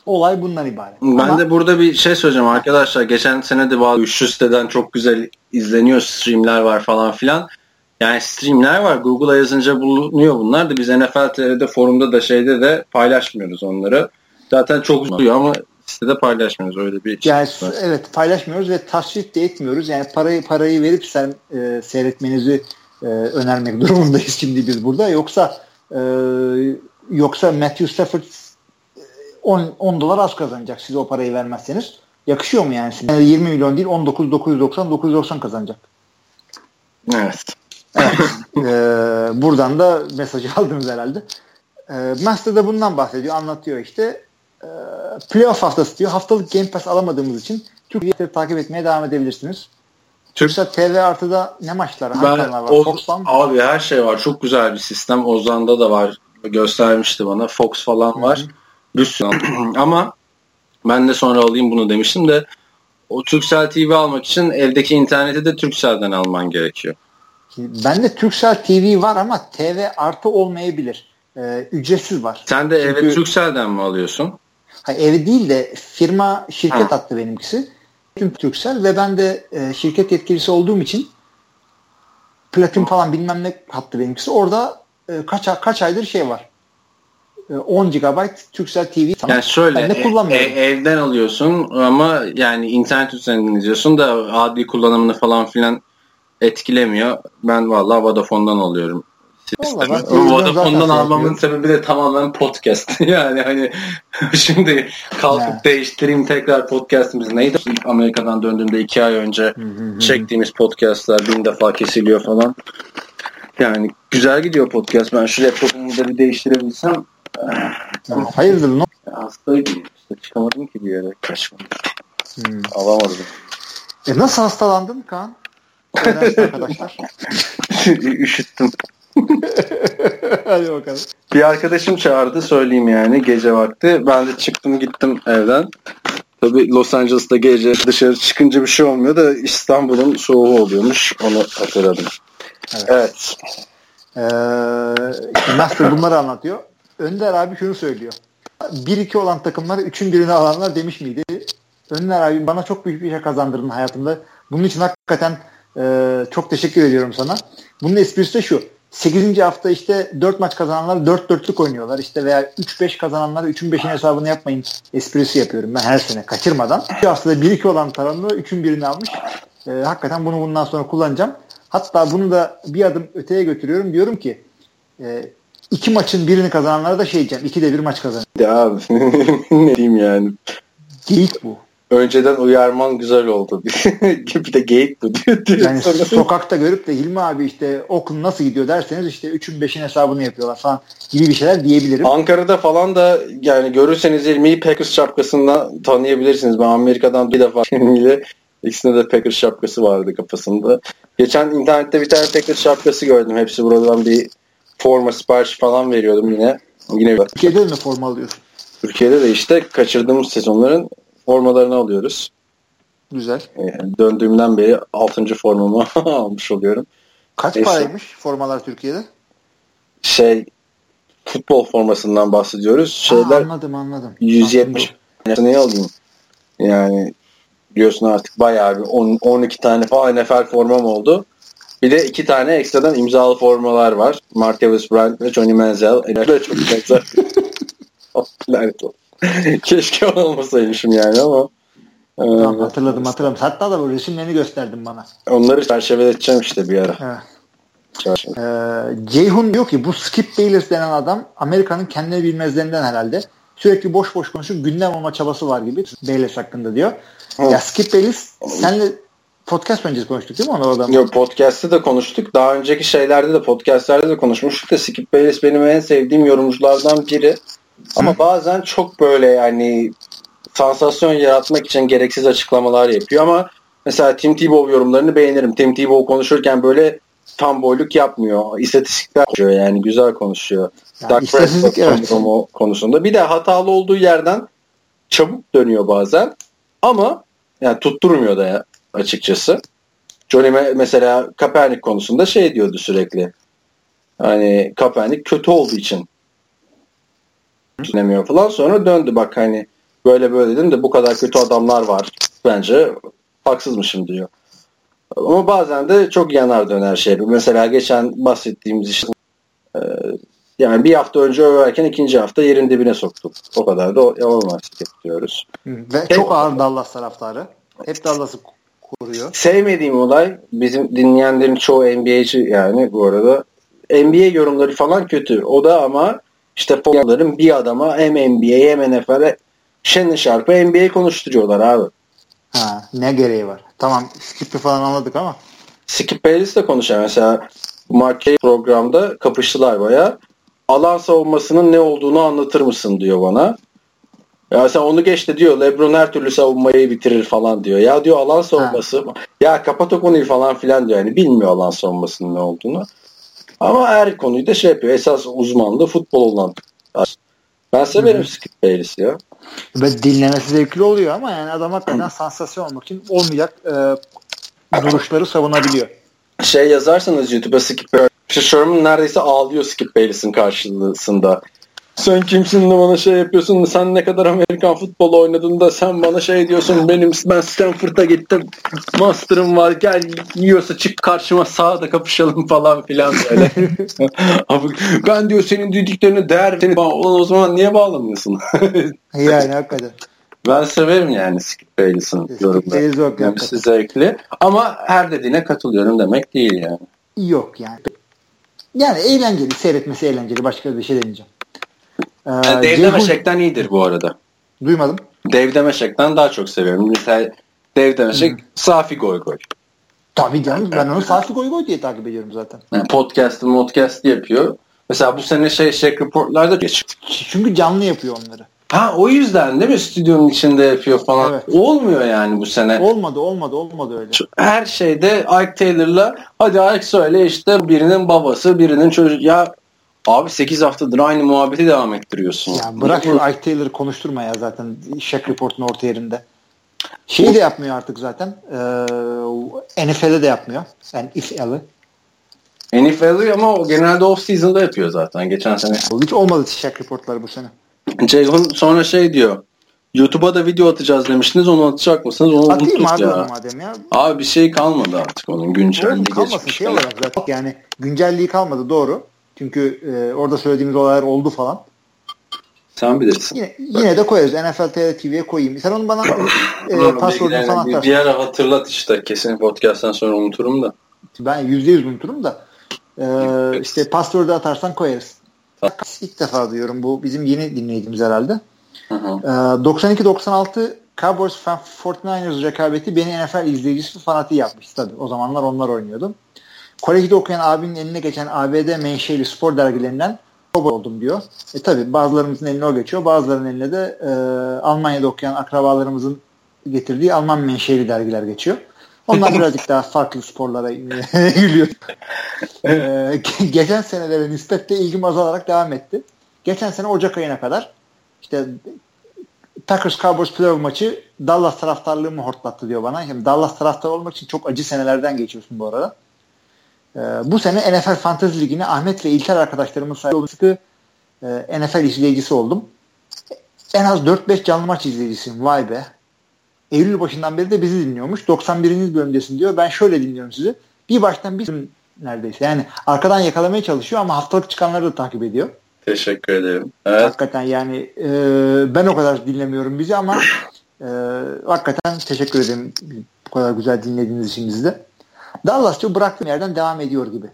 Olay bundan ibaret. Ben Ama, de burada bir şey söyleyeceğim arkadaşlar. Geçen sene de bazı üçlü siteden çok güzel izleniyor streamler var falan filan. Yani streamler var. Google'a yazınca bulunuyor bunlar da biz NFL TR'de forumda da şeyde de paylaşmıyoruz onları. Zaten çok oluyor ama sitede paylaşmıyoruz öyle bir şey. Yani var. evet paylaşmıyoruz ve tasvip de etmiyoruz. Yani parayı parayı verip sen e, seyretmenizi e, önermek durumundayız şimdi biz burada. Yoksa e, yoksa Matthew Stafford 10, 10 dolar az kazanacak siz o parayı vermezseniz. Yakışıyor mu yani? yani 20 milyon değil 19 990 990 kazanacak. Evet. evet. ee, buradan da mesajı aldınız herhalde. Ee, Master da bundan bahsediyor. Anlatıyor işte. Ee, playoff haftası diyor. Haftalık Game Pass alamadığımız için Türkiye'yi takip etmeye devam edebilirsiniz. Türksel TV artıda ne maçlar? Ben, var? O, Fox falan Abi her şey var. Çok güzel bir sistem. Ozan'da da var. Göstermişti bana. Fox falan var. Hı-hı. Bir sürü. Ama ben de sonra alayım bunu demiştim de o Turkcell TV almak için evdeki interneti de Turkcell'den alman gerekiyor. Ben de Turkcell TV var ama TV artı olmayabilir. Ee, ücretsiz var. Sen de Çünkü, eve Turkcell'den mi alıyorsun? Hayır, ev değil de firma şirket ha. attı benimkisi. Tüm Turkcell ve ben de e, şirket yetkilisi olduğum için platin falan bilmem ne hattı benimkisi. Orada e, kaç kaç aydır şey var. 10 e, GB Turkcell TV. Yani şöyle e, e, evden alıyorsun ama yani internet üzerinden izliyorsun da adli kullanımını falan filan etkilemiyor. Ben vallahi Vodafone'dan alıyorum. Vodafone'dan almamın sebebi de tamamen podcast. yani hani şimdi kalkıp yeah. değiştireyim tekrar podcastimiz neydi? Amerika'dan döndüğümde iki ay önce çektiğimiz podcastlar bin defa kesiliyor falan. Yani güzel gidiyor podcast. Ben şu laptopumu da bir değiştirebilsem Hayırdır ne? Hastaydım işte çıkamadım ki bir yere kaçmadım. Hmm. Alamadım. E nasıl hastalandın Kaan? arkadaşlar. Üşüttüm. Hadi bakalım. Bir arkadaşım çağırdı söyleyeyim yani gece vakti. Ben de çıktım gittim evden. Tabii Los Angeles'ta gece dışarı çıkınca bir şey olmuyor da İstanbul'un soğuğu oluyormuş. Onu hatırladım. Evet. evet. Ee, Master bunları anlatıyor. Önder abi şunu söylüyor. 1-2 olan takımlar 3'ün birini alanlar demiş miydi? Önder abi bana çok büyük bir şey kazandırdın hayatımda. Bunun için hakikaten e, çok teşekkür ediyorum sana. Bunun esprisi de şu. 8. hafta işte 4 maç kazananlar 4-4'lük oynuyorlar. İşte veya 3-5 kazananlar 3'ün 5'in hesabını yapmayın esprisi yapıyorum ben her sene kaçırmadan. Bir haftada 1-2 olan tarafında 3'ün birini almış. E, hakikaten bunu bundan sonra kullanacağım. Hatta bunu da bir adım öteye götürüyorum. Diyorum ki e, iki maçın birini kazananlara da şey diyeceğim. İki de bir maç kazanır. Ya abi ne diyeyim yani. Geyik bu. Önceden uyarman güzel oldu. bir de geyik bu diyor. diyor yani sokakta görüp de Hilmi abi işte okul nasıl gidiyor derseniz işte 3'ün 5'in hesabını yapıyorlar falan gibi bir şeyler diyebilirim. Ankara'da falan da yani görürseniz Hilmi'yi Packers şapkasında tanıyabilirsiniz. Ben Amerika'dan bir defa Hilmi'yle ikisinde de Packers şapkası vardı kafasında. Geçen internette bir tane Packers şapkası gördüm. Hepsi buradan bir forma sipariş falan veriyordum yine. Yine Türkiye'de mi forma alıyorsun? Türkiye'de de işte kaçırdığımız sezonların formalarını alıyoruz. Güzel. Yani döndüğümden beri 6. formamı almış oluyorum. Kaç Neyse. paraymış formalar Türkiye'de? Şey futbol formasından bahsediyoruz. Şeyler ha, anladım anladım. 170. Anladım. Ne alayım? Yani biliyorsun artık bayağı bir 10, 12 tane falan NFL formam oldu. Bir de iki tane ekstradan imzalı formalar var. Martavis Bryant ve Johnny Manziel. Çok benzer. Keşke olmasaymışım yani ama. Tamam, hatırladım hatırladım. Hatta da bu resimlerini gösterdim bana. Onları çerçeveleteceğim işte bir ara. Evet. Ee, Ceyhun diyor ki bu Skip Bayless denen adam Amerika'nın kendini bilmezlerinden herhalde. Sürekli boş boş konuşup gündem olma çabası var gibi Bayless hakkında diyor. Hı. Ya Skip Bayless senle podcast öncesi konuştuk değil mi onu oradan? Yok podcast'te de konuştuk. Daha önceki şeylerde de podcast'lerde de konuşmuştuk da Skip Bayless benim en sevdiğim yorumculardan biri. Ama Hı. bazen çok böyle yani sansasyon yaratmak için gereksiz açıklamalar yapıyor ama mesela Tim Tebow yorumlarını beğenirim. Tim Tebow konuşurken böyle tam boyluk yapmıyor. İstatistikler konuşuyor yani güzel konuşuyor. Yani Dark istatistik evet. konusunda. Bir de hatalı olduğu yerden çabuk dönüyor bazen. Ama yani tutturmuyor da ya, açıkçası. Johnny mesela Kaepernick konusunda şey diyordu sürekli. Hani Kaepernick kötü olduğu için dinlemiyor falan. Sonra döndü bak hani böyle böyle dedim de bu kadar kötü adamlar var. Bence haksızmışım diyor. Ama bazen de çok yanar döner şey. Mesela geçen bahsettiğimiz işte e, yani bir hafta önce överken ikinci hafta yerin dibine soktuk. O kadar da olmazlık diyoruz. Ve Hep, çok ağır Dallas taraftarı. Hep Dallas'ı koruyor. Sevmediğim olay bizim dinleyenlerin çoğu NBA'ci yani bu arada NBA yorumları falan kötü. O da ama işte Polonların bir adama hem NBA hem NFL'e Shannon Sharp'a NBA konuşturuyorlar abi. Ha, ne gereği var? Tamam Skip'i falan anladık ama. Skip Bayless de konuşuyor. Mesela Mark programda kapıştılar baya. Alan savunmasının ne olduğunu anlatır mısın diyor bana. Ya sen onu geç de diyor Lebron her türlü savunmayı bitirir falan diyor. Ya diyor alan savunması ha. ya kapat o konuyu falan filan diyor. Yani bilmiyor alan savunmasının ne olduğunu. Ama her konuyu da şey yapıyor. Esas uzmanlığı futbol olan. Ben severim Skip Bayless'i ya. Ve dinlemesi zevkli oluyor ama yani adam hakikaten sansasyon olmak için olmayacak e, duruşları savunabiliyor. Şey yazarsanız YouTube'a Skip Bayless. Sherman neredeyse ağlıyor Skip Bayless'in karşısında sen kimsin de bana şey yapıyorsun sen ne kadar Amerikan futbolu oynadın da sen bana şey diyorsun benim ben Stanford'a gittim master'ım var gel yiyorsa çık karşıma sağda kapışalım falan filan böyle. Ben diyor senin dediklerine değer seni o zaman niye bağlamıyorsun? yani hakikaten. Ben severim yani Skip Bayless'ın yorumları. Hepsi zevkli. Ama her dediğine katılıyorum demek değil yani. Yok yani. Yani eğlenceli. Seyretmesi eğlenceli. Başka bir şey demeyeceğim. Ee, Dave Ceyhun... Demeşek'ten iyidir bu arada. Duymadım. Dave Demeşek'ten daha çok seviyorum. Mesela Dave Demeşek hmm. Safi Goy Goy. Tabii canım ben onu Safi Goy Goy diye takip ediyorum zaten. Yani podcast'ı podcast yapıyor. Mesela bu sene şey şey reportlarda geç. Çünkü canlı yapıyor onları. Ha o yüzden değil mi stüdyonun içinde yapıyor falan. Evet. Olmuyor yani bu sene. Olmadı olmadı olmadı öyle. Her şeyde Ike Taylor'la hadi Ike söyle işte birinin babası birinin çocuğu. Ya Abi 8 haftadır aynı muhabbeti devam ettiriyorsun. Ya bırak şu Ike Taylor'ı konuşturma ya zaten Shaq Report'un orta yerinde. Şeyi de yapmıyor artık zaten. Ee, NFL'de de yapmıyor. Yani NFL'ı. NFL'ı ama o genelde off season'da yapıyor zaten geçen sene. Hiç olmadı Shaq Report'ları bu sene. Ceyhun sonra şey diyor. YouTube'a da video atacağız demiştiniz. Onu atacak mısınız? Onu Atayım abi ya. madem ya. Abi bir şey kalmadı artık onun güncelliği Kalmasın geçmiş. Şey olarak zaten. Yani güncelliği kalmadı doğru. Çünkü e, orada söylediğimiz olaylar oldu falan. Sen bilirsin. Yine, yine de koyarız. NFL TV TV'ye koyayım. Sen onu bana e, password'unu falan atarsın. Bir ara hatırlat işte. Kesin podcast'tan sonra unuturum da. Ben %100 unuturum da. E, işte password'u atarsan koyarız. İlk defa duyuyorum. Bu bizim yeni dinleyicimiz herhalde. E, 92-96 Cowboys 49ers rekabeti beni NFL izleyicisi fanatiği yapmış. Tabii o zamanlar onlar oynuyordu. Kolejde okuyan abinin eline geçen ABD menşeli spor dergilerinden oldum diyor. E tabi bazılarımızın eline o geçiyor. Bazılarının eline de e, Almanya'da okuyan akrabalarımızın getirdiği Alman menşeli dergiler geçiyor. Onlar birazcık daha farklı sporlara yürüyor. ee, geçen senelere nispetle ilgim azalarak devam etti. Geçen sene Ocak ayına kadar işte Packers Cowboys playoff maçı Dallas taraftarlığımı hortlattı diyor bana. Yani Dallas taraftar olmak için çok acı senelerden geçiyorsun bu arada. Ee, bu sene NFL Fantasy Ligi'ne Ahmet ve İlker arkadaşlarımın sayesinde sıkı e, NFL izleyicisi oldum. En az 4-5 canlı maç izleyicisiyim. Vay be. Eylül başından beri de bizi dinliyormuş. 91. bölümdesin diyor. Ben şöyle dinliyorum sizi. Bir baştan bir neredeyse. Yani arkadan yakalamaya çalışıyor ama haftalık çıkanları da takip ediyor. Teşekkür ederim. Evet. Hakikaten yani e, ben o kadar dinlemiyorum bizi ama e, hakikaten teşekkür ederim bu kadar güzel dinlediğiniz için bizi de. Dallas'ta bıraktığım yerden devam ediyor gibi.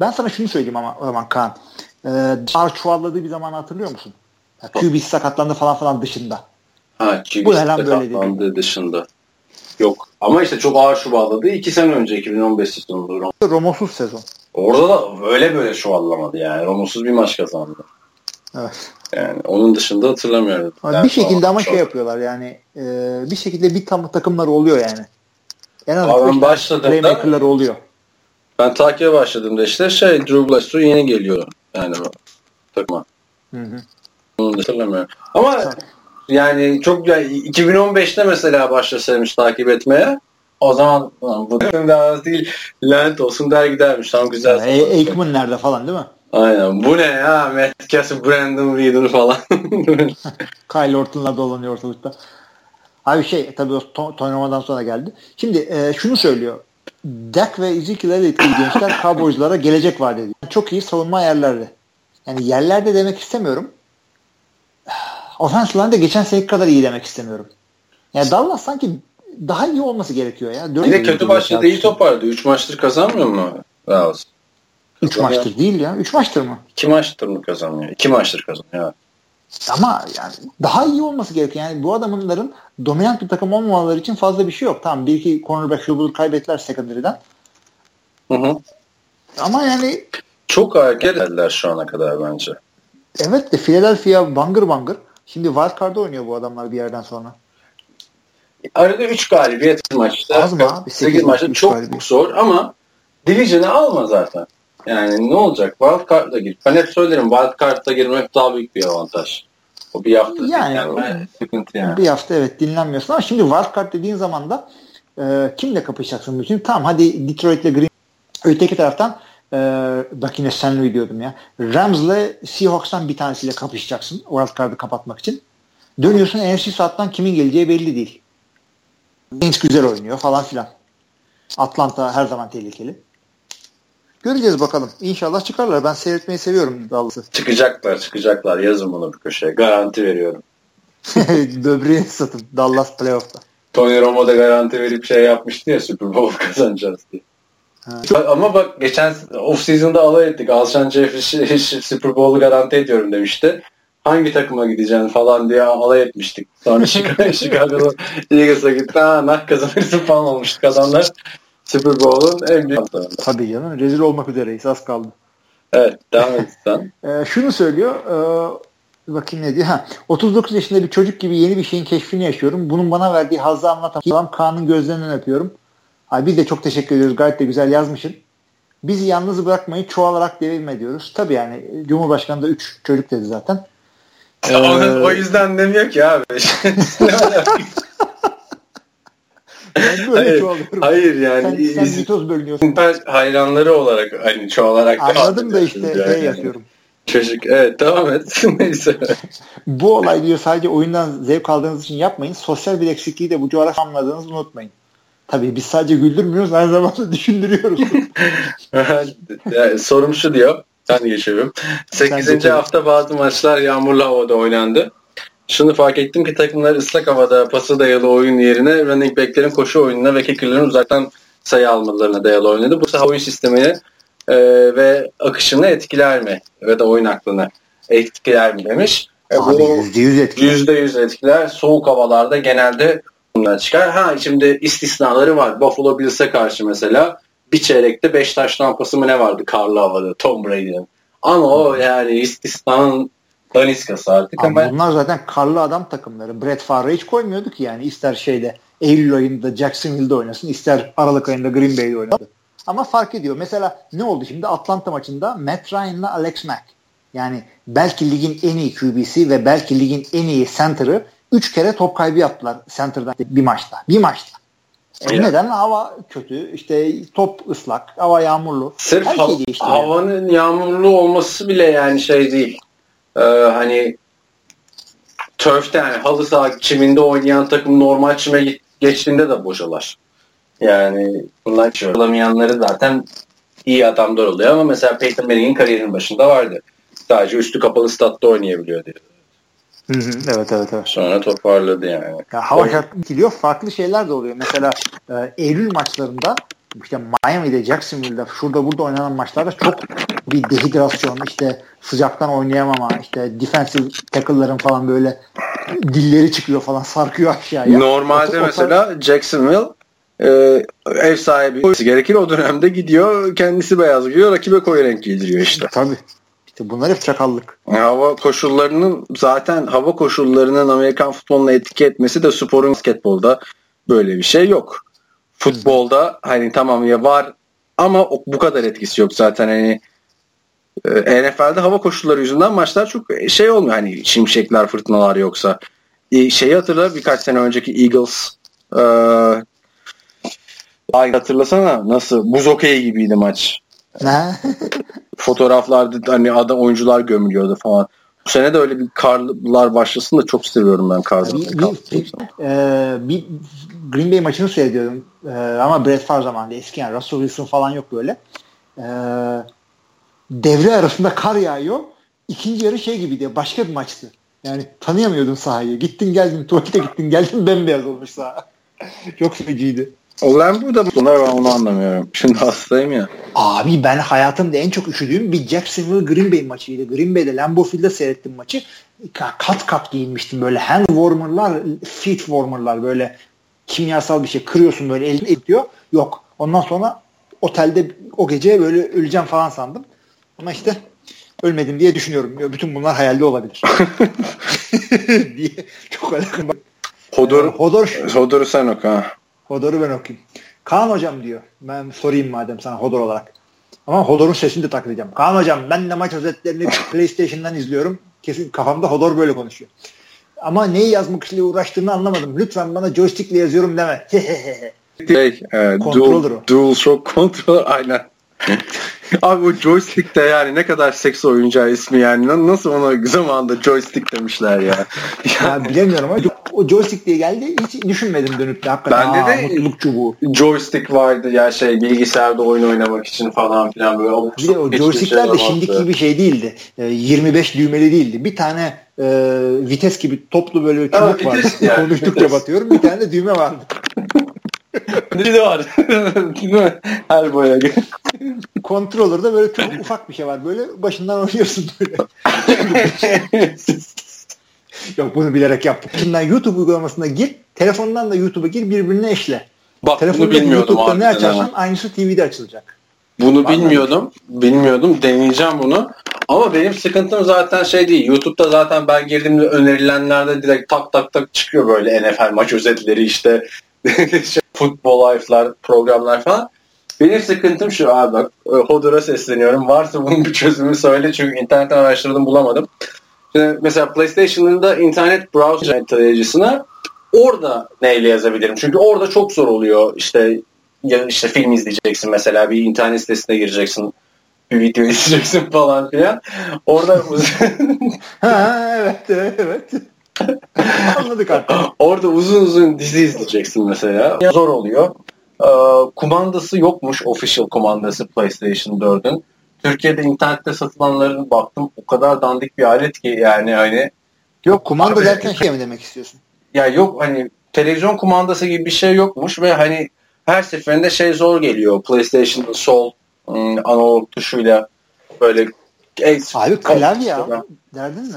Ben sana şunu söyleyeyim ama o zaman Kaan. Ee, ağır çuvalladığı bir zaman hatırlıyor musun? Ya, QB sakatlandı falan falan dışında. Ha QB sakatlandı dışında. Yok. Ama işte çok ağır çuvalladı. İki sene önce 2015 sezonunda. Romosuz sezon. Orada da öyle böyle çuvallamadı yani. Romosuz bir maç kazandı. Evet. Yani onun dışında hatırlamıyorum. Yani bir şekilde ama çok. şey yapıyorlar yani e, bir şekilde bir tam takımlar oluyor yani. En az ben başladığımda oluyor. Ben takibe başladığımda işte şey Drew Bledsoe yeni geliyor yani takıma. Hı hı. Onu hatırlamıyorum. Ama yani çok yani 2015'te mesela başlasaymış takip etmeye o zaman bu daha değil lanet olsun der gidermiş. Tam güzel. Yani Aikman nerede falan değil mi? Aynen. Bu ne ya? Matt Cass, Brandon Reader falan. Kyle Orton'la dolanıyor ortalıkta. Abi şey tabii o Tony sonra geldi. Şimdi e, şunu söylüyor. Dak ve Ezekiel Elliott gibi gençler Cowboys'lara gelecek vaat ediyor. Çok iyi savunma yerlerde. Yani yerlerde demek istemiyorum. Offensive line geçen seneki kadar iyi demek istemiyorum. Yani Dallas sanki daha iyi olması gerekiyor ya. Bir de kötü başladı iyi toparladı. 3 maçtır kazanmıyor mu Dallas? 3 maçtır değil ya. 3 maçtır mı? 2 maçtır mı kazanıyor? 2 maçtır kazanıyor. Ama yani daha iyi olması gerekiyor. Yani bu adamların dominant bir takım olmamaları için fazla bir şey yok. Tamam bir iki cornerback şubudur kaybettiler secondary'den. Hı hı. Ama yani çok hareket ettiler şu ana kadar bence. Evet de Philadelphia bangır bangır. Şimdi wild card'da oynuyor bu adamlar bir yerden sonra. Arada 3 galibiyet maçta. Az mı abi? 8 maçta çok galibiyet. zor ama Division'ı alma zaten. Yani ne olacak? Wild Card'da gir. Ben hep söylerim Wild Card'da girmek daha büyük bir avantaj. O bir hafta yani, dinlenme sıkıntı yani. Bir hafta evet dinlenmiyorsun ama şimdi Wild Card dediğin zaman da e, kimle kapışacaksın bütün? Tamam hadi Detroit'le Green öteki taraftan e, bak yine St. diyordum ya. Rams'le Seahawks'tan bir tanesiyle kapışacaksın Wild Card'ı kapatmak için. Dönüyorsun NFC South'tan kimin geleceği belli değil. Saints güzel oynuyor falan filan. Atlanta her zaman tehlikeli. Göreceğiz bakalım. İnşallah çıkarlar. Ben seyretmeyi seviyorum Dallas'ı. Çıkacaklar çıkacaklar. Yazın bunu bir köşeye. Garanti veriyorum. Böbreğini satın. Dallas playoff'ta. Tony Romo da garanti verip şey yapmıştı ya Super Bowl kazanacağız diye. Ha. Ama bak geçen off season'da alay ettik. Alşan Jeffrey Super Bowl'u garanti ediyorum demişti. Hangi takıma gideceksin falan diye alay etmiştik. Sonra Chicago'da Eagles'a gitti. Ha nak kazanırsın falan olmuştuk adamlar. Super Bowl'un en büyük antrenörü. Tabii canım. Rezil olmak üzereyiz. Az kaldı. Evet. Devam et sen. ee, şunu söylüyor. E, bakayım ne diyor. Ha, 39 yaşında bir çocuk gibi yeni bir şeyin keşfini yaşıyorum. Bunun bana verdiği hazzı anlatamam. Kaan'ın gözlerinden öpüyorum. Ay, biz de çok teşekkür ediyoruz. Gayet de güzel yazmışsın. Bizi yalnız bırakmayı çoğalarak devam ediyoruz. Tabii yani Cumhurbaşkanı da 3 çocuk dedi zaten. Ee, o yüzden demiyor ki abi. Ben böyle hayır, çoğalıyorum. Hayır yani. Sen, sen mitoz bölünüyorsun. hayranları olarak hani çoğalarak Anladım da işte yani. şey yapıyorum. Çocuk evet devam et. Neyse. bu olay diyor sadece oyundan zevk aldığınız için yapmayın. Sosyal bir eksikliği de bu coğrafya anladığınızı unutmayın. Tabii biz sadece güldürmüyoruz aynı zamanda düşündürüyoruz. yani, sorum şu diyor. Ben geçiyorum. 8. hafta bazı maçlar yağmurlu havada oynandı. Şunu fark ettim ki takımlar ıslak havada pası dayalı oyun yerine running backlerin koşu oyununa ve kickerlerin uzaktan sayı almalarına dayalı oynadı. Bu oyun sistemini e, ve akışını etkiler mi? Ve de oyun aklını etkiler mi demiş. E, Abi %100 etkiler. %100 etkiler. Soğuk havalarda genelde bunlar çıkar. Ha şimdi istisnaları var. Buffalo Bills'e karşı mesela bir çeyrekte 5 taş tampası mı ne vardı karlı havada Tom Brady'nin. Ama o yani istisnanın daniskası artık ama, ama bunlar zaten karlı adam takımları. Brett Favre hiç koymuyordu ki yani ister şeyde Eylül ayında Jacksonville'de oynasın ister Aralık ayında Green Bay'de oynadı. Ama fark ediyor. Mesela ne oldu şimdi Atlanta maçında Matt Ryan'la Alex Mack. Yani belki ligin en iyi QB'si ve belki ligin en iyi center'ı 3 kere top kaybı yaptılar center'dan bir maçta. Bir maçta. E neden? Hava kötü. İşte top ıslak. Hava yağmurlu. Sırf ha- şey havanın yani. yağmurlu olması bile yani şey değil. Ee, hani turf'te yani halı saha çiminde oynayan takım normal çime geçtiğinde de boşalar. Yani bunlar olamayanları zaten iyi adamlar oluyor ama mesela Peyton Manning'in kariyerinin başında vardı. Sadece üstü kapalı statta oynayabiliyor diyor. Hı hı, evet evet evet. Sonra toparladı yani. Ya, hava şartı gidiyor. Farklı şeyler de oluyor. Mesela e, Eylül maçlarında işte Miami'de, Jacksonville'de şurada burada oynanan maçlarda çok bir dehidrasyon işte sıcaktan oynayamama işte defensive tackle'ların falan böyle dilleri çıkıyor falan sarkıyor aşağıya. Normalde o, mesela o, Jacksonville e, ev sahibi gerekir o dönemde gidiyor kendisi beyaz giyiyor rakibe koyu renk giydiriyor işte. Tabii. İşte bunlar hep çakallık. Hava koşullarının zaten hava koşullarının Amerikan futboluna etki etmesi de sporun basketbolda böyle bir şey yok. Futbolda hani tamam ya var Ama bu kadar etkisi yok zaten hani e, NFL'de hava koşulları yüzünden maçlar çok şey olmuyor hani şimşekler fırtınalar yoksa. E, şeyi hatırla birkaç sene önceki Eagles e, ay hatırlasana nasıl buz okey gibiydi maç. Fotoğraflarda hani adam oyuncular gömülüyordu falan. Bu sene de öyle bir karlar başlasın da çok seviyorum ben karları. Bir, bir, e, bir Green Bay maçını seyrediyorum e, ama Brett Favre zamanında eski yani Russell Wilson falan yok böyle. E, devre arasında kar yağıyor. İkinci yarı şey gibiydi. Başka bir maçtı. Yani tanıyamıyordun sahayı. Gittin geldin tuvalete gittin geldin bembeyaz olmuş saha. Çok feciydi. Olan bu da bunlar ben onu anlamıyorum. Şimdi hastayım ya. Abi ben hayatımda en çok üşüdüğüm bir Jacksonville Green Bay maçıydı. Green Bay'de Lambeau Field'de seyrettim maçı. Kat kat giyinmiştim böyle hand warmer'lar, feet warmer'lar böyle kimyasal bir şey kırıyorsun böyle elini ediyor. Yok. Ondan sonra otelde o gece böyle öleceğim falan sandım. Ama işte ölmedim diye düşünüyorum. Bütün bunlar hayalde olabilir. diye çok alakalı. Hodor, ee, Hodor, Hodor'u sen oku ha. Hodor'u ben okuyayım. Kaan hocam diyor. Ben sorayım madem sana Hodor olarak. Ama Hodor'un sesini de taklayacağım. Kaan hocam ben de maç özetlerini PlayStation'dan izliyorum. Kesin kafamda Hodor böyle konuşuyor. Ama neyi yazmak ile uğraştığını anlamadım. Lütfen bana joystickle yazıyorum deme. şey, e, dual, dual shock control aynen. Abi o joystick de yani ne kadar seks oyuncağı ismi yani. Nasıl ona zamanda joystick demişler ya. ya bilemiyorum ama o joystick diye geldi hiç düşünmedim dönüp de hakikaten. Bende de mutluluk çubuğu. Joystick vardı ya şey bilgisayarda oyun oynamak için falan filan böyle. Bir de o joystickler de şimdiki gibi şey değildi. 25 ee, düğmeli değildi. Bir tane e, vites gibi toplu böyle çubuk vardı. Yani, Konuştukça batıyorum. Bir tane de düğme vardı. Bir de var. Değil mi? Her boya. Controller'da böyle çok ufak bir şey var. Böyle başından oynuyorsun böyle. Yok bunu bilerek yaptık. Şimdi YouTube uygulamasına gir. Telefondan da YouTube'a gir birbirine eşle. Bak Telefonda bunu bilmiyordum. YouTube'da ne açarsan aynısı TV'de açılacak. Bunu Anladım. bilmiyordum. Bilmiyordum. Deneyeceğim bunu. Ama benim sıkıntım zaten şey değil. YouTube'da zaten ben girdiğimde önerilenlerde direkt tak tak tak çıkıyor böyle NFL maç özetleri işte futbol life'lar, programlar falan. Benim sıkıntım şu abi bak Hodor'a sesleniyorum. Varsa bunun bir çözümü söyle çünkü internetten araştırdım bulamadım. Şimdi mesela PlayStation'ın da internet browser tarayıcısına orada neyle yazabilirim? Çünkü orada çok zor oluyor. İşte ya işte film izleyeceksin mesela bir internet sitesine gireceksin bir video izleyeceksin falan filan. Orada ha evet evet. Anladık artık. Orada uzun uzun dizi izleyeceksin mesela. Zor oluyor. Ee, kumandası yokmuş official kumandası PlayStation 4'ün. Türkiye'de internette satılanların baktım o kadar dandik bir alet ki yani hani Yok kumanda derken şey mi demek istiyorsun? Ya yok hani televizyon kumandası gibi bir şey yokmuş ve hani her seferinde şey zor geliyor. PlayStation'ın sol ım, analog tuşuyla böyle Abi klavye ya. Derdin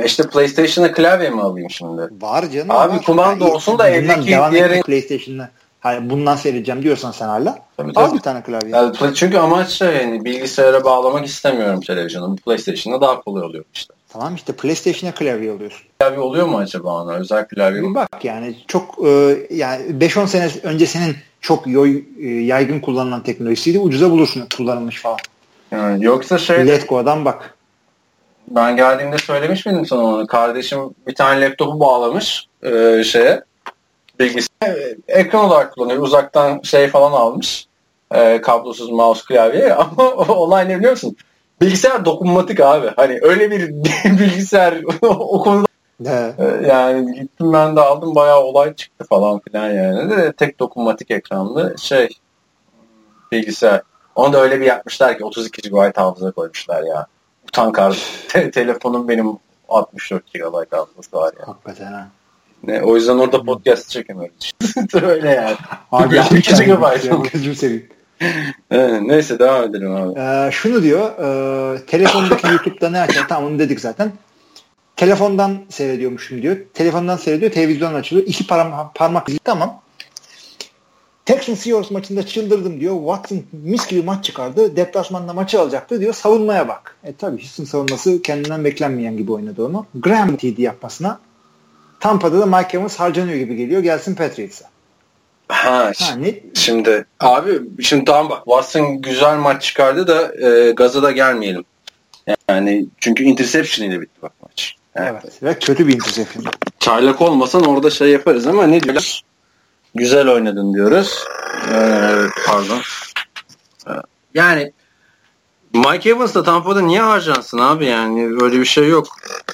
ne? İşte PlayStation'a klavye mi alayım şimdi? Var canım. Abi var. kumanda yani olsun da eldeki diğer PlayStation'la Hani bundan seyredeceğim diyorsan sen hala tabii, al tabii. bir tane klavye. Yani, çünkü amaç şey yani bilgisayara bağlamak istemiyorum televizyonu. PlayStation'da daha kolay oluyor işte. Tamam işte PlayStation'a klavye alıyorsun. Klavye oluyor mu acaba ona? Özel klavye mi? Bak yani çok e, yani 5-10 sene öncesinin çok yoy, e, yaygın kullanılan teknolojisiydi. Ucuza bulursun kullanılmış falan. Yani yoksa şey... Letgo'dan bak. Ben geldiğimde söylemiş miydim sana onu? Kardeşim bir tane laptopu bağlamış e, şeye bilgisayar ekran olarak kullanıyor. Uzaktan şey falan almış. E, kablosuz mouse klavye ama olay ne biliyor musun? Bilgisayar dokunmatik abi. Hani öyle bir bilgisayar o konuda Evet. Yani gittim ben de aldım bayağı olay çıktı falan filan yani. De tek dokunmatik ekranlı şey bilgisayar. Onu da öyle bir yapmışlar ki 32 GB hafıza koymuşlar ya. Utan karşı. Te- telefonum benim 64 GB hafızası var ya. Hakikaten ha. Ne, o yüzden orada podcast çekemiyoruz. Öyle yani. Abi ya, küçük Gözüm seveyim. neyse devam edelim abi. Ee, şunu diyor. E, telefondaki YouTube'da ne açar? Tamam onu dedik zaten. Telefondan seyrediyormuşum diyor. Telefondan seyrediyor. Televizyon açılıyor. İki parmak, parmak izi. Tamam. Texans Seahawks maçında çıldırdım diyor. Watson mis gibi maç çıkardı. Deplasmanda maçı alacaktı diyor. Savunmaya bak. E tabii Houston savunması kendinden beklenmeyen gibi oynadı onu. Graham TD yapmasına Tampa'da da Mike Evans harcanıyor gibi geliyor. Gelsin Patriots'a. Ha, ne? şimdi abi şimdi tamam bak Watson güzel maç çıkardı da e, gaza da gelmeyelim. Yani çünkü interception ile bitti bak maç. Evet. evet. Ve kötü bir interception. Çaylak olmasan orada şey yaparız ama ne diyorlar? Güzel oynadın diyoruz. Ee, pardon. Ee, yani Mike Evans da Tampa'da niye harcansın abi yani öyle bir şey yok.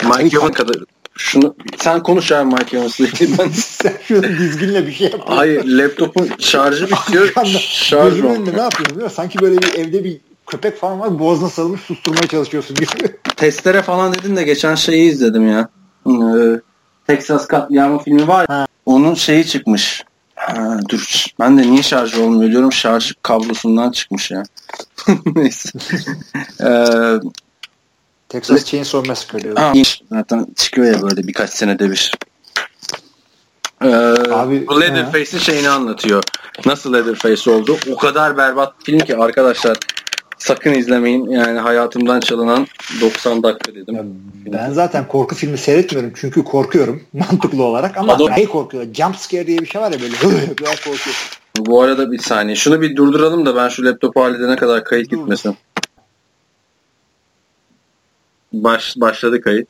Mike Evans kadar şunu sen konuş abi Mike Evans'la ilgili ben. sen dizginle bir şey yap. Hayır laptopun şarjı bitiyor. Şarj önünde ne yapıyorsun Sanki böyle bir evde bir köpek falan var boğazına sarılmış susturmaya çalışıyorsun gibi. Testere falan dedin de geçen şeyi izledim ya. Ee, Texas katliamı filmi var. Ha. Onun şeyi çıkmış. Ha, dur ben de niye şarj olmuyor diyorum şarj kablosundan çıkmış ya. Neyse. ee, Texas Chainsaw Massacre diyor. Zaten çıkıyor ya böyle birkaç senede bir. Ee, Abi, bu Leatherface'in şeyini anlatıyor. Nasıl Leatherface oldu? O kadar berbat film ki arkadaşlar sakın izlemeyin. Yani hayatımdan çalınan 90 dakika dedim. Ya ben zaten korku filmi seyretmiyorum çünkü korkuyorum mantıklı olarak ama Adam... şey korkuyor. Jump scare diye bir şey var ya böyle. Bu arada bir saniye. Şunu bir durduralım da ben şu laptopu halledene kadar kayıt Dur. gitmesin. Baş, başladı kayıt.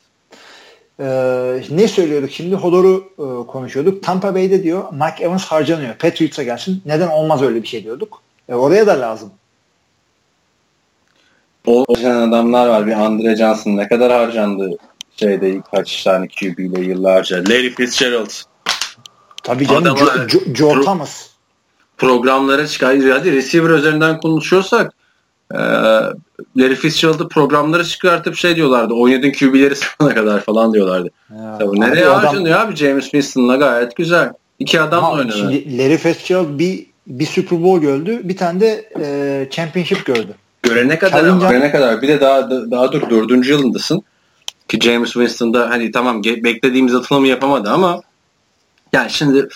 Ee, ne söylüyorduk şimdi? Hodor'u e, konuşuyorduk. Tampa Bay'de diyor Mike Evans harcanıyor. Patriots'a gelsin. Neden olmaz öyle bir şey diyorduk. E, oraya da lazım. O adamlar var. Bir Andre Johnson ne kadar harcandı şeyde kaç tane QB ile yıllarca. Larry Fitzgerald. Tabii canım. Adama, Joe, Joe, Joe pro, Thomas. Programlara çıkar. Hadi receiver üzerinden konuşuyorsak e, Larry Fitzgerald'ı programlara çıkartıp şey diyorlardı. Oynadığın QB'leri sana kadar falan diyorlardı. Ya, Tabii nereye adam, harcanıyor abi James Winston'la gayet güzel. İki adam da oynadı. Larry Fitzgerald bir bir Super Bowl gördü. Bir tane de e, championship gördü. Görene kadar Challenge görene kadar bir de daha daha dur dördüncü yılındasın ki James Winston'da hani tamam beklediğimiz atılımı yapamadı ama yani şimdi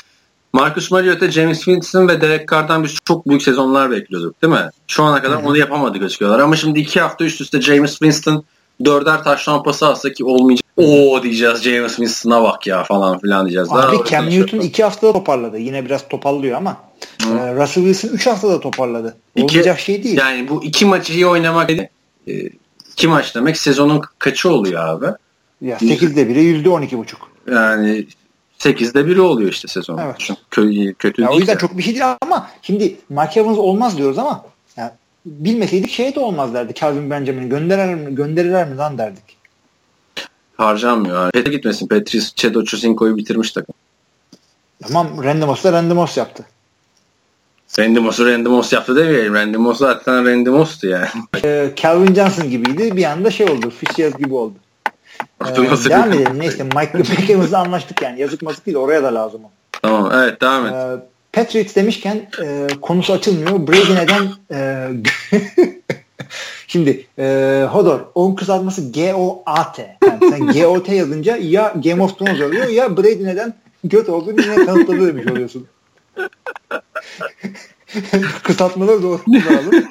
Marcus Mariota, James Winston ve Derek Carr'dan biz çok büyük sezonlar bekliyorduk değil mi? Şu ana kadar Hı-hı. onu yapamadı gözüküyorlar ama şimdi iki hafta üst üste James Winston dörder taş pası alsa ki olmayacak. Oo diyeceğiz James Winston'a bak ya falan filan diyeceğiz. Abi Daha Cam Newton iki haftada toparladı. Yine biraz topallıyor ama e, Russell Wilson üç haftada toparladı. Olmayacak iki, şey değil. Yani bu iki maçı iyi oynamak e, iki maç demek sezonun kaçı oluyor abi? Ya 8'de biri yüzde on iki buçuk. Yani 8'de biri oluyor işte sezon. Evet. Kötü, kötü ya O yüzden çok bir şey değil ama şimdi Mark Evans olmaz diyoruz ama bilmeseydik şey de olmaz derdi. Calvin Benjamin'i gönderirler mi, gönderirler mi lan derdik. Harcanmıyor. Pet'e gitmesin. Petris Çedo Chusinko'yu bitirmiş takım. Tamam Randy Moss da Randy Moss yaptı. Randy Moss yaptı demeyelim. Randy Moss zaten Randy Moss'tu yani. Ee, Calvin Johnson gibiydi. Bir anda şey oldu. Fitzgerald gibi oldu. Ee, devam edelim. Neyse Mike McEvans'la anlaştık yani. Yazık mazık değil. Oraya da lazım o. Tamam. Evet devam et. Ee, Patriots demişken e, konusu açılmıyor. Brady neden e, Şimdi e, Hodor onun kısaltması G-O-A-T. Yani sen G-O-T yazınca ya Game of Thrones oluyor ya Brady neden göt olduğunu yine kanıtladı demiş oluyorsun. Kısaltmaları doğru kullanalım.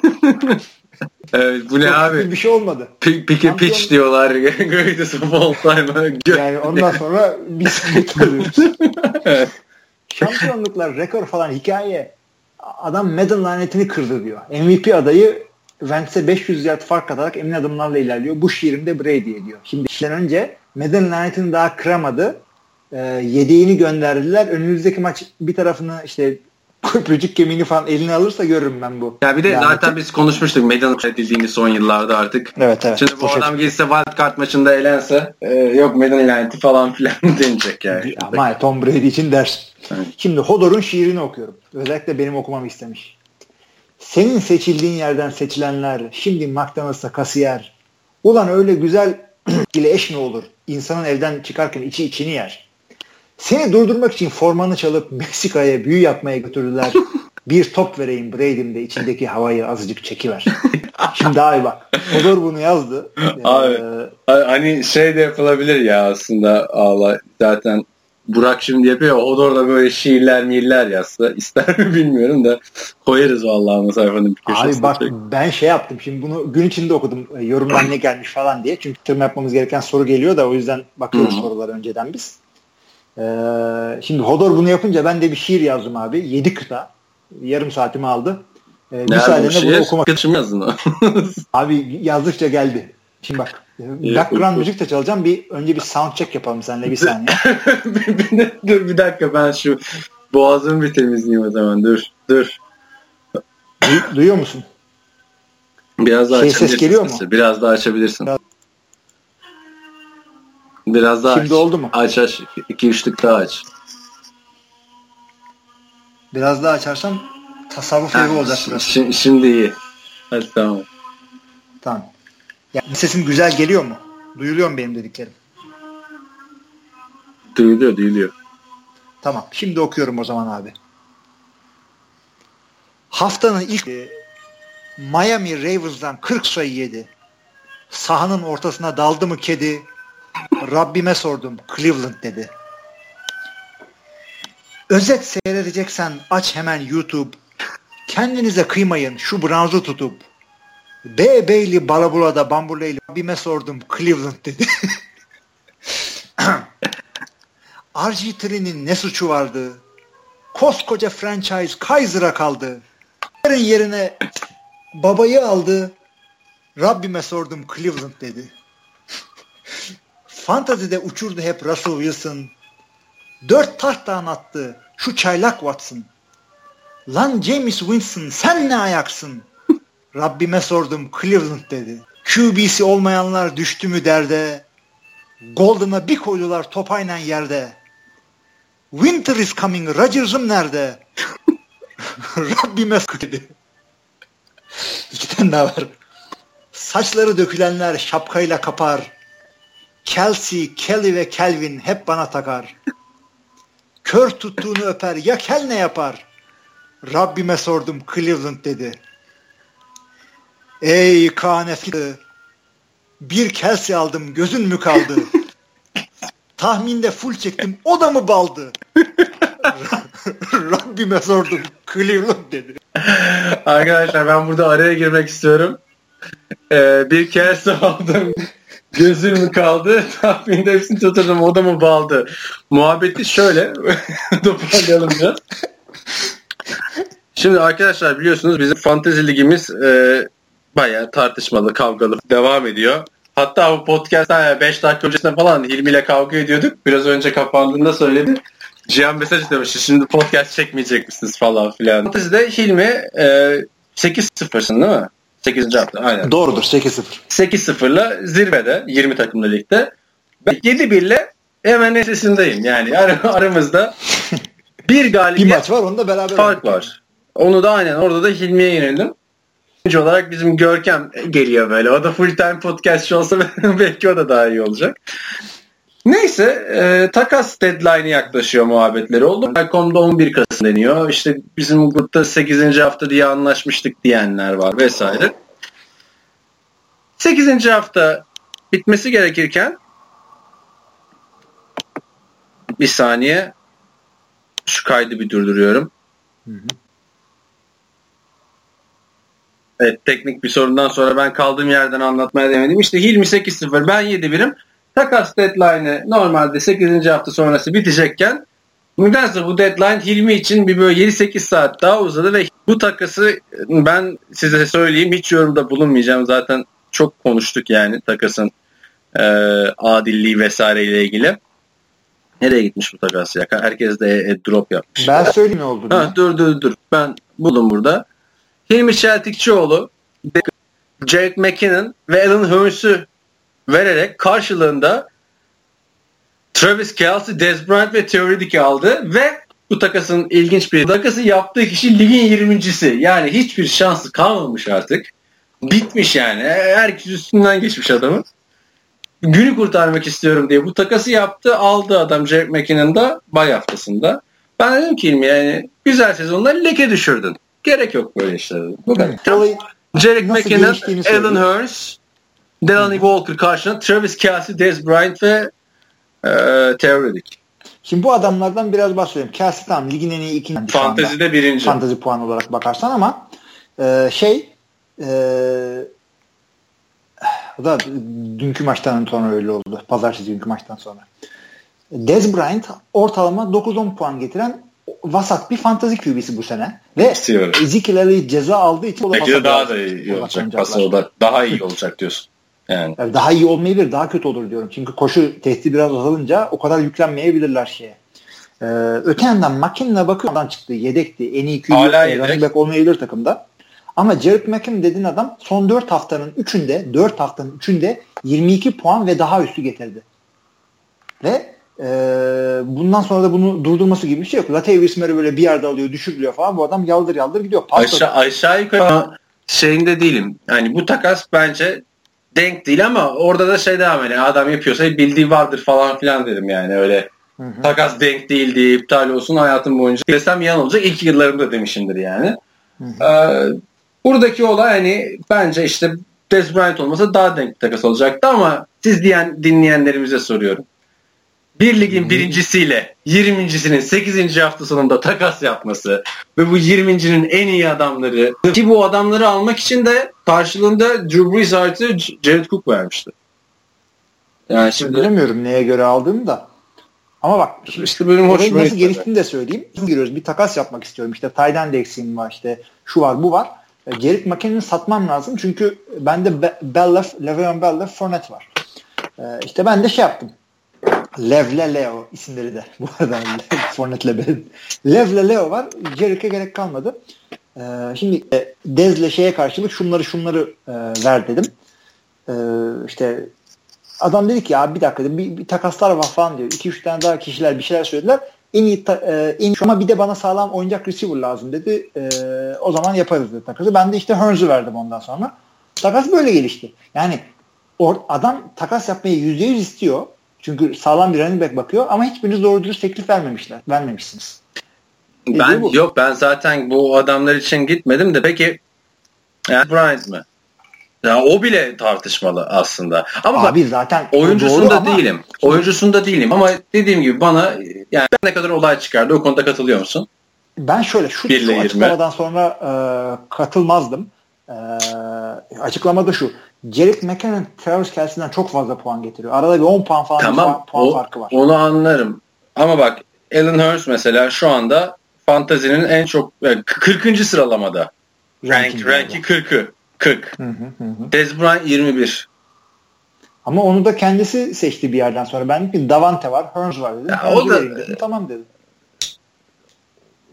Evet bu ne Çok abi? Bir şey olmadı. Pick, pick a pitch diyorlar. Greatest of all time. yani ondan sonra biz alıyoruz. evet. Şampiyonluklar, rekor falan hikaye. Adam Madden lanetini kırdı diyor. MVP adayı Wentz'e 500 yard fark atarak emin adımlarla ilerliyor. Bu şiirimde Brady'ye diyor. Şimdi işten önce Madden lanetini daha kıramadı. E, yedeğini gönderdiler. Önümüzdeki maç bir tarafını işte köprücük kemiğini falan eline alırsa görürüm ben bu. Ya bir de laneti. zaten biz konuşmuştuk Madden edildiğini son yıllarda artık. Evet evet. Şimdi bu adam şey. gitse wildcard maçında elense e, yok Madden laneti falan filan denecek yani. Ama Tom Brady için ders. Evet. Şimdi Hodor'un şiirini okuyorum. Özellikle benim okumamı istemiş. Senin seçildiğin yerden seçilenler şimdi McDonald's'a kasiyer. Ulan öyle güzel ile eş mi olur? İnsanın evden çıkarken içi içini yer. Seni durdurmak için formanı çalıp Meksika'ya büyü yapmaya götürdüler. bir top vereyim Brady'm de içindeki havayı azıcık çekiver. Şimdi abi bak. Odor bunu yazdı. Abi, ee, hani şey de yapılabilir ya aslında Allah zaten Burak şimdi yapıyor. O da böyle şiirler mirler yazsa ister mi bilmiyorum da koyarız vallahi ama sayfanın bir köşesine. Abi bak ben şey yaptım şimdi bunu gün içinde okudum e, yorumdan ne gelmiş falan diye. Çünkü tırma yapmamız gereken soru geliyor da o yüzden bakıyoruz sorular önceden biz. Ee, şimdi Hodor bunu yapınca ben de bir şiir yazdım abi. Yedi kıta. Yarım saatimi aldı. Ee, müsaadenle bunu okumak. Kaçım yazdın abi yazdıkça geldi. Şimdi bak. Background müzik de çalacağım. Bir önce bir sound check yapalım seninle bir saniye. dur bir dakika ben şu boğazımı bir temizleyeyim o zaman. Dur. Dur. Du- duyuyor musun? Biraz daha şey ses geliyor mu? Biraz daha açabilirsin. Biraz, Biraz daha Şimdi aç. oldu mu? Aç aç. İki üçlük daha aç. Biraz daha açarsam tasarruf evi olacak burası. Şimdi, şimdi iyi. Hadi tamam. Tamam. Ya, sesim güzel geliyor mu? Duyuluyor mu benim dediklerim? Duyuluyor, duyuluyor. Tamam. Şimdi okuyorum o zaman abi. Haftanın ilk e, Miami Ravens'dan 40 sayı yedi. Sahanın ortasına daldı mı kedi? Rabbime sordum. Cleveland dedi. Özet seyredeceksen aç hemen YouTube. Kendinize kıymayın şu Browns'u tutup. B. Bailey Balabula'da Bamburleyli Rabbime sordum. Cleveland dedi. RG3'nin ne suçu vardı? Koskoca franchise Kaiser'a kaldı. Yarın yerine babayı aldı. Rabbime sordum Cleveland dedi. Fantazide uçurdu hep Russell Wilson. Dört tahttan attı şu çaylak Watson. Lan James Winston sen ne ayaksın? Rabbime sordum Cleveland dedi. QB'si olmayanlar düştü mü derde. Golden'a bir koydular top aynen yerde. Winter is coming. Rodgers'ım nerede? Rabbime dedi. İki tane daha var. Saçları dökülenler şapkayla kapar. Kelsey, Kelly ve Kelvin hep bana takar. Kör tuttuğunu öper ya Kel ne yapar? Rabbime sordum Cleveland dedi. Ey KNF bir Kelsey aldım gözün mü kaldı? Tahminde full çektim o da mı baldı? Rabbime sordum Cleveland dedi. Arkadaşlar ben burada araya girmek istiyorum. Ee, bir Kelsey aldım Gözüm kaldı? Tahminde hepsini tuturdum. O da mı baldı? Muhabbeti şöyle. Toparlayalım biraz. Şimdi arkadaşlar biliyorsunuz bizim fantezi ligimiz e, bayağı tartışmalı, kavgalı devam ediyor. Hatta bu podcast'tan 5 dakika öncesinde falan Hilmi ile kavga ediyorduk. Biraz önce kapandığında söyledi. Cihan mesaj demiş. Şimdi podcast çekmeyecek misiniz falan filan. Fantezide Hilmi e, 8-0'sın değil mi? 8. hafta aynen. Doğrudur 8-0. 8-0'la zirvede 20 takımlı ligde. Ben 7-1'le hemen esesindeyim. Yani ar- aramızda bir galibiyet bir maç var onda beraber fark var. Onu da aynen orada da Hilmi'ye yenildim. İkinci olarak bizim Görkem geliyor böyle. O da full time podcastçı olsa belki o da daha iyi olacak. Neyse e, takas deadline'i yaklaşıyor muhabbetleri oldu. Belkom'da 11 Kasım deniyor. İşte bizim grupta 8. hafta diye anlaşmıştık diyenler var vesaire. 8. hafta bitmesi gerekirken bir saniye şu kaydı bir durduruyorum. Hı hı. Evet teknik bir sorundan sonra ben kaldığım yerden anlatmaya demedim. İşte Hilmi 8-0 ben 7 birim. Takas deadline'ı normalde 8. hafta sonrası bitecekken nedense bu deadline Hilmi için bir böyle 7-8 saat daha uzadı ve bu takası ben size söyleyeyim hiç yorumda bulunmayacağım. Zaten çok konuştuk yani takasın e, adilliği vesaire ile ilgili. Nereye gitmiş bu takas ya? Herkes de e, drop yapmış. Ben söyleyeyim ne oldu. Ha, dur dur dur. Ben buldum burada. Hilmi Çeltikçioğlu, Jared McKinnon ve Alan Hurst'ü vererek karşılığında Travis Kelsey, Dez Bryant ve Theoretic'i aldı ve bu takasın ilginç bir takası yaptığı kişi ligin 20.si. Yani hiçbir şansı kalmamış artık. Bitmiş yani. Herkes üstünden geçmiş adamın. Günü kurtarmak istiyorum diye bu takası yaptı. Aldı adam Jared McKinnon'da da bay haftasında. Ben dedim ki yani güzel sezonla leke düşürdün. Gerek yok böyle işlere. Bu kadar. Jared McKinnon, Alan Hurst, Delaney Walker karşına Travis Kelsey, Dez Bryant ve e, Theoretic. Şimdi bu adamlardan biraz bahsedeyim. Kelsey tamam ligin en iyi ikinci. Fantezide birinci. Fantezi puan olarak bakarsan ama e, şey e, da dünkü maçtan sonra öyle oldu. Pazartesi dünkü maçtan sonra. Dez Bryant ortalama 9-10 puan getiren vasat bir fantazi QB'si bu sene. Ve Ezekiel ceza aldığı için Belki de daha da iyi olacak. Pasada daha iyi olacak diyorsun. Yani. yani. Daha iyi olmayabilir, daha kötü olur diyorum. Çünkü koşu tehdidi biraz azalınca o kadar yüklenmeyebilirler şeye. Ee, öte yandan McKinnon'a bakıyorum çıktı. Yedekti. En iyi QB running back olmayabilir takımda. Ama Jared McKinnon dediğin adam son 4 haftanın 3'ünde 4 haftanın 3'ünde 22 puan ve daha üstü getirdi. Ve e, bundan sonra da bunu durdurması gibi bir şey yok. Latavius Murray böyle bir yerde alıyor, düşürülüyor falan. Bu adam yaldır yaldır gidiyor. Aşağı, aşağı yukarı şeyinde değilim. Yani bu takas bence denk değil ama orada da şey devam ediyor. Adam yapıyorsa bildiği vardır falan filan dedim yani öyle. Hı hı. Takas denk değildi, iptal olsun hayatım boyunca. Desem yan olacak. İlk yıllarımda demişimdir yani. Hı hı. Ee, buradaki olay hani bence işte Dez Bryant olmasa daha denk takas olacaktı ama siz diyen dinleyenlerimize soruyorum bir ligin birincisiyle 20.sinin 8. hafta sonunda takas yapması ve bu 20.nin en iyi adamları ki bu adamları almak için de karşılığında Drew Brees artı Jared Cook vermişti. Yani şimdi bilemiyorum neye göre aldığını da. Ama bak işte benim hoşuma nasıl geliştiğini de söyleyeyim. Giriyoruz bir takas yapmak istiyorum. İşte Tayden de eksiğim var işte şu var bu var. Gerrit McKinnon'ı satmam lazım çünkü bende Be Bellef, Le'Veon Bellef, Fournette var. Ee, işte ben de şey yaptım. Levle Leo isimleri de bu arada Fournette'le benim. Levle Leo var. Jerick'e gerek kalmadı. Ee, şimdi e, Dez'le şeye karşılık şunları şunları e, ver dedim. Ee, işte adam dedi ki ya bir dakika bir, bir takaslar var falan diyor. 2-3 tane daha kişiler bir şeyler söylediler. En iyi, ta, e, en iyi ama bir de bana sağlam oyuncak receiver lazım dedi. E, o zaman yaparız dedi takası. Ben de işte Hearns'u verdim ondan sonra. Takas böyle gelişti. Yani or, adam takas yapmayı %100 istiyor. Çünkü sağlam bir running back bakıyor ama hiçbiriniz doğru dürüst teklif vermemişler. Vermemişsiniz. Ben bu. yok ben zaten bu adamlar için gitmedim de peki yani Bryant mı? Ya o bile tartışmalı aslında. Ama Abi zaten oyuncusunda ama... değilim. Oyuncusunda değilim ama dediğim gibi bana yani ne kadar olay çıkardı o konuda katılıyor musun? Ben şöyle şu, şu açıklamadan sonra e, katılmazdım. E, açıklamada şu. Jared McKinnon Travis Kelsey'den çok fazla puan getiriyor. Arada bir 10 puan falan tamam, puan, o, farkı var. Onu anlarım. Ama bak Alan Hurst mesela şu anda fantazinin en çok yani 40. sıralamada. Rank, ranki 40'ı. 40. Hı hı hı. Dez Bryant 21. Ama onu da kendisi seçti bir yerden sonra. Ben bir Davante var, Hearns var dedim. Ya, o da dedim. tamam dedim.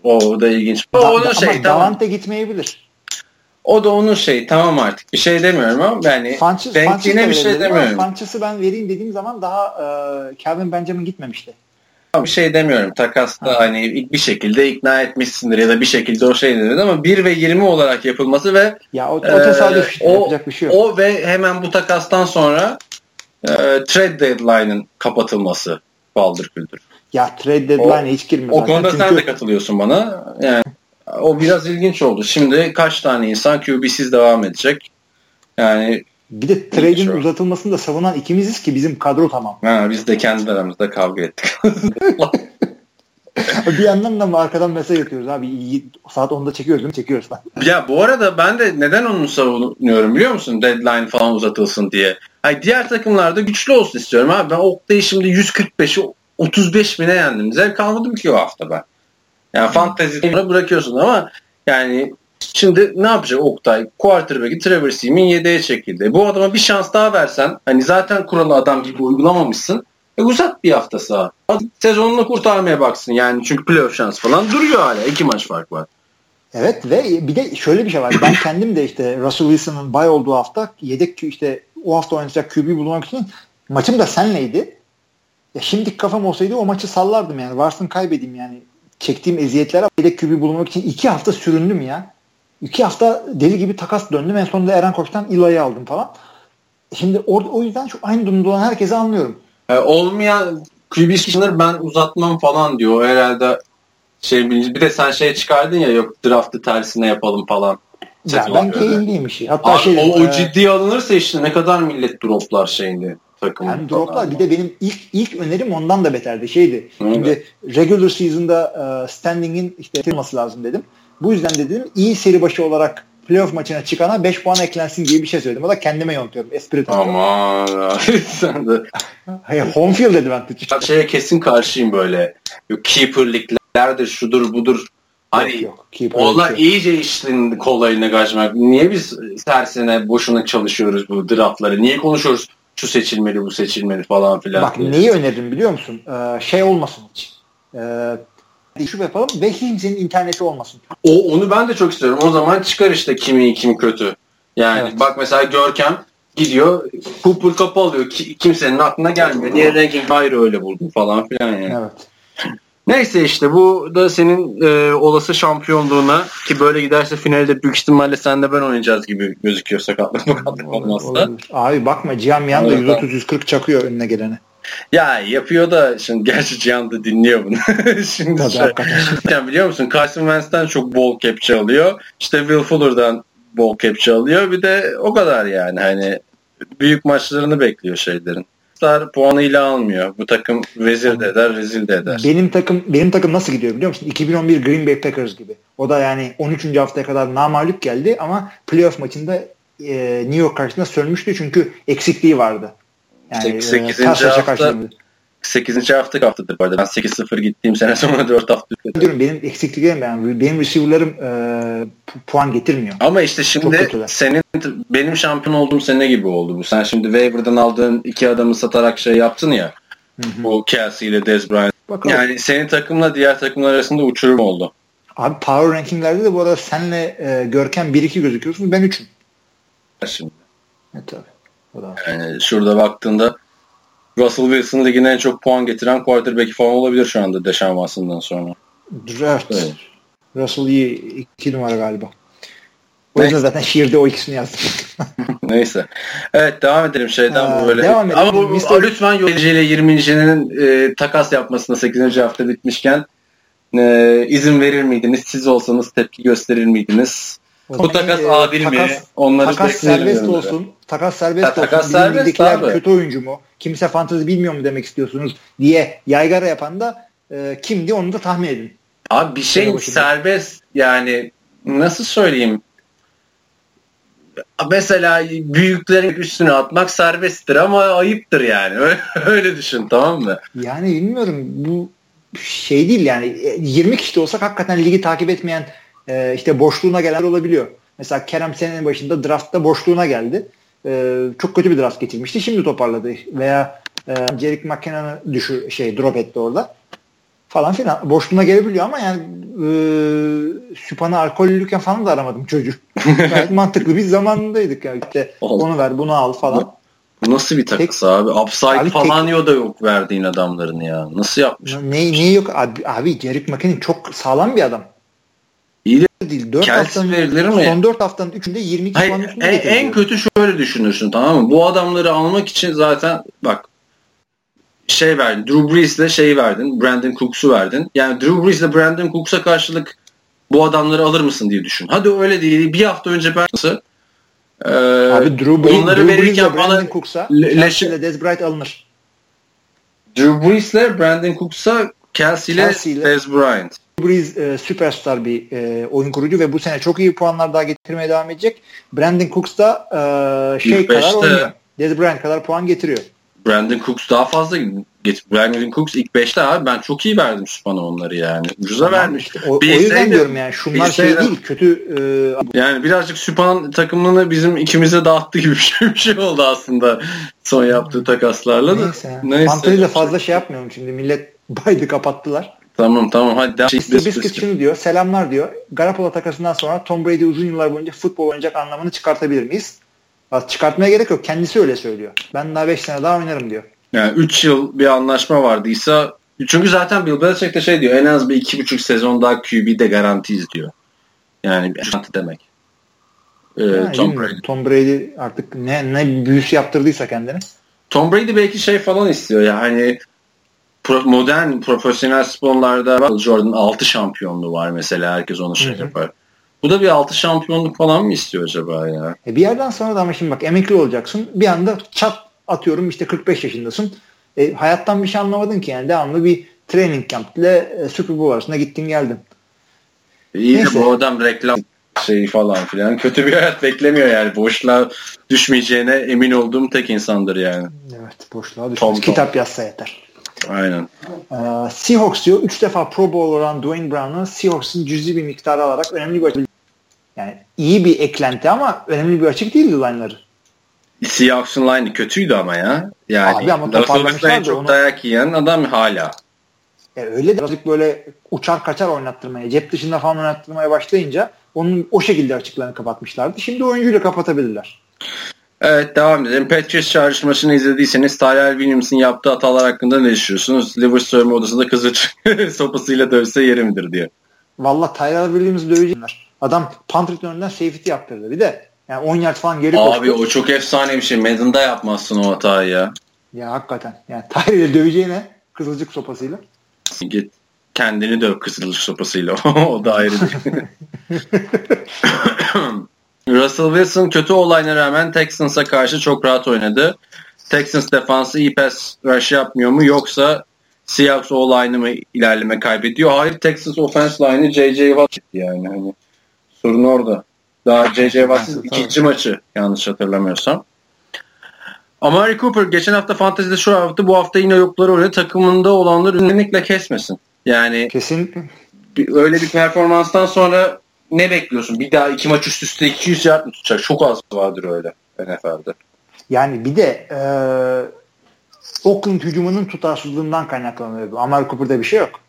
O da ilginç. O da, onun şey, tamam. Davante gitmeyebilir. O da onun şey tamam artık bir şey demiyorum ama yani Funches, renkliğine bir şey demiyorum. Funches'ı ben vereyim dediğim zaman daha e, Calvin Benjamin gitmemişti. Bir şey demiyorum. Takasta ha. hani bir şekilde ikna etmişsindir ya da bir şekilde o şey dedi ama 1 ve 20 olarak yapılması ve ya o, o tesadüf e, yapacak bir şey yok. O ve hemen bu takastan sonra e, trade deadline'ın kapatılması baldır küldür. Ya trade deadline hiç girmiyor. O konuda Çünkü... sen de katılıyorsun bana. Yani o biraz ilginç oldu. Şimdi kaç tane insan QB'siz devam edecek? Yani bir de trade'in uzatılmasını da savunan ikimiziz ki bizim kadro tamam. Ha, biz de kendi aramızda kavga ettik. bir yandan da arkadan mesaj atıyoruz abi saat 10'da çekiyoruz değil mi? Çekiyoruz. Ya bu arada ben de neden onu savunuyorum biliyor musun? Deadline falan uzatılsın diye. Hayır, diğer takımlarda güçlü olsun istiyorum abi. Ben Oktay'ı şimdi 145'i 35 bine yendim. Zevk almadım ki o hafta ben. Yani fantezi bırakıyorsun ama yani şimdi ne yapacak Oktay? Quarterback'i Trevor Seam'in yedeğe çekildi. Bu adama bir şans daha versen hani zaten kuralı adam gibi uygulamamışsın. E uzat bir hafta sağ. Sezonunu kurtarmaya baksın yani çünkü playoff şans falan duruyor hala. iki maç fark var. Evet ve bir de şöyle bir şey var. Ben kendim de işte Russell Wilson'ın bay olduğu hafta yedek işte o hafta oynayacak QB bulmak için maçım da senleydi. Ya şimdi kafam olsaydı o maçı sallardım yani. Varsın kaybedeyim yani çektiğim eziyetler yedek kübü bulmak için iki hafta süründüm ya. İki hafta deli gibi takas döndüm. En sonunda Eren Koç'tan İla'yı aldım falan. Şimdi or, o yüzden şu aynı durumda olan herkese anlıyorum. E, olmayan QB sınır ben uzatmam falan diyor. Herhalde şey bir de sen şey çıkardın ya yok draftı tersine yapalım falan. Ya ben keyifliyim işi. Hatta Abi, şey, o, o e, ciddiye alınırsa işte ne kadar millet droplar şeyini takım. Yani droplar bir de benim ilk ilk önerim ondan da beterdi. Şeydi. Evet. Şimdi regular season'da uh, standing'in işte olması lazım dedim. Bu yüzden de dedim iyi seri başı olarak playoff maçına çıkana 5 puan eklensin gibi bir şey söyledim. O da kendime yontuyorum. Espri Aman sen de. Hayır, home field advantage. Ben şeye kesin karşıyım böyle. Keeperliklerdir, şudur budur. Hani yok, yok. ola şey. iyice işin kolayına kaçmak. Niye biz her sene boşuna çalışıyoruz bu draftları? Niye konuşuyoruz şu seçilmeli bu seçilmeli falan filan. Bak diye. neyi öneririm biliyor musun? Ee, şey olmasın hiç. Ee, şu yapalım ve kimsenin interneti olmasın. O onu ben de çok istiyorum. O zaman çıkar işte kimi iyi kim kötü. Yani evet. bak mesela Görkem gidiyor Cooper kapı alıyor. Ki, kimsenin aklına gelmiyor. Niye ranking ayrı öyle buldun falan filan yani. Evet. Neyse işte bu da senin e, olası şampiyonluğuna ki böyle giderse finalde büyük ihtimalle sen de ben oynayacağız gibi gözüküyor sakatlık sakatlık olmazsa. Abi bakma Cihan Miyan da 130-140 çakıyor önüne gelene. Ya yapıyor da şimdi gerçi Cihan da dinliyor bunu. şimdi Tabii, şey, yani biliyor musun Carson Wentz'ten çok bol capture alıyor. İşte Will Fuller'dan bol capture alıyor. Bir de o kadar yani hani büyük maçlarını bekliyor şeylerin. Star puanıyla almıyor. Bu takım vezir de eder, rezil de eder. Benim takım benim takım nasıl gidiyor biliyor musun? 2011 Green Bay Packers gibi. O da yani 13. haftaya kadar namalup geldi ama playoff maçında e, New York karşısında sönmüştü çünkü eksikliği vardı. Yani 8. E, hafta 8. hafta haftadır bu arada. Ben 8-0 gittiğim sene sonra 4 hafta. Diyorum benim eksikliklerim yani benim receiver'larım e, puan getirmiyor. Ama işte şimdi senin benim şampiyon olduğum sene gibi oldu bu. Sen şimdi waiver'dan aldığın iki adamı satarak şey yaptın ya. Hı hı. Bu Kelsey ile Dez Bryant. Bakalım. Yani senin takımla diğer takımlar arasında uçurum oldu. Abi power rankinglerde de bu arada senle e, Görkem 1-2 gözüküyorsun. Ben 3'üm. Şimdi. Evet tabii. Yani şurada baktığında Russell Wilson ligin en çok puan getiren quarterback'i falan olabilir şu anda Deşan Watson'dan sonra. Draft. Evet. Russell iyi iki numara galiba. O yüzden zaten şiirde o ikisini yazdım. Neyse. Evet devam edelim şeyden ee, bu böyle. Devam edelim. Ama bu Mr. lütfen ile 20.'nin e, takas yapmasına 8. hafta bitmişken e, izin verir miydiniz? Siz olsanız tepki gösterir miydiniz? Bu takas e, adil takas, mi? Onları takas serbest olsun. Takas serbest ha, takas olsun. Serbest kötü oyuncu mu? Kimse fantezi bilmiyor mu demek istiyorsunuz diye yaygara yapan da e, kimdi onu da tahmin edin. Abi bir şey serbest yani nasıl söyleyeyim? Mesela büyüklerin üstüne atmak serbesttir ama ayıptır yani. Öyle, öyle düşün tamam mı? Yani bilmiyorum bu şey değil yani 20 kişi de olsak hakikaten ligi takip etmeyen e, işte boşluğuna gelen olabiliyor. Mesela Kerem senenin başında draftta boşluğuna geldi. E, çok kötü bir draft getirmişti. Şimdi toparladı. Veya e, Jerick McKinnon'ı düşür şey drop etti orada. Falan filan. Boşluğuna gelebiliyor ama yani e, Süpan'ı alkollüyken falan da aramadım çocuğu. Gayet mantıklı bir zamandaydık. Yani. İşte onu ver bunu al falan. Bu nasıl bir takısı tek, abi? Upside abi falan tek, da yok verdiğin adamların ya. Nasıl yapmış? Ne, ne yok abi, abi Jerick McKinnon çok sağlam bir adam. İyi de değil. 4 haftanın, verilir mi? Son 4 haftanın 3'ünde 22 Hayır, puan üstünde en, en kötü şöyle düşünürsün tamam mı? Bu adamları almak için zaten bak şey verdin. Drew Brees'le şey verdin. Brandon Cooks'u verdin. Yani Drew Brees'le Brandon Cooks'a karşılık bu adamları alır mısın diye düşün. Hadi öyle değil. Bir hafta önce ben ee, Abi Drew Brees, onları Drew verirken Brees Brandon Cooks'a Kelsey ile Dez Bryant alınır. Drew Brees'le Brandon Cooks'a Kelsey ile Dez Bryant. Brees e, süperstar bir e, oyun kurucu ve bu sene çok iyi puanlar daha getirmeye devam edecek. Brandon Cooks da e, şey kadar oynuyor. Dez Bryant kadar puan getiriyor. Brandon Cooks daha fazla getir. Brandon Cooks ilk 5'te abi ben çok iyi verdim bana onları yani. Ucuza tamam, vermişti. O, o yüzden diyorum yani şunlar şey değil kötü. E, yani birazcık Süpan takımını bizim ikimize dağıttı gibi bir şey, bir şey oldu aslında son yaptığı takaslarla da. Neyse. Neyse. Fantezi de fazla şey yapmıyorum şimdi millet baydı kapattılar. Tamam tamam hadi devam. Mr. Biscuit şunu diyor. Selamlar diyor. Garoppolo takasından sonra Tom Brady uzun yıllar boyunca futbol oynayacak anlamını çıkartabilir miyiz? Bak, çıkartmaya gerek yok. Kendisi öyle söylüyor. Ben daha 5 sene daha oynarım diyor. Yani 3 yıl bir anlaşma vardıysa çünkü zaten Bill Belichick de şey diyor en az bir 2,5 sezon daha QB'de garantiyiz diyor. Yani garanti demek. Ee, yani Tom Brady. Tom Brady artık ne ne büyüsü yaptırdıysa kendine. Tom Brady belki şey falan istiyor ya hani pro, modern profesyonel sporlarda Jordan 6 şampiyonluğu var mesela herkes onu şey yapar. Bu da bir 6 şampiyonluk falan mı istiyor acaba ya? E bir yerden sonra da ama şimdi bak emekli olacaksın. Bir anda çat atıyorum işte 45 yaşındasın. E, hayattan bir şey anlamadın ki yani devamlı bir training camp ile e, Super Bowl arasında gittin geldin. İyi Neyse. de bu adam reklam şey falan filan. Kötü bir hayat beklemiyor yani. Boşluğa düşmeyeceğine emin olduğum tek insandır yani. Evet boşluğa düşmez. Kitap yazsa yeter. Aynen. Ee, Seahawks diyor 3 defa Pro Bowl olan Dwayne Brown'un Seahawks'ın cüzi bir miktarı alarak önemli bir açık yani iyi bir eklenti ama önemli bir açık değildi line'ları. Seahawks'ın line'ı kötüydü ama ya. Yani Abi ama toparlamışlar çok onu... dayak yiyen adam hala. E öyle de birazcık böyle uçar kaçar oynattırmaya, cep dışında falan oynattırmaya başlayınca onun o şekilde açıklarını kapatmışlardı. Şimdi oyuncuyla kapatabilirler. Evet devam edelim. Patriots çağrış maçını izlediyseniz Tyrell Williams'ın yaptığı hatalar hakkında ne düşünüyorsunuz? Liver odasında kızı sopasıyla dövse yeri midir diye. Valla Tyrell Williams'ı dövecekler. Adam punt return'dan safety yaptırdı. Bir de yani 10 yard falan geri koştu. Abi o çok efsane bir şey. Madden'da yapmazsın o hatayı ya. Ya hakikaten. Yani Tyrell'i döveceğine kızılcık sopasıyla. Git kendini döv kızılcık sopasıyla. o da ayrı Russell Wilson kötü olayına rağmen Texans'a karşı çok rahat oynadı. Texans defansı iyi pass rush yapmıyor mu yoksa Seahawks o line'ı mı ilerleme kaybediyor? Hayır Texas offense line'ı J.J. Watt yani hani sorun orada. Daha J.J. Watt'ın ikinci maçı yanlış hatırlamıyorsam. Amari Cooper geçen hafta fantezide şu hafta bu hafta yine yokları oynadı. Takımında olanları ünlükle kesmesin. Yani kesin öyle bir performanstan sonra ne bekliyorsun? Bir daha iki maç üst üste 200 yard mı tutacak? Çok az vardır öyle NFL'de. Yani bir de e, Oakland hücumunun tutarsızlığından kaynaklanıyor. Amari Cooper'da bir şey yok.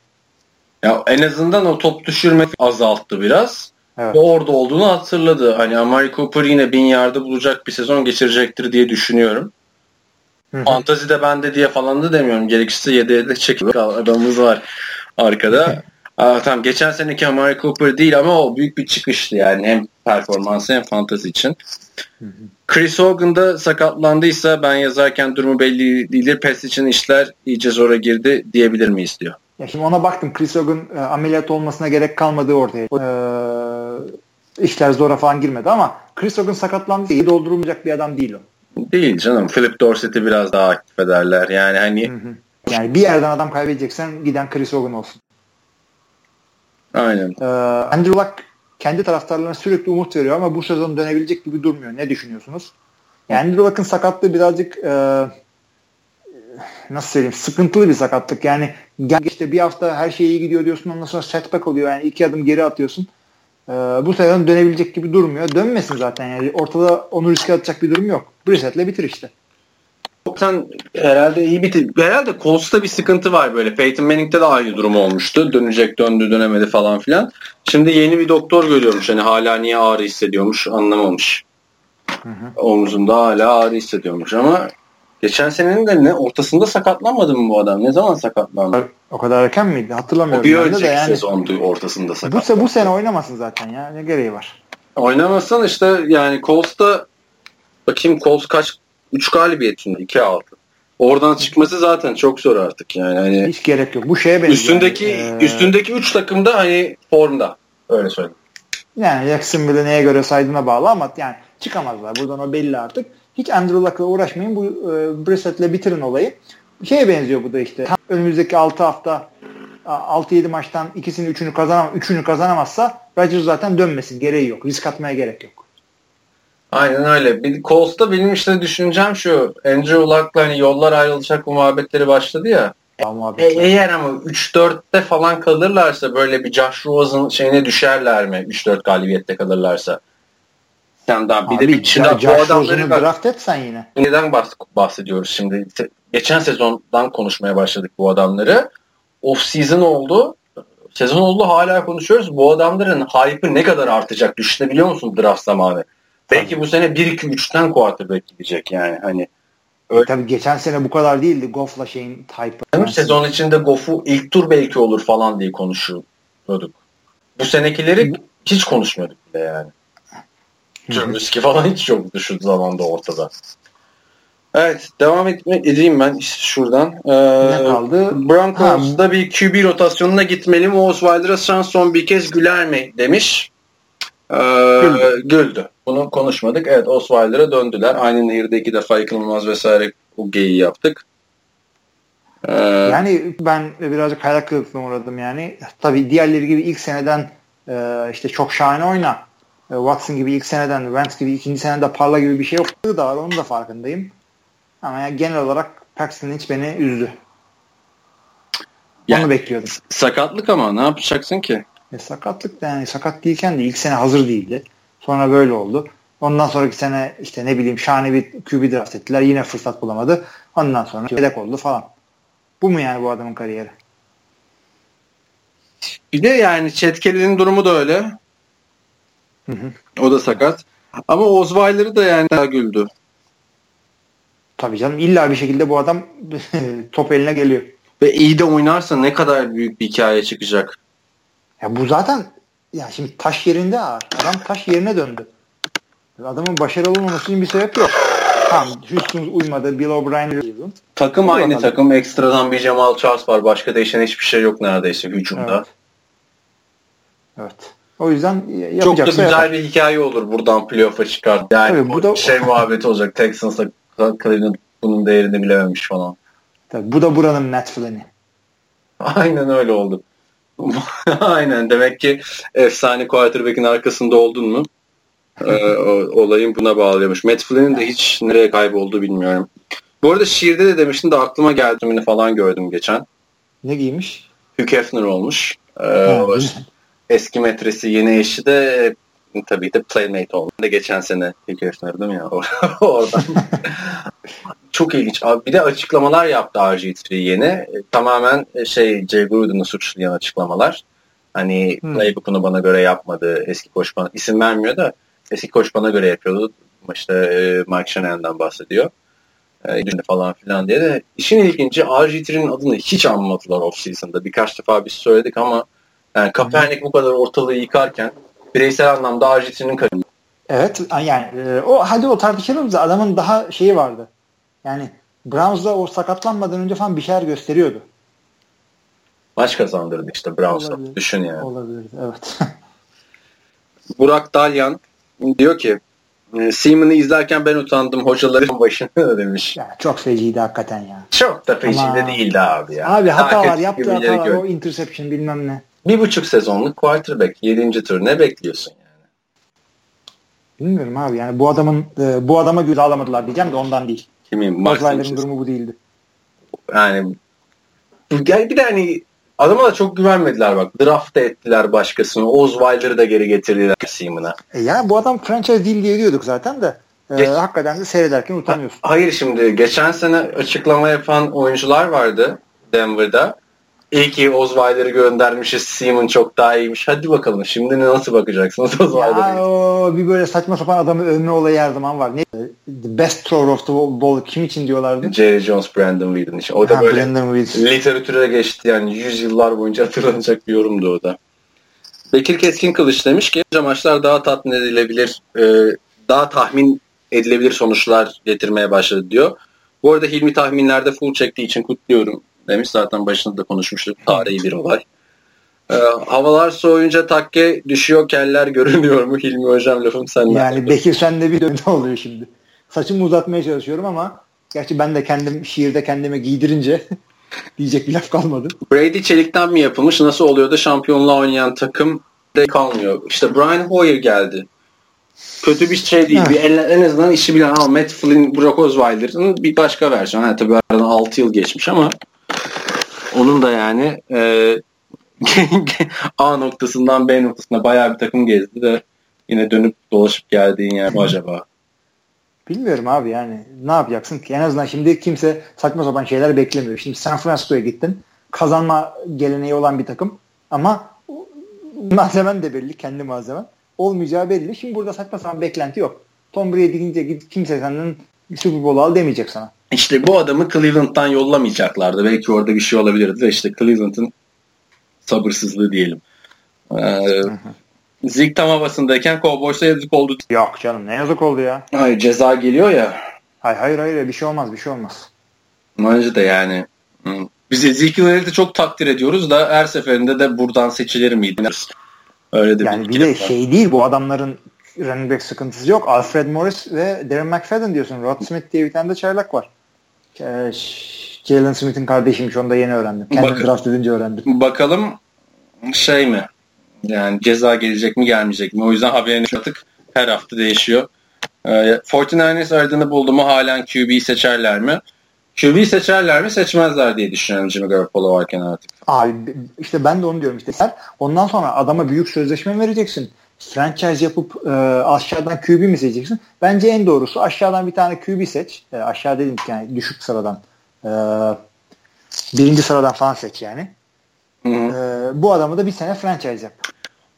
Ya en azından o top düşürme azalttı biraz. Evet. Ve orada olduğunu hatırladı. Hani Amari Cooper yine bin yardı bulacak bir sezon geçirecektir diye düşünüyorum. Fantazi de bende diye falan da demiyorum. Gerekirse 7'ye de çekiyor. Adamımız var arkada. Aa, tamam geçen seneki Amari Cooper değil ama o büyük bir çıkıştı yani hem performansı hem fantazi için. Chris Hogan da sakatlandıysa ben yazarken durumu belli değildir. Pes için işler iyice zora girdi diyebilir miyiz diyor. Ya şimdi ona baktım. Chris Hogan e, ameliyat olmasına gerek kalmadığı ortaya. E, işler zora falan girmedi ama Chris Hogan sakatlandı. İyi doldurulmayacak bir adam değil o. Değil canım. Philip Dorsett'i biraz daha aktif ederler. Yani hani hı hı. Yani bir yerden adam kaybedeceksen giden Chris Hogan olsun. Aynen. Ee, Andrew Luck kendi taraftarlarına sürekli umut veriyor ama bu sezon dönebilecek gibi durmuyor. Ne düşünüyorsunuz? Yani Andrew Luck'ın sakatlığı birazcık e, nasıl söyleyeyim sıkıntılı bir sakatlık. Yani işte bir hafta her şey iyi gidiyor diyorsun ondan sonra setback oluyor. Yani iki adım geri atıyorsun. Ee, bu sezon dönebilecek gibi durmuyor. Dönmesin zaten yani. Ortada onu riske atacak bir durum yok. Brissett'le bitir işte. Sen herhalde iyi bir herhalde Colts'ta bir sıkıntı var böyle. Peyton Manning'de de aynı durum olmuştu. Dönecek döndü dönemedi falan filan. Şimdi yeni bir doktor görüyormuş. Hani hala niye ağrı hissediyormuş anlamamış. Hı hı. Omuzunda hala ağrı hissediyormuş ama geçen senenin de ne ortasında sakatlanmadı mı bu adam? Ne zaman sakatlandı? O kadar erken miydi? Hatırlamıyorum. O bir önceki yani, sezondu ortasında sakatlandı. Bu, bu sene oynamasın zaten ya. Ne gereği var? Oynamasın işte yani Colts'ta bakayım Colts kaç 3 galibiyet şimdi 2-6. Oradan çıkması zaten çok zor artık yani. Hani Hiç gerek yok. Bu şeye benziyor. Üstündeki yani, üstündeki 3 takım da hani formda. Öyle söyleyeyim. Yani Jacksonville'ı neye göre saydığına bağlı ama yani çıkamazlar. Buradan o belli artık. Hiç Andrew Luck'la uğraşmayın. Bu e, Brissett'le bitirin olayı. Şeye benziyor bu da işte. Önümüzdeki 6 hafta 6-7 maçtan ikisini üçünü kazanam üçünü kazanamazsa Rodgers zaten dönmesin. Gereği yok. Risk atmaya gerek yok. Aynen öyle. Bir Colts'ta benim işte düşüncem şu. Andrew Luck'la hani yollar ayrılacak bu muhabbetleri başladı ya. E, eğer ama 3-4'te falan kalırlarsa böyle bir Josh Rosen şeyine düşerler mi? 3-4 galibiyette kalırlarsa. Sen daha bir Abi, de bir şimdi bu adamları draft etsen yine. Neden bahsediyoruz şimdi? Geçen sezondan konuşmaya başladık bu adamları. Off season oldu. Sezon oldu hala konuşuyoruz. Bu adamların hype'ı ne kadar artacak düşünebiliyor musun draft zamanı? Belki bu sene 1-2-3'ten quarterback gidecek yani. Hani öyle. Tabii geçen sene bu kadar değildi Goff'la şeyin type'ı. Sezon içinde Goff'u ilk tur belki olur falan diye konuşuyorduk. Bu senekileri hiç konuşmuyorduk bile yani. Trubisky falan hiç yoktu şu zamanda ortada. Evet devam etme edeyim ben şuradan. Ee, ne kaldı? Broncos'da bir QB rotasyonuna gitmeli mi? Osweiler'a son bir kez güler mi demiş. Ee, güldü. güldü. Bunu konuşmadık. Evet Osweiler'a döndüler. Aynı nehirde iki defa yıkılmaz vesaire o geyi yaptık. Ee, yani ben birazcık hayal kırıklığına uğradım yani. Tabii diğerleri gibi ilk seneden e, işte çok şahane oyna Watson gibi ilk seneden, Wentz gibi ikinci senede parla gibi bir şey yok da var. Onun da farkındayım. Ama yani genel olarak Paxton hiç beni üzdü. Yani, Onu bekliyordum. Sakatlık ama ne yapacaksın ki? E, sakatlık da yani sakat değilken de ilk sene hazır değildi. Sonra böyle oldu. Ondan sonraki sene işte ne bileyim şahane bir QB draft ettiler. Yine fırsat bulamadı. Ondan sonra yedek oldu falan. Bu mu yani bu adamın kariyeri? Bir de yani Chet durumu da öyle. Hı hı. O da sakat. Ama Osweiler'ı da yani daha güldü. Tabii canım illa bir şekilde bu adam top eline geliyor. Ve iyi de oynarsa ne kadar büyük bir hikaye çıkacak. Ya bu zaten ya şimdi taş yerinde ağır. Adam taş yerine döndü. Adamın başarılı olmaması için bir sebep yok. Tamam Houston uymadı. Bill O'Brien Takım aynı bakalım. takım. Ekstradan bir Jamal Charles var. Başka değişen hiçbir şey yok neredeyse hücumda. Evet. evet. O yüzden Çok da güzel yapar. bir hikaye olur buradan playoff'a çıkar. Yani Tabii, bu da... şey muhabbeti olacak. Texans'a Cleveland bunun değerini bilememiş falan. Tabii, bu da buranın Matt Flynn'i. Aynen öyle oldu. Aynen. Demek ki efsane quarterback'in arkasında oldun mu? e, olayın buna bağlıyormuş. Matt Flynn'in de hiç nereye kayboldu bilmiyorum. Bu arada şiirde de demiştin de aklıma geldiğini falan gördüm geçen. Ne giymiş? Hugh Hefner olmuş. Ee, eski metresi yeni eşi de tabii de Playmate oldu. De geçen sene Hugh Hefner değil mi ya? Oradan. Çok ilginç. Abi bir de açıklamalar yaptı RG3 yeni. Tamamen şey Jay Gruden'ı suçlayan açıklamalar. Hani hmm. playbook'unu bana göre yapmadı. Eski koç bana isim vermiyor da eski koç bana göre yapıyordu. İşte e, Mike Shanahan'dan bahsediyor. E, falan filan diye de işin ilginci RG3'nin adını hiç anmadılar off-season'da. Birkaç defa biz söyledik ama yani Kaepernick bu kadar ortalığı yıkarken bireysel anlamda RG3'nin kariyeri. Evet yani e, o hadi o tartışalım da adamın daha şeyi vardı. Yani Browns'da o sakatlanmadan önce falan bir şeyler gösteriyordu. Maç kazandırdı işte Browns'a. Düşün yani. Olabilir evet. Burak Dalyan diyor ki e, Seaman'ı izlerken ben utandım hocaların başına demiş. Ya, çok feciydi hakikaten ya. Çok da feciydi Ama... değildi abi ya. Abi hatalar yaptı hatalar o interception bilmem ne. Bir buçuk sezonluk quarterback. Yedinci tur ne bekliyorsun yani? Bilmiyorum abi yani bu adamın e, bu adama göz alamadılar diyeceğim de ondan değil. Kimin? Osweiler'in durumu bu değildi. Yani gel bir de hani Adama da çok güvenmediler bak. Draft ettiler başkasını. Osweiler'ı da geri getirdiler Seaman'a. E yani bu adam franchise değil diye diyorduk zaten de. E, Geç... Hakikaten de seyrederken utanıyorsun. Hayır şimdi geçen sene açıklama yapan oyuncular vardı Denver'da. İyi ki Osweiler'ı göndermişiz. Seaman çok daha iyiymiş. Hadi bakalım şimdi nasıl bakacaksınız Osweiler'a? Bir böyle saçma sapan adamı övme olayı her zaman var. Ne? The best thrower of the ball kim için diyorlardı? Jerry Jones, Brandon Whedon için. O da ha, böyle literatüre geçti yani yüzyıllar boyunca hatırlanacak bir yorumdu o da. Bekir Keskin Kılıç demiş ki maçlar daha tatmin edilebilir, e, daha tahmin edilebilir sonuçlar getirmeye başladı diyor. Bu arada Hilmi tahminlerde full çektiği için kutluyorum demiş. Zaten başında da konuşmuştuk. Tarihi bir olay. Ee, havalar soğuyunca takke düşüyor keller görünüyor mu Hilmi hocam lafım senden. Yani Bekir sende bir dönme oluyor şimdi. Saçımı uzatmaya çalışıyorum ama gerçi ben de kendim şiirde kendime giydirince diyecek bir laf kalmadı. Brady çelikten mi yapılmış? Nasıl oluyor da şampiyonluğa oynayan takım de kalmıyor. İşte Brian Hoyer geldi. Kötü bir şey değil. Bir en, en azından işi bilen ama Matt Flynn, Brock Osweiler'ın bir başka versiyonu. Yani tabii aradan 6 yıl geçmiş ama onun da yani e, A noktasından B noktasına bayağı bir takım gezdi de yine dönüp dolaşıp geldiğin yer mi acaba? Bilmiyorum abi yani ne yapacaksın ki? En azından şimdi kimse saçma sapan şeyler beklemiyor. Şimdi San Francisco'ya gittin. Kazanma geleneği olan bir takım ama malzemen de belli. Kendi malzemen. Olmayacağı belli. Şimdi burada saçma sapan beklenti yok. Tom Brady gidince kimse senden Super Bowl al demeyecek sana. İşte bu adamı Cleveland'dan yollamayacaklardı. Belki orada bir şey olabilirdi de işte Cleveland'ın sabırsızlığı diyelim. Ee, Zeke tam havasındayken Cowboys'a yazık oldu. Yok canım ne yazık oldu ya. Hayır ceza geliyor ya. Hayır hayır hayır bir şey olmaz bir şey olmaz. Bence de yani. Biz Ezekiel'i de çok takdir ediyoruz da her seferinde de buradan seçilir miydi? Öyle de yani bir, bir de şey değil bu adamların running back sıkıntısı yok. Alfred Morris ve Darren McFadden diyorsun. Rod Smith diye bir tane de çaylak var. Ee, Jalen Smith'in kardeşiymiş onu da yeni öğrendim. Kendim Bak- draft edince öğrendim. Bakalım şey mi? Yani ceza gelecek mi gelmeyecek mi? O yüzden haberin artık her hafta değişiyor. E, 49ers aradığını buldu mu halen QB'yi seçerler mi? QB seçerler mi seçmezler diye düşünüyorum Jimmy Garoppolo varken artık. Abi işte ben de onu diyorum işte. Ondan sonra adama büyük sözleşme vereceksin. Franchise yapıp e, aşağıdan QB mi seçeceksin? Bence en doğrusu aşağıdan bir tane QB seç. E, aşağı dedim ki yani düşük sıradan. E, birinci sıradan falan seç yani. Hı hı. E, bu adamı da bir sene franchise yap.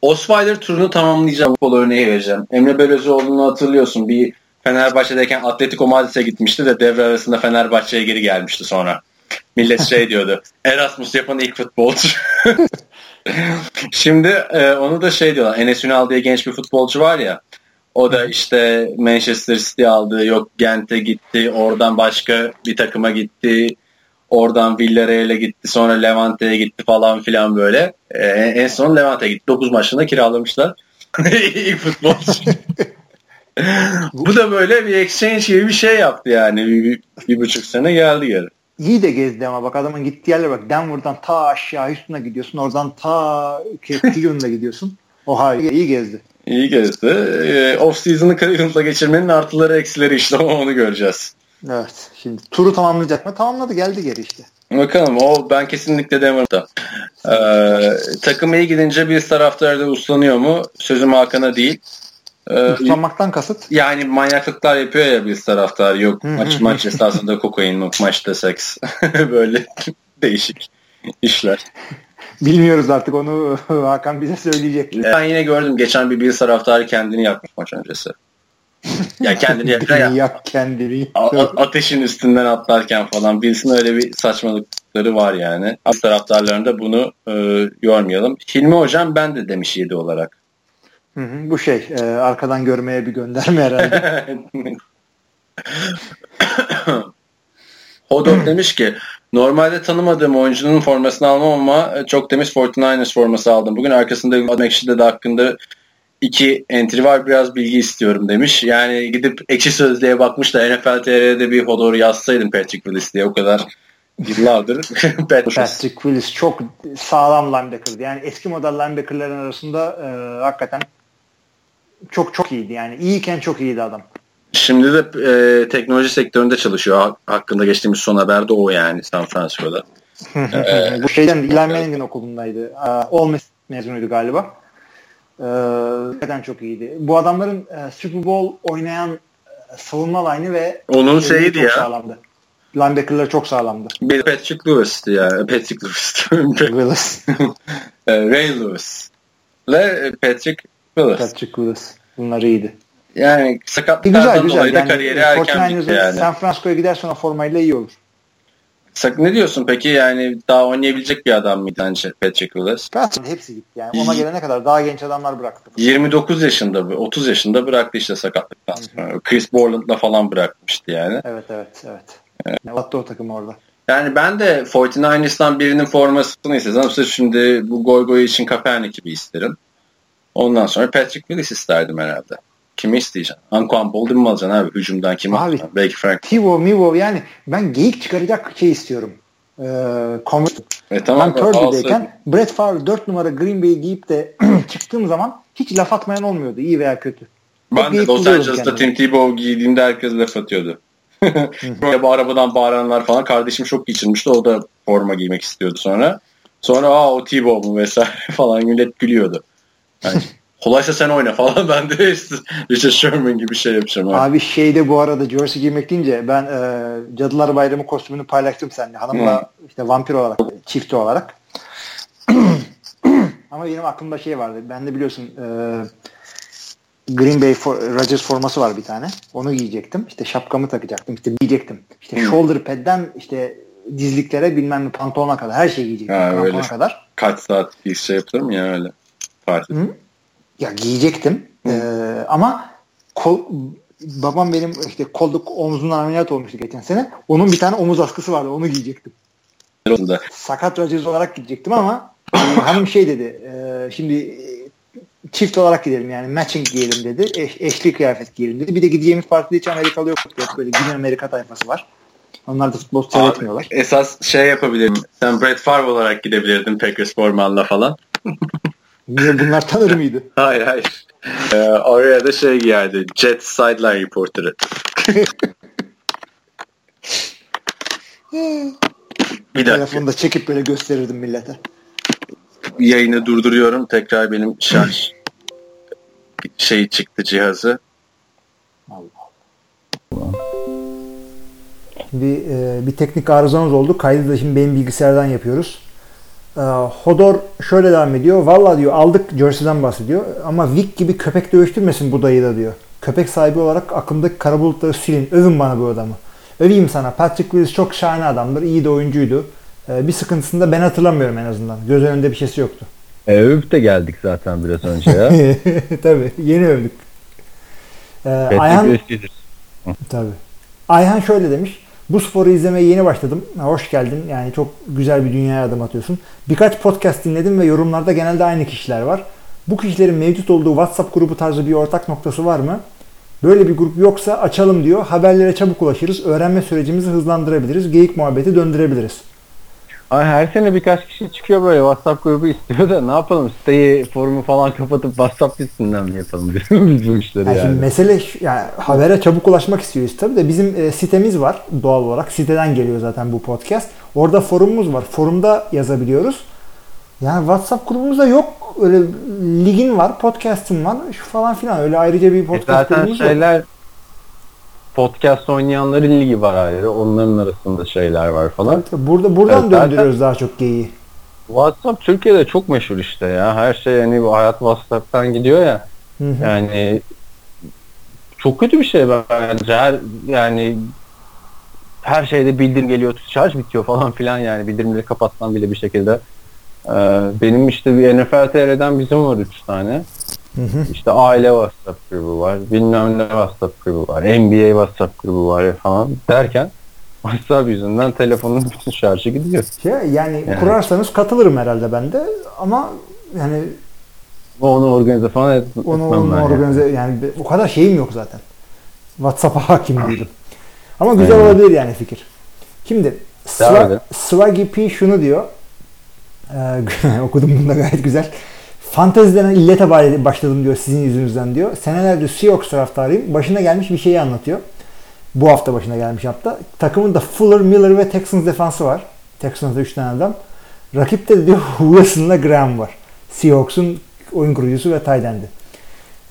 Osweiler turunu tamamlayacağım. Futbol örneği vereceğim. Emre Belözoğlu'nu hatırlıyorsun. Bir Fenerbahçe'deyken Atletico Madrid'e gitmişti de devre arasında Fenerbahçe'ye geri gelmişti sonra. Millet şey diyordu. Erasmus yapan ilk futbolcu. Şimdi e, onu da şey diyorlar. Enes Ünal diye genç bir futbolcu var ya. O da işte Manchester City aldı. Yok Gent'e gitti. Oradan başka bir takıma gitti. Oradan Villarreal'e gitti. Sonra Levante'ye gitti falan filan böyle. E, en son Levante'ye gitti. 9 maçında kiralamışlar. İlk futbolcu. Bu da böyle bir exchange gibi bir şey yaptı yani. Bir, bir, bir buçuk sene geldi geri. İyi de gezdi ama bak adamın gittiği yerlere bak. Denver'dan ta aşağı Houston'a gidiyorsun. Oradan ta Cleveland'a gidiyorsun. Ohio iyi gezdi. İyi gezdi. E, off season'ı Cleveland'la geçirmenin artıları eksileri işte onu göreceğiz. Evet. Şimdi turu tamamlayacak mı? Tamamladı geldi geri işte. Bakalım o ben kesinlikle Denver'da. Ee, takım iyi gidince bir taraftar da uslanıyor mu? Sözüm Hakan'a değil. Ee, Uslanmaktan kasıt? Yani manyaklıklar yapıyor ya bir taraftar. Yok maç maç esasında kokain, yok maçta seks. Böyle değişik işler. Bilmiyoruz artık onu Hakan bize söyleyecek. Ben yine gördüm geçen bir bir taraftarı kendini yakmış maç öncesi. ya kendini yakar ya. Yak kendini. ateşin üstünden atlarken falan birisinin öyle bir saçmalıkları var yani. Taraftarlarında bunu e, yormayalım. Hilmi Hocam ben de demiş 7 olarak. Hı hı, bu şey e, arkadan görmeye bir gönderme herhalde. Hodor demiş ki normalde tanımadığım oyuncunun formasını almam ama çok temiz 49ers forması aldım. Bugün arkasında Adam Ekşi'de de hakkında iki entry var biraz bilgi istiyorum demiş. Yani gidip ekşi sözlüğe bakmış da NFL TR'de bir Hodor yazsaydım Patrick Willis diye o kadar yıllardır. Patrick Willis çok sağlam linebacker'dı. Yani eski model linebacker'ların arasında e, hakikaten çok çok iyiydi yani. İyiyken çok iyiydi adam. Şimdi de e, teknoloji sektöründe çalışıyor. Hakkında geçtiğimiz son haber de o yani San Francisco'da. ee, Bu şeyden Eli Manning'in okulundaydı. Miss mezunuydu galiba. Ee, çok iyiydi. Bu adamların e, Super Bowl oynayan e, savunma line'ı ve onun şeyiydi ya. Sağlamdı. Linebacker'ları çok sağlamdı. Bir Patrick Lewis'ti ya. Patrick Lewis. Willis. E, Ray Lewis. Ve Patrick Willis. Patrick Willis. Bunlar iyiydi. Yani sakatlıklardan güzel, dolayı yani, da kariyeri erken bitti yani. San Francisco'ya gider sonra formayla iyi olur. Ne diyorsun peki yani daha oynayabilecek bir adam mıydı bence Patrick Willis? Patrick hepsi gitti yani ona gelene kadar daha genç adamlar bıraktı. 29 yaşında 30 yaşında bıraktı işte sakatlıktan sonra. Chris Borland'la falan bırakmıştı yani. Evet evet evet. evet. Ne battı o takım orada. Yani ben de 49ers'tan birinin formasını istesem şimdi bu goy goy için Kaepernick gibi isterim. Ondan sonra Patrick Willis isterdim herhalde. Kimi isteyeceksin? Anquan Boldin mi alacaksın abi? Hücumdan kim abi, alacaksın? Belki Frank. Tivo, Mivo yani ben geyik çıkaracak şey istiyorum. Ee, e, tamam, ben Purdue'deyken Brett Favre 4 numara Green Bay giyip de çıktığım zaman hiç laf atmayan olmuyordu. iyi veya kötü. Ben de Los Angeles'ta Tim Tebow giydiğimde herkes laf atıyordu. Böyle bu arabadan bağıranlar falan. Kardeşim çok geçirmişti. O da forma giymek istiyordu sonra. Sonra aa o Tebow mu vesaire falan millet gülüyordu. Yani kolaysa sen oyna falan ben de işte Richard Sherman gibi şey yapacağım. Abi, abi şeyde bu arada jersey giymek deyince ben e, Cadılar Bayramı kostümünü paylaştım seninle. Hanımla hmm. işte vampir olarak, çift olarak. Ama benim aklımda şey vardı. Ben de biliyorsun e, Green Bay for, Rodgers forması var bir tane. Onu giyecektim. İşte şapkamı takacaktım. İşte giyecektim. İşte hmm. shoulder pad'den işte dizliklere bilmem ne pantolona kadar her şeyi giyecektim. Ha, öyle. kadar. Kaç saat bir şey yapılır mı ya öyle? Hı? Ya giyecektim. Ee, ama kol, babam benim işte kolluk omzundan ameliyat olmuştu geçen sene. Onun bir tane omuz askısı vardı. Onu giyecektim. Sakat Rodgers olarak gidecektim ama e, hanım şey dedi. E, şimdi çift olarak gidelim yani matching giyelim dedi. Eş, eşli kıyafet giyelim dedi. Bir de gideceğimiz partide hiç Amerikalı yok. Böyle Güney Amerika tayfası var. Onlar da futbol seyretmiyorlar. Esas şey yapabilirim. Sen Brett Favre olarak gidebilirdin Packers formanla falan. Niye bunlar tanır mıydı? hayır hayır. Ee, oraya da şey geldi. Jet Sideline Reporter'ı. bir dakika. Telefonda çekip böyle gösterirdim millete. Yayını durduruyorum. Tekrar benim şarj şey çıktı cihazı. Allah Allah. Bir, e, bir teknik arızamız oldu. Kaydı da şimdi benim bilgisayardan yapıyoruz. E, Hodor şöyle devam ediyor. Valla diyor aldık Jersey'den bahsediyor. Ama Vic gibi köpek dövüştürmesin bu dayı da diyor. Köpek sahibi olarak aklımdaki kara bulutları silin. Övün bana bu adamı. Öveyim sana. Patrick Willis çok şahane adamdır. İyi de oyuncuydu. E, bir sıkıntısını da ben hatırlamıyorum en azından. Göz önünde bir şeysi yoktu. E, övüp de geldik zaten biraz önce ya. Tabii. Yeni övdük. Ee, Ayhan, Tabii. Ayhan şöyle demiş. Bu sporu izlemeye yeni başladım. Hoş geldin. Yani çok güzel bir dünyaya adım atıyorsun. Birkaç podcast dinledim ve yorumlarda genelde aynı kişiler var. Bu kişilerin mevcut olduğu WhatsApp grubu tarzı bir ortak noktası var mı? Böyle bir grup yoksa açalım diyor. Haberlere çabuk ulaşırız. Öğrenme sürecimizi hızlandırabiliriz. Geyik muhabbeti döndürebiliriz. Ay her sene birkaç kişi çıkıyor böyle WhatsApp grubu istiyor da ne yapalım siteyi forumu falan kapatıp WhatsApp üstünden mi yapalım biz bu işleri yani. yani. Şimdi mesele yani habere çabuk ulaşmak istiyoruz tabii de bizim e, sitemiz var doğal olarak. Siteden geliyor zaten bu podcast. Orada forumumuz var. Forumda yazabiliyoruz. Yani WhatsApp grubumuzda yok. Öyle ligin var, podcast'ın var şu falan filan. Öyle ayrıca bir e, podcast e zaten şeyler yok podcast oynayanların ligi var ayrı. Onların arasında şeyler var falan. Burada buradan evet, döndürüyoruz daha çok geyiği. WhatsApp Türkiye'de çok meşhur işte ya. Her şey yani bu hayat WhatsApp'tan gidiyor ya. Hı hı. Yani çok kötü bir şey bence. Her yani her şeyde bildirim geliyor, şarj bitiyor falan filan yani bildirimleri kapatsan bile bir şekilde. Ee, benim işte bir NFL TR'den bizim var üç tane. Hı hı. İşte aile WhatsApp grubu var. Bilmem ne WhatsApp grubu var. NBA WhatsApp grubu var falan derken WhatsApp yüzünden telefonun bütün şarjı gidiyor. Şey, yani, yani kurarsanız katılırım herhalde ben de ama yani onu organize falan et, onu, onu organize yani. o kadar şeyim yok zaten. WhatsApp'a hakim değilim. Ama güzel Aynen. olabilir yani fikir. Şimdi Swaggy P şunu diyor. Ee, okudum bunu da gayet güzel. Fanteziden illete başladım diyor sizin yüzünüzden diyor. Senelerdir Seahawks taraftarıyım. Başına gelmiş bir şeyi anlatıyor. Bu hafta başına gelmiş hatta. Takımında Fuller, Miller ve Texans defansı var. Texans'da 3 tane adam. Rakipte de diyor Wilson'la Graham var. Seahawks'un oyun kurucusu ve tight end'i.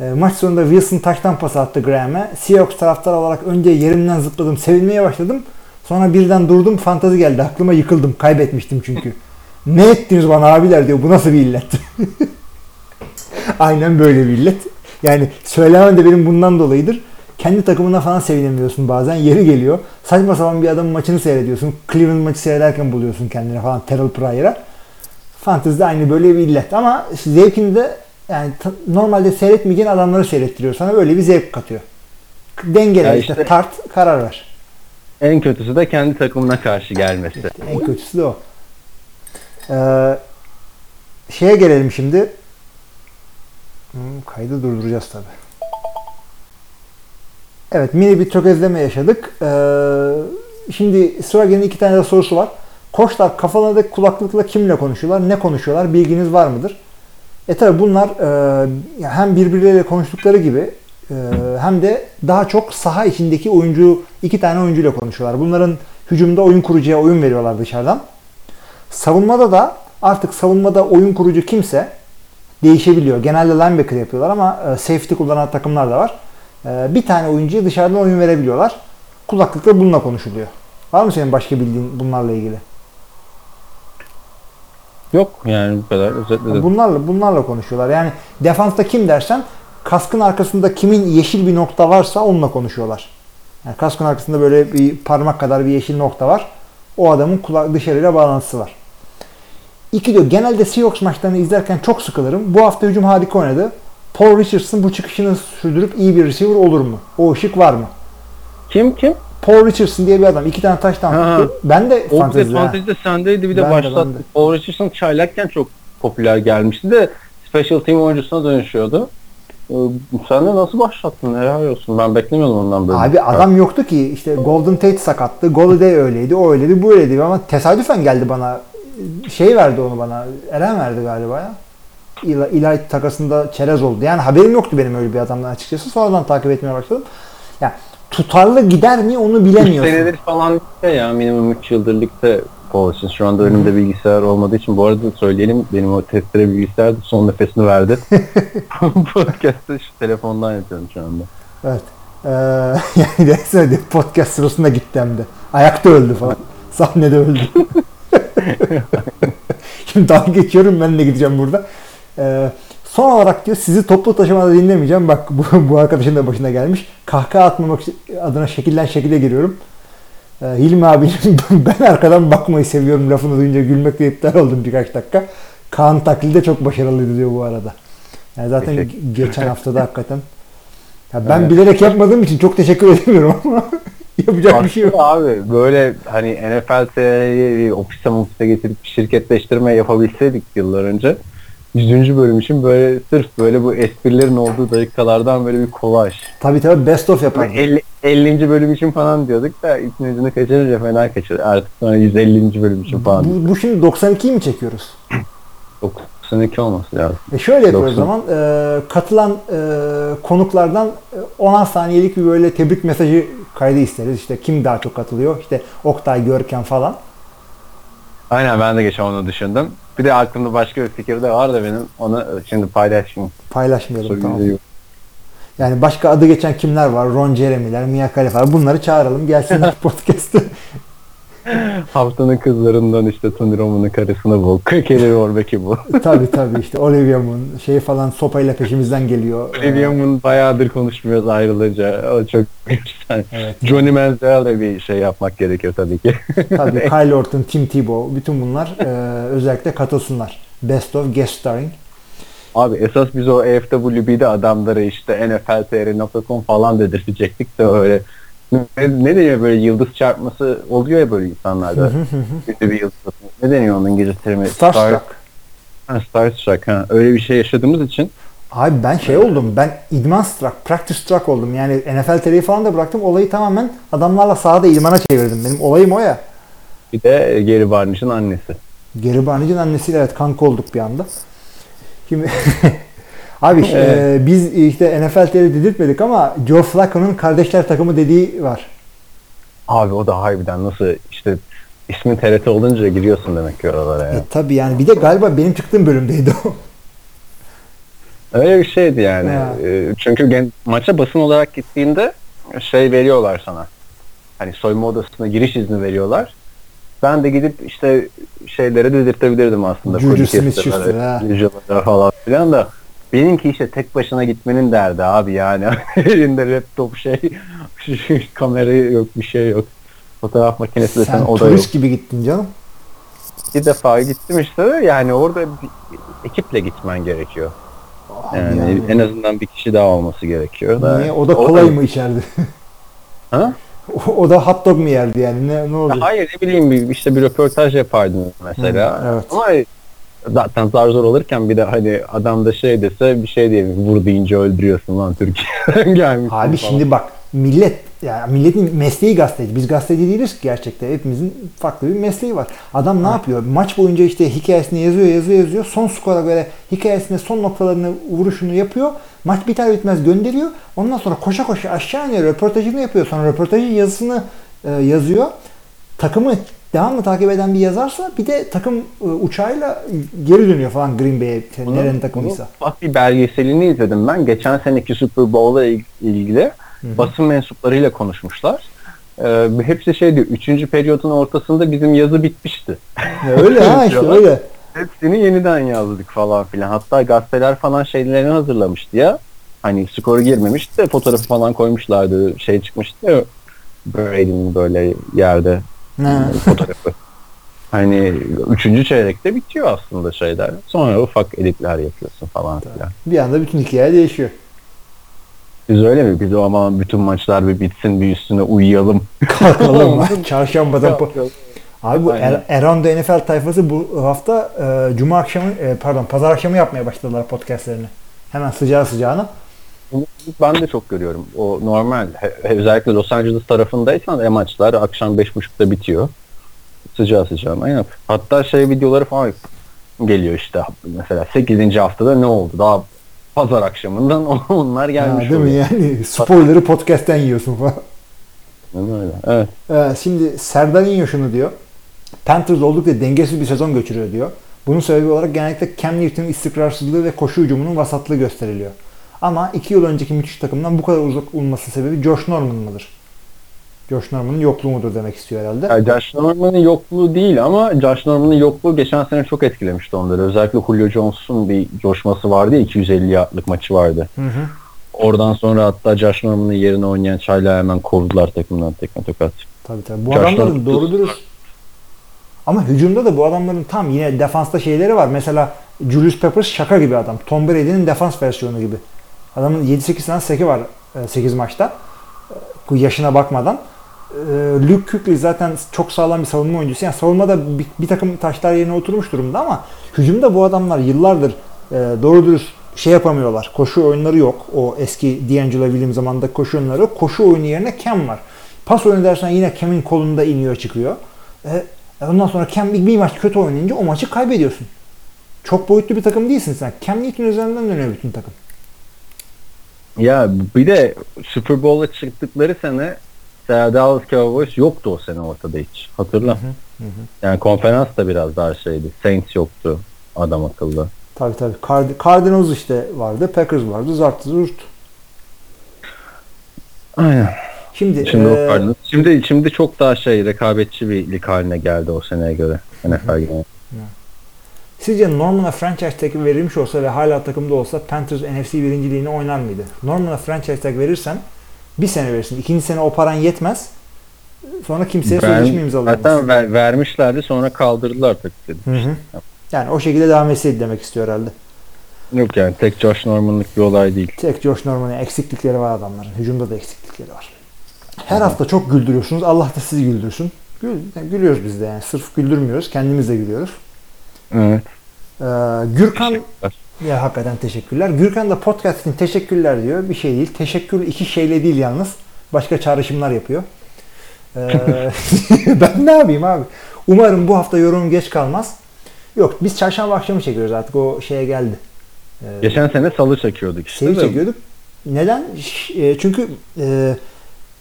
E, maç sonunda Wilson taştan pas attı Graham'e. Seahawks taraftar olarak önce yerimden zıpladım, sevinmeye başladım. Sonra birden durdum, fantazi geldi. Aklıma yıkıldım. Kaybetmiştim çünkü. ne ettiniz bana abiler diyor. Bu nasıl bir illet? Aynen böyle bir illet. Yani söylemem de benim bundan dolayıdır. Kendi takımına falan sevinemiyorsun bazen. Yeri geliyor. Saçma sapan bir adamın maçını seyrediyorsun. Cleveland maçı seyrederken buluyorsun kendine falan Terrell Pryor'a. Fantasy'de aynı böyle bir illet. Ama zevkini de yani normalde seyretmeyeceğin adamları seyrettiriyor. Sana böyle bir zevk katıyor. Dengele işte, işte tart karar ver. En kötüsü de kendi takımına karşı gelmesi. İşte en kötüsü de o. Ee, şeye gelelim şimdi. Hmm, kaydı durduracağız tabi. Evet mini bir tökezleme yaşadık. Ee, şimdi Swagen'in iki tane de sorusu var. Koçlar kafalarındaki kulaklıkla kimle konuşuyorlar? Ne konuşuyorlar? Bilginiz var mıdır? E tabi bunlar e, hem birbirleriyle konuştukları gibi e, hem de daha çok saha içindeki oyuncu iki tane oyuncuyla konuşuyorlar. Bunların hücumda oyun kurucuya oyun veriyorlar dışarıdan. Savunmada da artık savunmada oyun kurucu kimse değişebiliyor. Genelde linebacker yapıyorlar ama e, safety kullanan takımlar da var. E, bir tane oyuncuya dışarıdan oyun verebiliyorlar. Kulaklıkla bununla konuşuluyor. Var mı senin başka bildiğin bunlarla ilgili? Yok yani bu kadar özetledim. Bunlarla bunlarla konuşuyorlar. Yani defansta kim dersen kaskın arkasında kimin yeşil bir nokta varsa onunla konuşuyorlar. Yani kaskın arkasında böyle bir parmak kadar bir yeşil nokta var. O adamın kulak dışarıyla bağlantısı var. İki diyor genelde Seahawks maçlarını izlerken çok sıkılırım. Bu hafta hücum harika oynadı. Paul Richardson bu çıkışını sürdürüp iyi bir receiver olur mu? O ışık var mı? Kim kim? Paul Richardson diye bir adam. iki tane taş attı. Ben de o fantezide. Fantezide sendeydi bir de başlattı. Paul Richardson çaylakken çok popüler gelmişti de special team oyuncusuna dönüşüyordu. Ee, sen de nasıl başlattın? Helal olsun. Ben beklemiyordum ondan böyle. Abi adam yoktu ki. işte Golden Tate sakattı. Golladay öyleydi. O öyleydi. Bu öyleydi. Ama tesadüfen geldi bana şey verdi onu bana. Eren verdi galiba ya. Eli takasında çerez oldu. Yani haberim yoktu benim öyle bir adamdan açıkçası. Sonradan takip etmeye başladım. Yani tutarlı gider mi onu bilemiyorsun. 3 senedir falan ya minimum 3 yıldır ligde Paul için. Şu anda önümde bilgisayar olmadığı için bu arada söyleyelim benim o testere bilgisayar son nefesini verdi. Podcast'ı şu telefondan yapıyorum şu anda. Evet. Ee, yani desene podcast sırasında gitti hem de. Ayakta öldü falan. Sahnede öldü. Şimdi dalga geçiyorum ben de gideceğim burada. Ee, son olarak diyor sizi toplu taşımada dinlemeyeceğim. Bak bu, bu arkadaşın da başına gelmiş. Kahkaha atmamak adına şekilden şekilde giriyorum. Ee, Hilmi abi ben arkadan bakmayı seviyorum lafını duyunca gülmekle iptal oldum birkaç dakika. Kaan taklidi de çok başarılıydı diyor bu arada. Yani zaten teşekkür. geçen haftada hakikaten. Ya ben evet. bilerek yapmadığım için çok teşekkür edemiyorum ama yapacak Aslında bir şey yok. Abi böyle hani NFL'yi ofise ofise getirip şirketleştirme yapabilseydik yıllar önce 100. bölüm için böyle sırf böyle bu esprilerin olduğu dakikalardan böyle bir kolaj. Tabii tabii best of yapalım. Yani 50, 50. bölüm için falan diyorduk da ipin ucunu kaçırınca fena kaçır. Artık sonra 150. bölüm için falan. Bu, bu şimdi 92'yi mi çekiyoruz? 92 olması lazım. E şöyle yapıyoruz o zaman. E, katılan e, konuklardan 10 saniyelik bir böyle tebrik mesajı kaydı isteriz. İşte kim daha çok katılıyor? İşte Oktay, Görkem falan. Aynen ben de geçen onu düşündüm. Bir de aklımda başka bir fikir de var da benim. Onu şimdi paylaşmayayım. Paylaşmayalım tamam. Yani başka adı geçen kimler var? Ron Jeremy'ler, Mia Khalifa. Bunları çağıralım. Gelsinler podcast'ı. Haftanın kızlarından işte Tony Romo'nun karısını bul. Kelly Orbeck'i bu. tabii tabii işte Olivia Moon şey falan sopayla peşimizden geliyor. Olivia Moon bayağıdır konuşmuyoruz ayrılınca. O çok güzel. Evet. Johnny Manziel'le bir şey yapmak gerekir tabii ki. tabii Kyle Orton, Tim Tebow bütün bunlar e, özellikle katılsınlar. Best of Guest Starring. Abi esas biz o EFWB'de adamları işte NFLTR.com falan dedirtecektik de öyle ne, ne deniyor böyle yıldız çarpması oluyor ya böyle insanlarda. Ünlü bir yıldız. Ne deniyor onun İngilizce terimi? Starstruck. Ha, Starstruck. Ha. Öyle bir şey yaşadığımız için Abi ben şey oldum. Ben idman struck, practice struck oldum. Yani NFL TV'yi falan da bıraktım. Olayı tamamen adamlarla sahada idmana çevirdim. Benim olayım o ya. Bir de Geri Barnage'ın annesi. Geri Barnage'ın annesiyle evet kanka olduk bir anda. Şimdi Abi e, biz işte NFL'leri dedirtmedik ama Joe Flacco'nun kardeşler takımı dediği var. Abi o da harbiden nasıl işte ismin TRT olunca giriyorsun demek ki oralara ya. E, tabii yani bir de galiba benim çıktığım bölümdeydi o. Öyle bir şeydi yani. E, çünkü gen, maça basın olarak gittiğinde şey veriyorlar sana. Hani soyma odasına giriş izni veriyorlar. Ben de gidip işte şeylere dedirtebilirdim aslında. Juju Smith-Schuster falan filan da Benimki işte tek başına gitmenin derdi abi yani. Elinde laptop şey, kamera yok bir şey yok. Fotoğraf makinesi de sen, sen oda turist gibi gittin canım. Bir defa gittim işte yani orada bir ekiple gitmen gerekiyor. Yani, yani en azından bir kişi daha olması gerekiyor. Da. Niye? O da kolay o mı içerdi? ha? O, o da hot dog mu yerdi yani? Ne, ne oldu? Hayır ne bileyim işte bir röportaj yapardın mesela. Hı, evet. Ama zaten zar zor olurken bir de hani adam da şey dese bir şey diye vur deyince öldürüyorsun lan Türkiye'den gelmiş. Abi falan. şimdi bak millet yani milletin mesleği gazeteci. Biz gazeteci değiliz ki gerçekten. Hepimizin farklı bir mesleği var. Adam ne ha. yapıyor? Maç boyunca işte hikayesini yazıyor, yazıyor, yazıyor. Son skora göre hikayesine son noktalarını, vuruşunu yapıyor. Maç biter bitmez gönderiyor. Ondan sonra koşa koşa aşağı iniyor. Röportajını yapıyor. Sonra röportajın yazısını e, yazıyor. Takımı devamlı takip eden bir yazarsa bir de takım e, uçağıyla geri dönüyor falan Green Bay'e nerenin takımıysa. Bak bir belgeselini izledim ben. Geçen seneki Super Bowl'la ilgili Hı-hı. basın mensuplarıyla konuşmuşlar. Ee, hepsi şey diyor. Üçüncü periyodun ortasında bizim yazı bitmişti. öyle ha işte öyle. Hepsini yeniden yazdık falan filan. Hatta gazeteler falan şeylerini hazırlamıştı ya. Hani skoru girmemişti de fotoğrafı falan koymuşlardı. Şey çıkmıştı ya. Brady'nin böyle yerde fotoğrafı. Hani üçüncü çeyrekte bitiyor aslında şeyler. Sonra ufak editler yapıyorsun falan filan. Bir anda bütün hikaye değişiyor. Biz öyle mi? Biz o ama bütün maçlar bir bitsin bir üstüne uyuyalım. Kalkalım. Çarşambadan Abi bu er, Erando NFL tayfası bu hafta e, Cuma akşamı e, pardon Pazar akşamı yapmaya başladılar podcastlerini. Hemen sıcağı sıcağına. Ben de çok görüyorum. O normal. Özellikle Los Angeles tarafındaysan e maçlar akşam 5.30'da bitiyor. Sıcağı sıcağına yap. Hatta şey videoları falan geliyor işte mesela 8. haftada ne oldu? Daha pazar akşamından onlar gelmiş ha, Değil oluyor. mi yani? Spoiler'ı podcast'ten yiyorsun falan. Öyle. Evet. Ee, şimdi Serdar İnyo şunu diyor. Panthers oldukça dengesiz bir sezon geçiriyor diyor. Bunun sebebi olarak genellikle Cam Newton'un istikrarsızlığı ve koşu hücumunun vasatlığı gösteriliyor. Ama iki yıl önceki müthiş takımdan bu kadar uzak olması sebebi Josh Norman mıdır? Josh Norman'ın yokluğu mudur demek istiyor herhalde. Yani Josh Norman'ın yokluğu değil ama Josh Norman'ın yokluğu geçen sene çok etkilemişti onları. Özellikle Julio Jones'un bir coşması vardı ya 250 yardlık maçı vardı. Hı hı. Oradan sonra hatta Josh Norman'ın yerine oynayan Çayla hemen kovdular takımdan tekme tokat. Tabii tabii. Bu Josh adamların Norman doğru dürüst ama hücumda da bu adamların tam yine defansta şeyleri var. Mesela Julius Peppers şaka gibi adam. Tom Brady'nin defans versiyonu gibi. Adamın 7-8 tane seki var 8 e, maçta. Bu yaşına bakmadan. E, Luke Kuechly zaten çok sağlam bir savunma oyuncusu. Yani savunmada bir, bir takım taşlar yerine oturmuş durumda ama hücumda bu adamlar yıllardır e, doğru dürüst şey yapamıyorlar. Koşu oyunları yok. O eski D'Angelo Williams zamanında koşu oyunları. Koşu oyunu yerine Cam var. Pas oyunu dersen yine Cam'in kolunda iniyor çıkıyor. E, ondan sonra Cam bir, bir maç kötü oynayınca o maçı kaybediyorsun. Çok boyutlu bir takım değilsin sen. Cam Newton üzerinden dönüyor bütün takım. Ya bir de Super Bowl'a çıktıkları sene Dallas Cowboys yoktu o sene ortada hiç. Hatırla. Hı hı, hı. Yani konferans da biraz daha şeydi. Saints yoktu adam akıllı. Tabii tabii. Card Cardinals işte vardı. Packers vardı. Zart zurt. Aynen. Şimdi şimdi, e, şimdi şimdi çok daha şey rekabetçi bir lig haline geldi o seneye göre NFL gibi. Sizce Norman'a franchise tag verilmiş olsa ve hala takımda olsa Panthers NFC birinciliğini oynar mıydı? Norman'a franchise tag verirsen bir sene verirsin. İkinci sene o paran yetmez. Sonra kimseye Ver, sözleşme imzalayamaz. Zaten ver, vermişlerdi sonra kaldırdılar tabii. Hı hı. Yani o şekilde devam etseydi demek istiyor herhalde. Yok yani tek Josh Norman'lık bir olay değil. Tek Josh Norman'ın eksiklikleri var adamların. Hücumda da eksiklikleri var. Her Hı-hı. hafta çok güldürüyorsunuz. Allah da sizi güldürsün. Gül, yani gülüyoruz biz de yani. Sırf güldürmüyoruz. Kendimiz de gülüyoruz. Evet. Ee, Gürkan ya hakikaten teşekkürler. Gürkan da podcast'in teşekkürler diyor. Bir şey değil. Teşekkür iki şeyle değil yalnız. Başka çağrışımlar yapıyor. Ee, ben ne yapayım abi? Umarım bu hafta yorum geç kalmaz. Yok biz çarşamba akşamı çekiyoruz artık o şeye geldi. Ee, Geçen sene salı çekiyorduk işte. Salı çekiyorduk. Neden? E, çünkü e,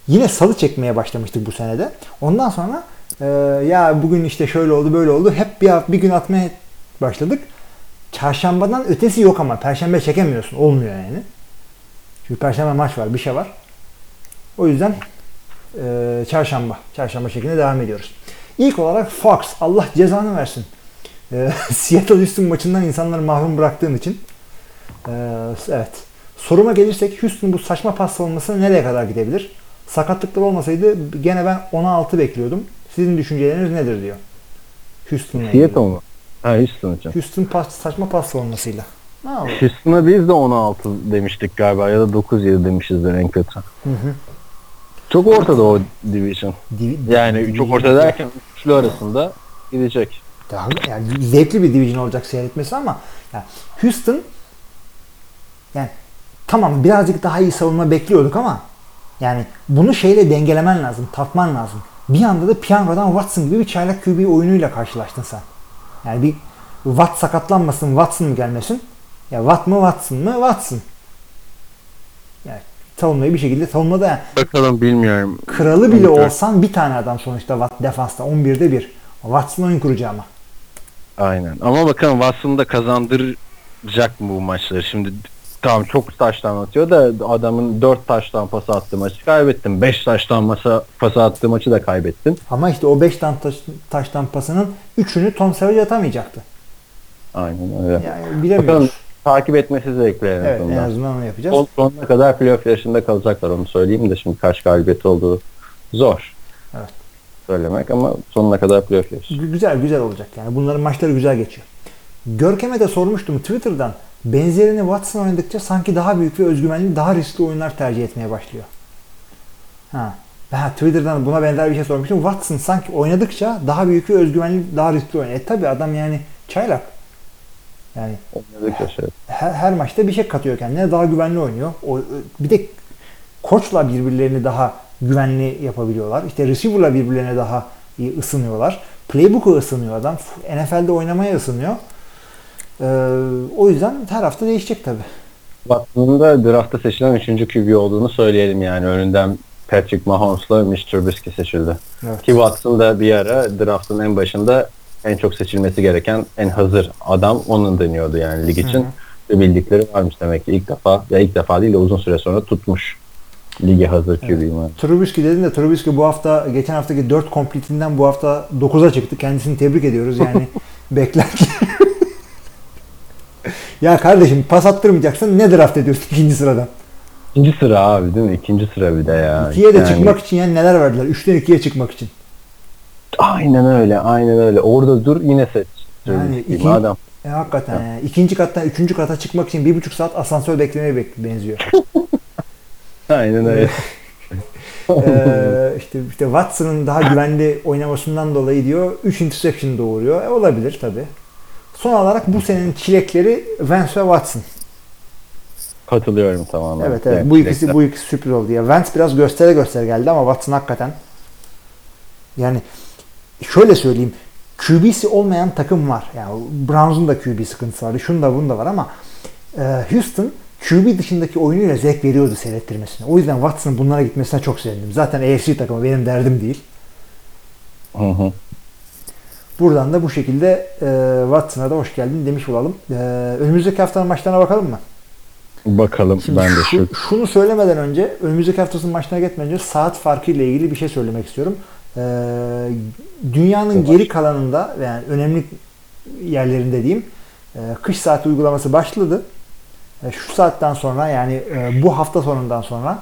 yine salı çekmeye başlamıştık bu senede. Ondan sonra e, ya bugün işte şöyle oldu böyle oldu. Hep bir, bir gün atmaya başladık. Çarşambadan ötesi yok ama. Perşembe çekemiyorsun. Olmuyor yani. Çünkü perşembe maç var. Bir şey var. O yüzden e, çarşamba. Çarşamba şeklinde devam ediyoruz. İlk olarak Fox. Allah cezanı versin. E, Seattle Houston maçından insanları mahrum bıraktığın için. E, evet. Soruma gelirsek Houston bu saçma pas savunmasına nereye kadar gidebilir? Sakatlıklar olmasaydı gene ben 10'a 6 bekliyordum. Sizin düşünceleriniz nedir diyor. Houston'la Seattle mı? Ha Houston için. Houston pas, saçma pas savunmasıyla. Houston'a biz de 16 demiştik galiba ya da 9-7 demişizdir en kötü. Hı hı. Çok ortada o division. Div yani div çok ortada derken üçlü arasında gidecek. Daha, yani zevkli bir division olacak seyretmesi ama yani Houston yani tamam birazcık daha iyi savunma bekliyorduk ama yani bunu şeyle dengelemen lazım, tatman lazım. Bir anda da piyangodan Watson gibi bir çaylak QB oyunuyla karşılaştın sen. Yani bir Watt sakatlanmasın, Watson mı gelmesin? Ya Watt mı Watson mı? Watson. Yani savunmayı bir şekilde savunmada yani. Bakalım bilmiyorum. Kralı bile olsan bir tane adam sonuçta Watt defansta 11'de bir. Watson oyun kurucu ama. Aynen. Ama bakalım Watson da kazandıracak mı bu maçları? Şimdi tamam çok taştan atıyor da adamın 4 taştan pas attığı maçı kaybettin. 5 taştan masa pas attığı maçı da kaybettin. Ama işte o 5 taş, taştan pasının 3'ünü Tom Savage atamayacaktı. Aynen öyle. Yani bilemiyoruz. Bakalım takip etmesi zevkli en evet, en azından onu yapacağız. Son, sonuna kadar playoff yarışında kalacaklar onu söyleyeyim de şimdi kaç galibiyeti olduğu zor. Evet. Söylemek ama sonuna kadar playoff yarışı. Güzel güzel olacak yani bunların maçları güzel geçiyor. Görkem'e de sormuştum Twitter'dan. Benzerini Watson oynadıkça sanki daha büyük ve özgüvenli, daha riskli oyunlar tercih etmeye başlıyor. Ha. Ben Twitter'dan buna benzer bir şey sormuştum. Watson sanki oynadıkça daha büyük ve özgüvenli, daha riskli oynuyor. E tabi adam yani çaylak. Yani şey. her, her maçta bir şey katıyor kendine. Daha güvenli oynuyor. O, bir de koçla birbirlerini daha güvenli yapabiliyorlar. İşte receiver'la birbirlerine daha iyi ısınıyorlar. Playbook'u ısınıyor adam. NFL'de oynamaya ısınıyor. Ee, o yüzden her hafta değişecek tabii. Watson'ın da draftta seçilen 3. QB olduğunu söyleyelim yani. Önünden Patrick Mahomes'la Mitch Trubisky seçildi. Evet. Ki Watson da bir ara draftın en başında en çok seçilmesi gereken en hazır adam onun deniyordu yani lig için. Hı-hı. Bildikleri varmış demek ki ilk defa ya ilk defa değil de uzun süre sonra tutmuş lige hazır QB'yim. Evet. Trubisky dedin de Trubisky bu hafta geçen haftaki 4 komplitinden bu hafta 9'a çıktı. Kendisini tebrik ediyoruz yani beklerken. Ya kardeşim pas attırmayacaksın ne draft ediyorsun ikinci sıradan? İkinci sıra abi değil mi? İkinci sıra bir de ya. İkiye de yani... çıkmak için yani neler verdiler? Üçten ikiye çıkmak için. Aynen öyle. Aynen öyle. Orada dur yine seç. Yani iki, adam. E, hakikaten. Ya. Yani. İkinci kattan üçüncü kata çıkmak için bir buçuk saat asansör beklemeye bek benziyor. Aynen öyle. ee, işte, işte Watson'ın daha güvenli oynamasından dolayı diyor 3 interception doğuruyor. E, olabilir tabi. Son olarak bu senenin çilekleri Vance ve Watson. Katılıyorum tamamen. Evet evet. bu ikisi bu ikisi sürpriz oldu ya. Vance biraz göstere göstere geldi ama Watson hakikaten yani şöyle söyleyeyim. QB'si olmayan takım var. Yani Browns'un da QB sıkıntısı vardı. Şunda da bunda var ama e, Houston QB dışındaki oyunuyla zevk veriyordu seyrettirmesine. O yüzden Watson'ın bunlara gitmesine çok sevindim. Zaten AFC takımı benim derdim değil. Hı hı. Buradan da bu şekilde e, Watson'a da hoş geldin demiş olalım. E, önümüzdeki haftanın maçlarına bakalım mı? Bakalım Şimdi ben de şu, şu. Şunu söylemeden önce önümüzdeki haftasının maçlarına gitmeden önce saat farkı ile ilgili bir şey söylemek istiyorum. E, dünyanın geri kalanında yani önemli yerlerinde diyeyim e, kış saati uygulaması başladı. E, şu saatten sonra yani e, bu hafta sonundan sonra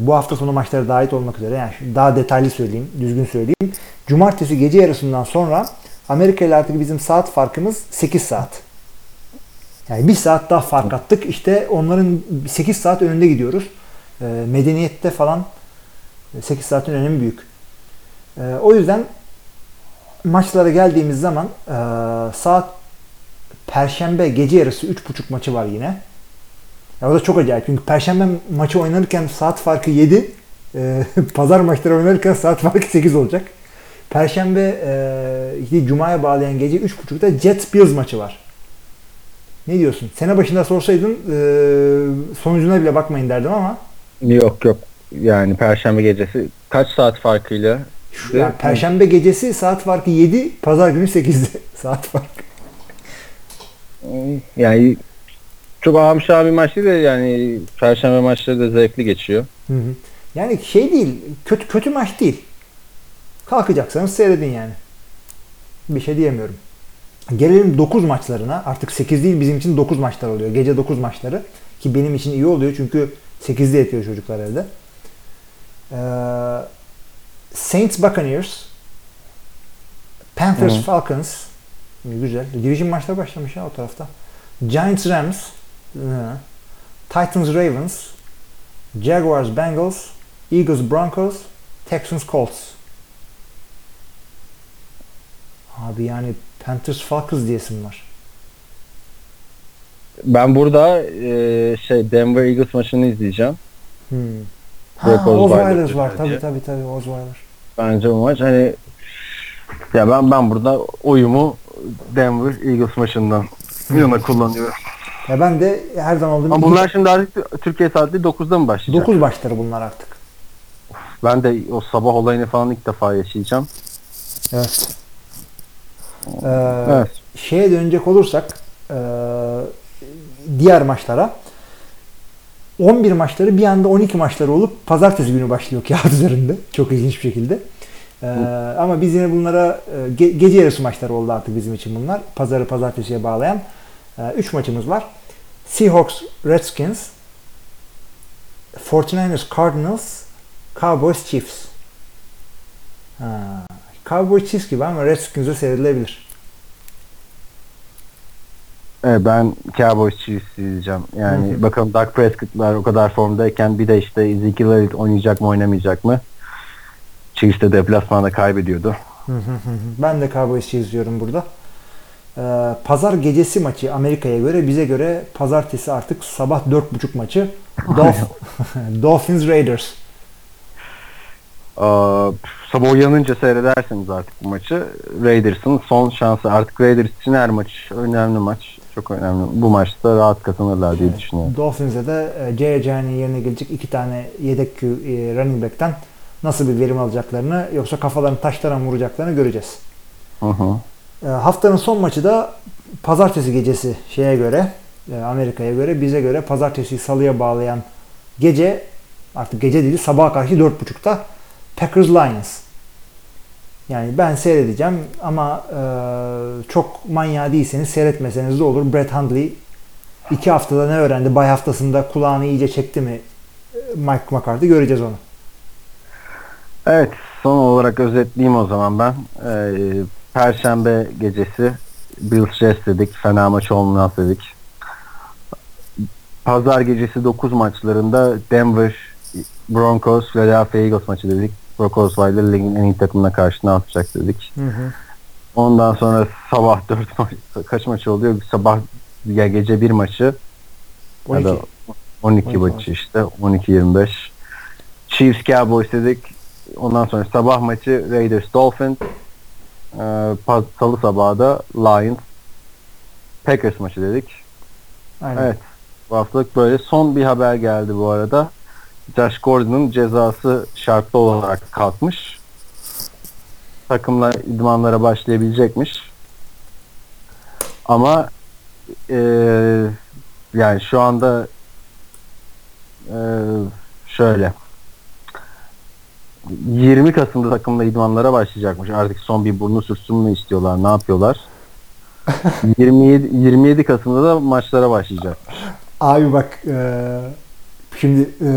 bu hafta sonu maçları dahil olmak üzere yani daha detaylı söyleyeyim, düzgün söyleyeyim. Cumartesi gece yarısından sonra Amerika ile artık bizim saat farkımız 8 saat. Yani bir saat daha fark attık. İşte onların 8 saat önünde gidiyoruz. Medeniyette falan 8 saatin önemi büyük. O yüzden maçlara geldiğimiz zaman saat Perşembe gece yarısı 3.30 maçı var yine. Ya o da çok acayip. Çünkü Perşembe maçı oynanırken saat farkı 7. E, Pazar maçları oynanırken saat farkı 8 olacak. Perşembe e, Cuma'ya bağlayan gece 3.30'da Jets Bills maçı var. Ne diyorsun? Sene başında sorsaydın e, sonucuna bile bakmayın derdim ama. Yok yok. Yani Perşembe gecesi kaç saat farkıyla? Şu, yani Perşembe gecesi saat farkı 7, Pazar günü 8'de saat farkı yani çok amşa bir maç değil de yani perşembe maçları da zevkli geçiyor. Hı hı. Yani şey değil, kötü kötü maç değil. Kalkacaksanız seyredin yani. Bir şey diyemiyorum. Gelelim 9 maçlarına. Artık 8 değil bizim için 9 maçlar oluyor. Gece 9 maçları. Ki benim için iyi oluyor çünkü 8'de yatıyor çocuklar evde. Ee, Saints Buccaneers Panthers Hı-hı. Falcons Güzel. Division maçları başlamış ya o tarafta. Giants Rams, Titans Ravens, Jaguars Bengals, Eagles Broncos, Texans Colts. Abi yani Panthers Falcons diyesim var. Ben burada e, şey Denver Eagles maçını izleyeceğim. Hmm. Ha, Osweiler var. Tabii tabii tabii Osweiler. Bence bu maç hani ya ben ben burada oyumu Denver Eagles maçından yana kullanıyorum. Ya ben de her zaman olduğum Ama bunlar şimdi artık Türkiye saati 9'da mı başlayacak? 9 başları bunlar artık. Ben de o sabah olayını falan ilk defa yaşayacağım. Evet. Ee, evet. Şeye dönecek olursak e, diğer maçlara 11 maçları bir anda 12 maçları olup pazartesi günü başlıyor kağıt üzerinde. Çok ilginç bir şekilde. Ee, ama biz yine bunlara e, ge- gece yarısı maçları oldu artık bizim için bunlar. Pazarı pazartesiye bağlayan 3 e, maçımız var. Seahawks, Redskins, 49ers, Cardinals, Cowboys, Chiefs. Ha, Cowboys Chiefs gibi ama Redskins'e seyredilebilir. Evet, ben Cowboys Chiefs izleyeceğim. Yani Hı-hı. bakalım Dak Prescott'lar o kadar formdayken bir de işte Ezekiel Elliott oynayacak mı oynamayacak mı? Chiefs de deplasmanda kaybediyordu. ben de Cowboys'ı izliyorum burada. Ee, pazar gecesi maçı Amerika'ya göre bize göre pazartesi artık sabah 4.30 maçı Dolph Dolphins Raiders. Aa, sabah uyanınca seyrederseniz artık bu maçı Raiders'ın son şansı. Artık Raiders için her maç önemli maç. Çok önemli. Bu maçta rahat kazanırlar diye düşünüyorum. Dolphins'e de e, J.J.'nin yerine gelecek iki tane yedek Q, e, running back'ten nasıl bir verim alacaklarını yoksa kafalarını taşlara vuracaklarını göreceğiz. Hı hı. E, haftanın son maçı da pazartesi gecesi şeye göre e, Amerika'ya göre bize göre pazartesi salıya bağlayan gece artık gece değil sabaha karşı 4.30'da Packers Lions. Yani ben seyredeceğim ama e, çok manyağı değilseniz seyretmeseniz de olur. Brett Hundley iki haftada ne öğrendi? Bay haftasında kulağını iyice çekti mi Mike McCarthy göreceğiz onu. Evet son olarak özetleyeyim o zaman ben. Ee, Perşembe gecesi Bills Jets dedik. Fena maç olmaz dedik. Pazar gecesi 9 maçlarında Denver Broncos Philadelphia Eagles maçı dedik. Broncos Wilder ligin en iyi takımına karşı ne yapacak dedik. Hı hı. Ondan sonra sabah 4 maç kaç maç oluyor? Sabah ya gece bir maçı 12. Ya da 12, 12 maçı işte 12-25. Chiefs Cowboys dedik. Ondan sonra sabah maçı Raiders Dolphins. Ee, salı sabahı da Lions Packers maçı dedik. Aynen. Evet. Bu haftalık böyle. Son bir haber geldi bu arada. Josh Gordon'un cezası şartlı olarak kalkmış. Takımla idmanlara başlayabilecekmiş. Ama e, yani şu anda e, şöyle 20 Kasım'da takımla idmanlara başlayacakmış. Artık son bir burnu sürsün mü istiyorlar? Ne yapıyorlar? 27 27 Kasım'da da maçlara başlayacakmış. Abi bak e, şimdi e,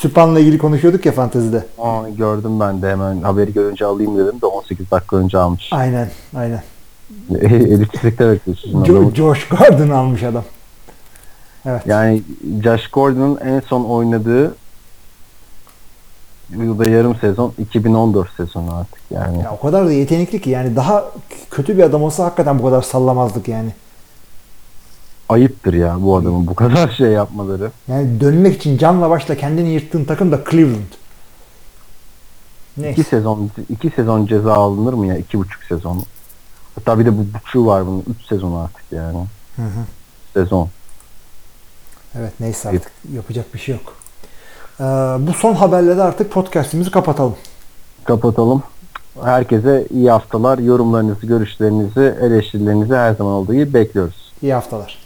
Süpan'la ilgili konuşuyorduk ya fantezide. Aa, gördüm ben de hemen haberi görünce alayım dedim de 18 dakika önce almış. Aynen aynen. Elitçilikte bekliyorsun. Jo- Josh Gordon almış adam. Evet. Yani Josh Gordon'un en son oynadığı yılda yarım sezon 2014 sezonu artık yani. Ya o kadar da yetenekli ki yani daha kötü bir adam olsa hakikaten bu kadar sallamazdık yani. Ayıptır ya bu adamın bu kadar şey yapmaları. Yani dönmek için canla başla kendini yırttığın takım da Cleveland. Neyse. İki sezon iki sezon ceza alınır mı ya? iki buçuk sezon. Hatta bir de bu buçuğu var bunun. Üç sezon artık yani. Hı hı. Sezon. Evet neyse artık yapacak bir şey yok. Ee, bu son haberle de artık podcastimizi kapatalım. Kapatalım. Herkese iyi haftalar. Yorumlarınızı, görüşlerinizi, eleştirilerinizi her zaman olduğu gibi bekliyoruz. İyi haftalar.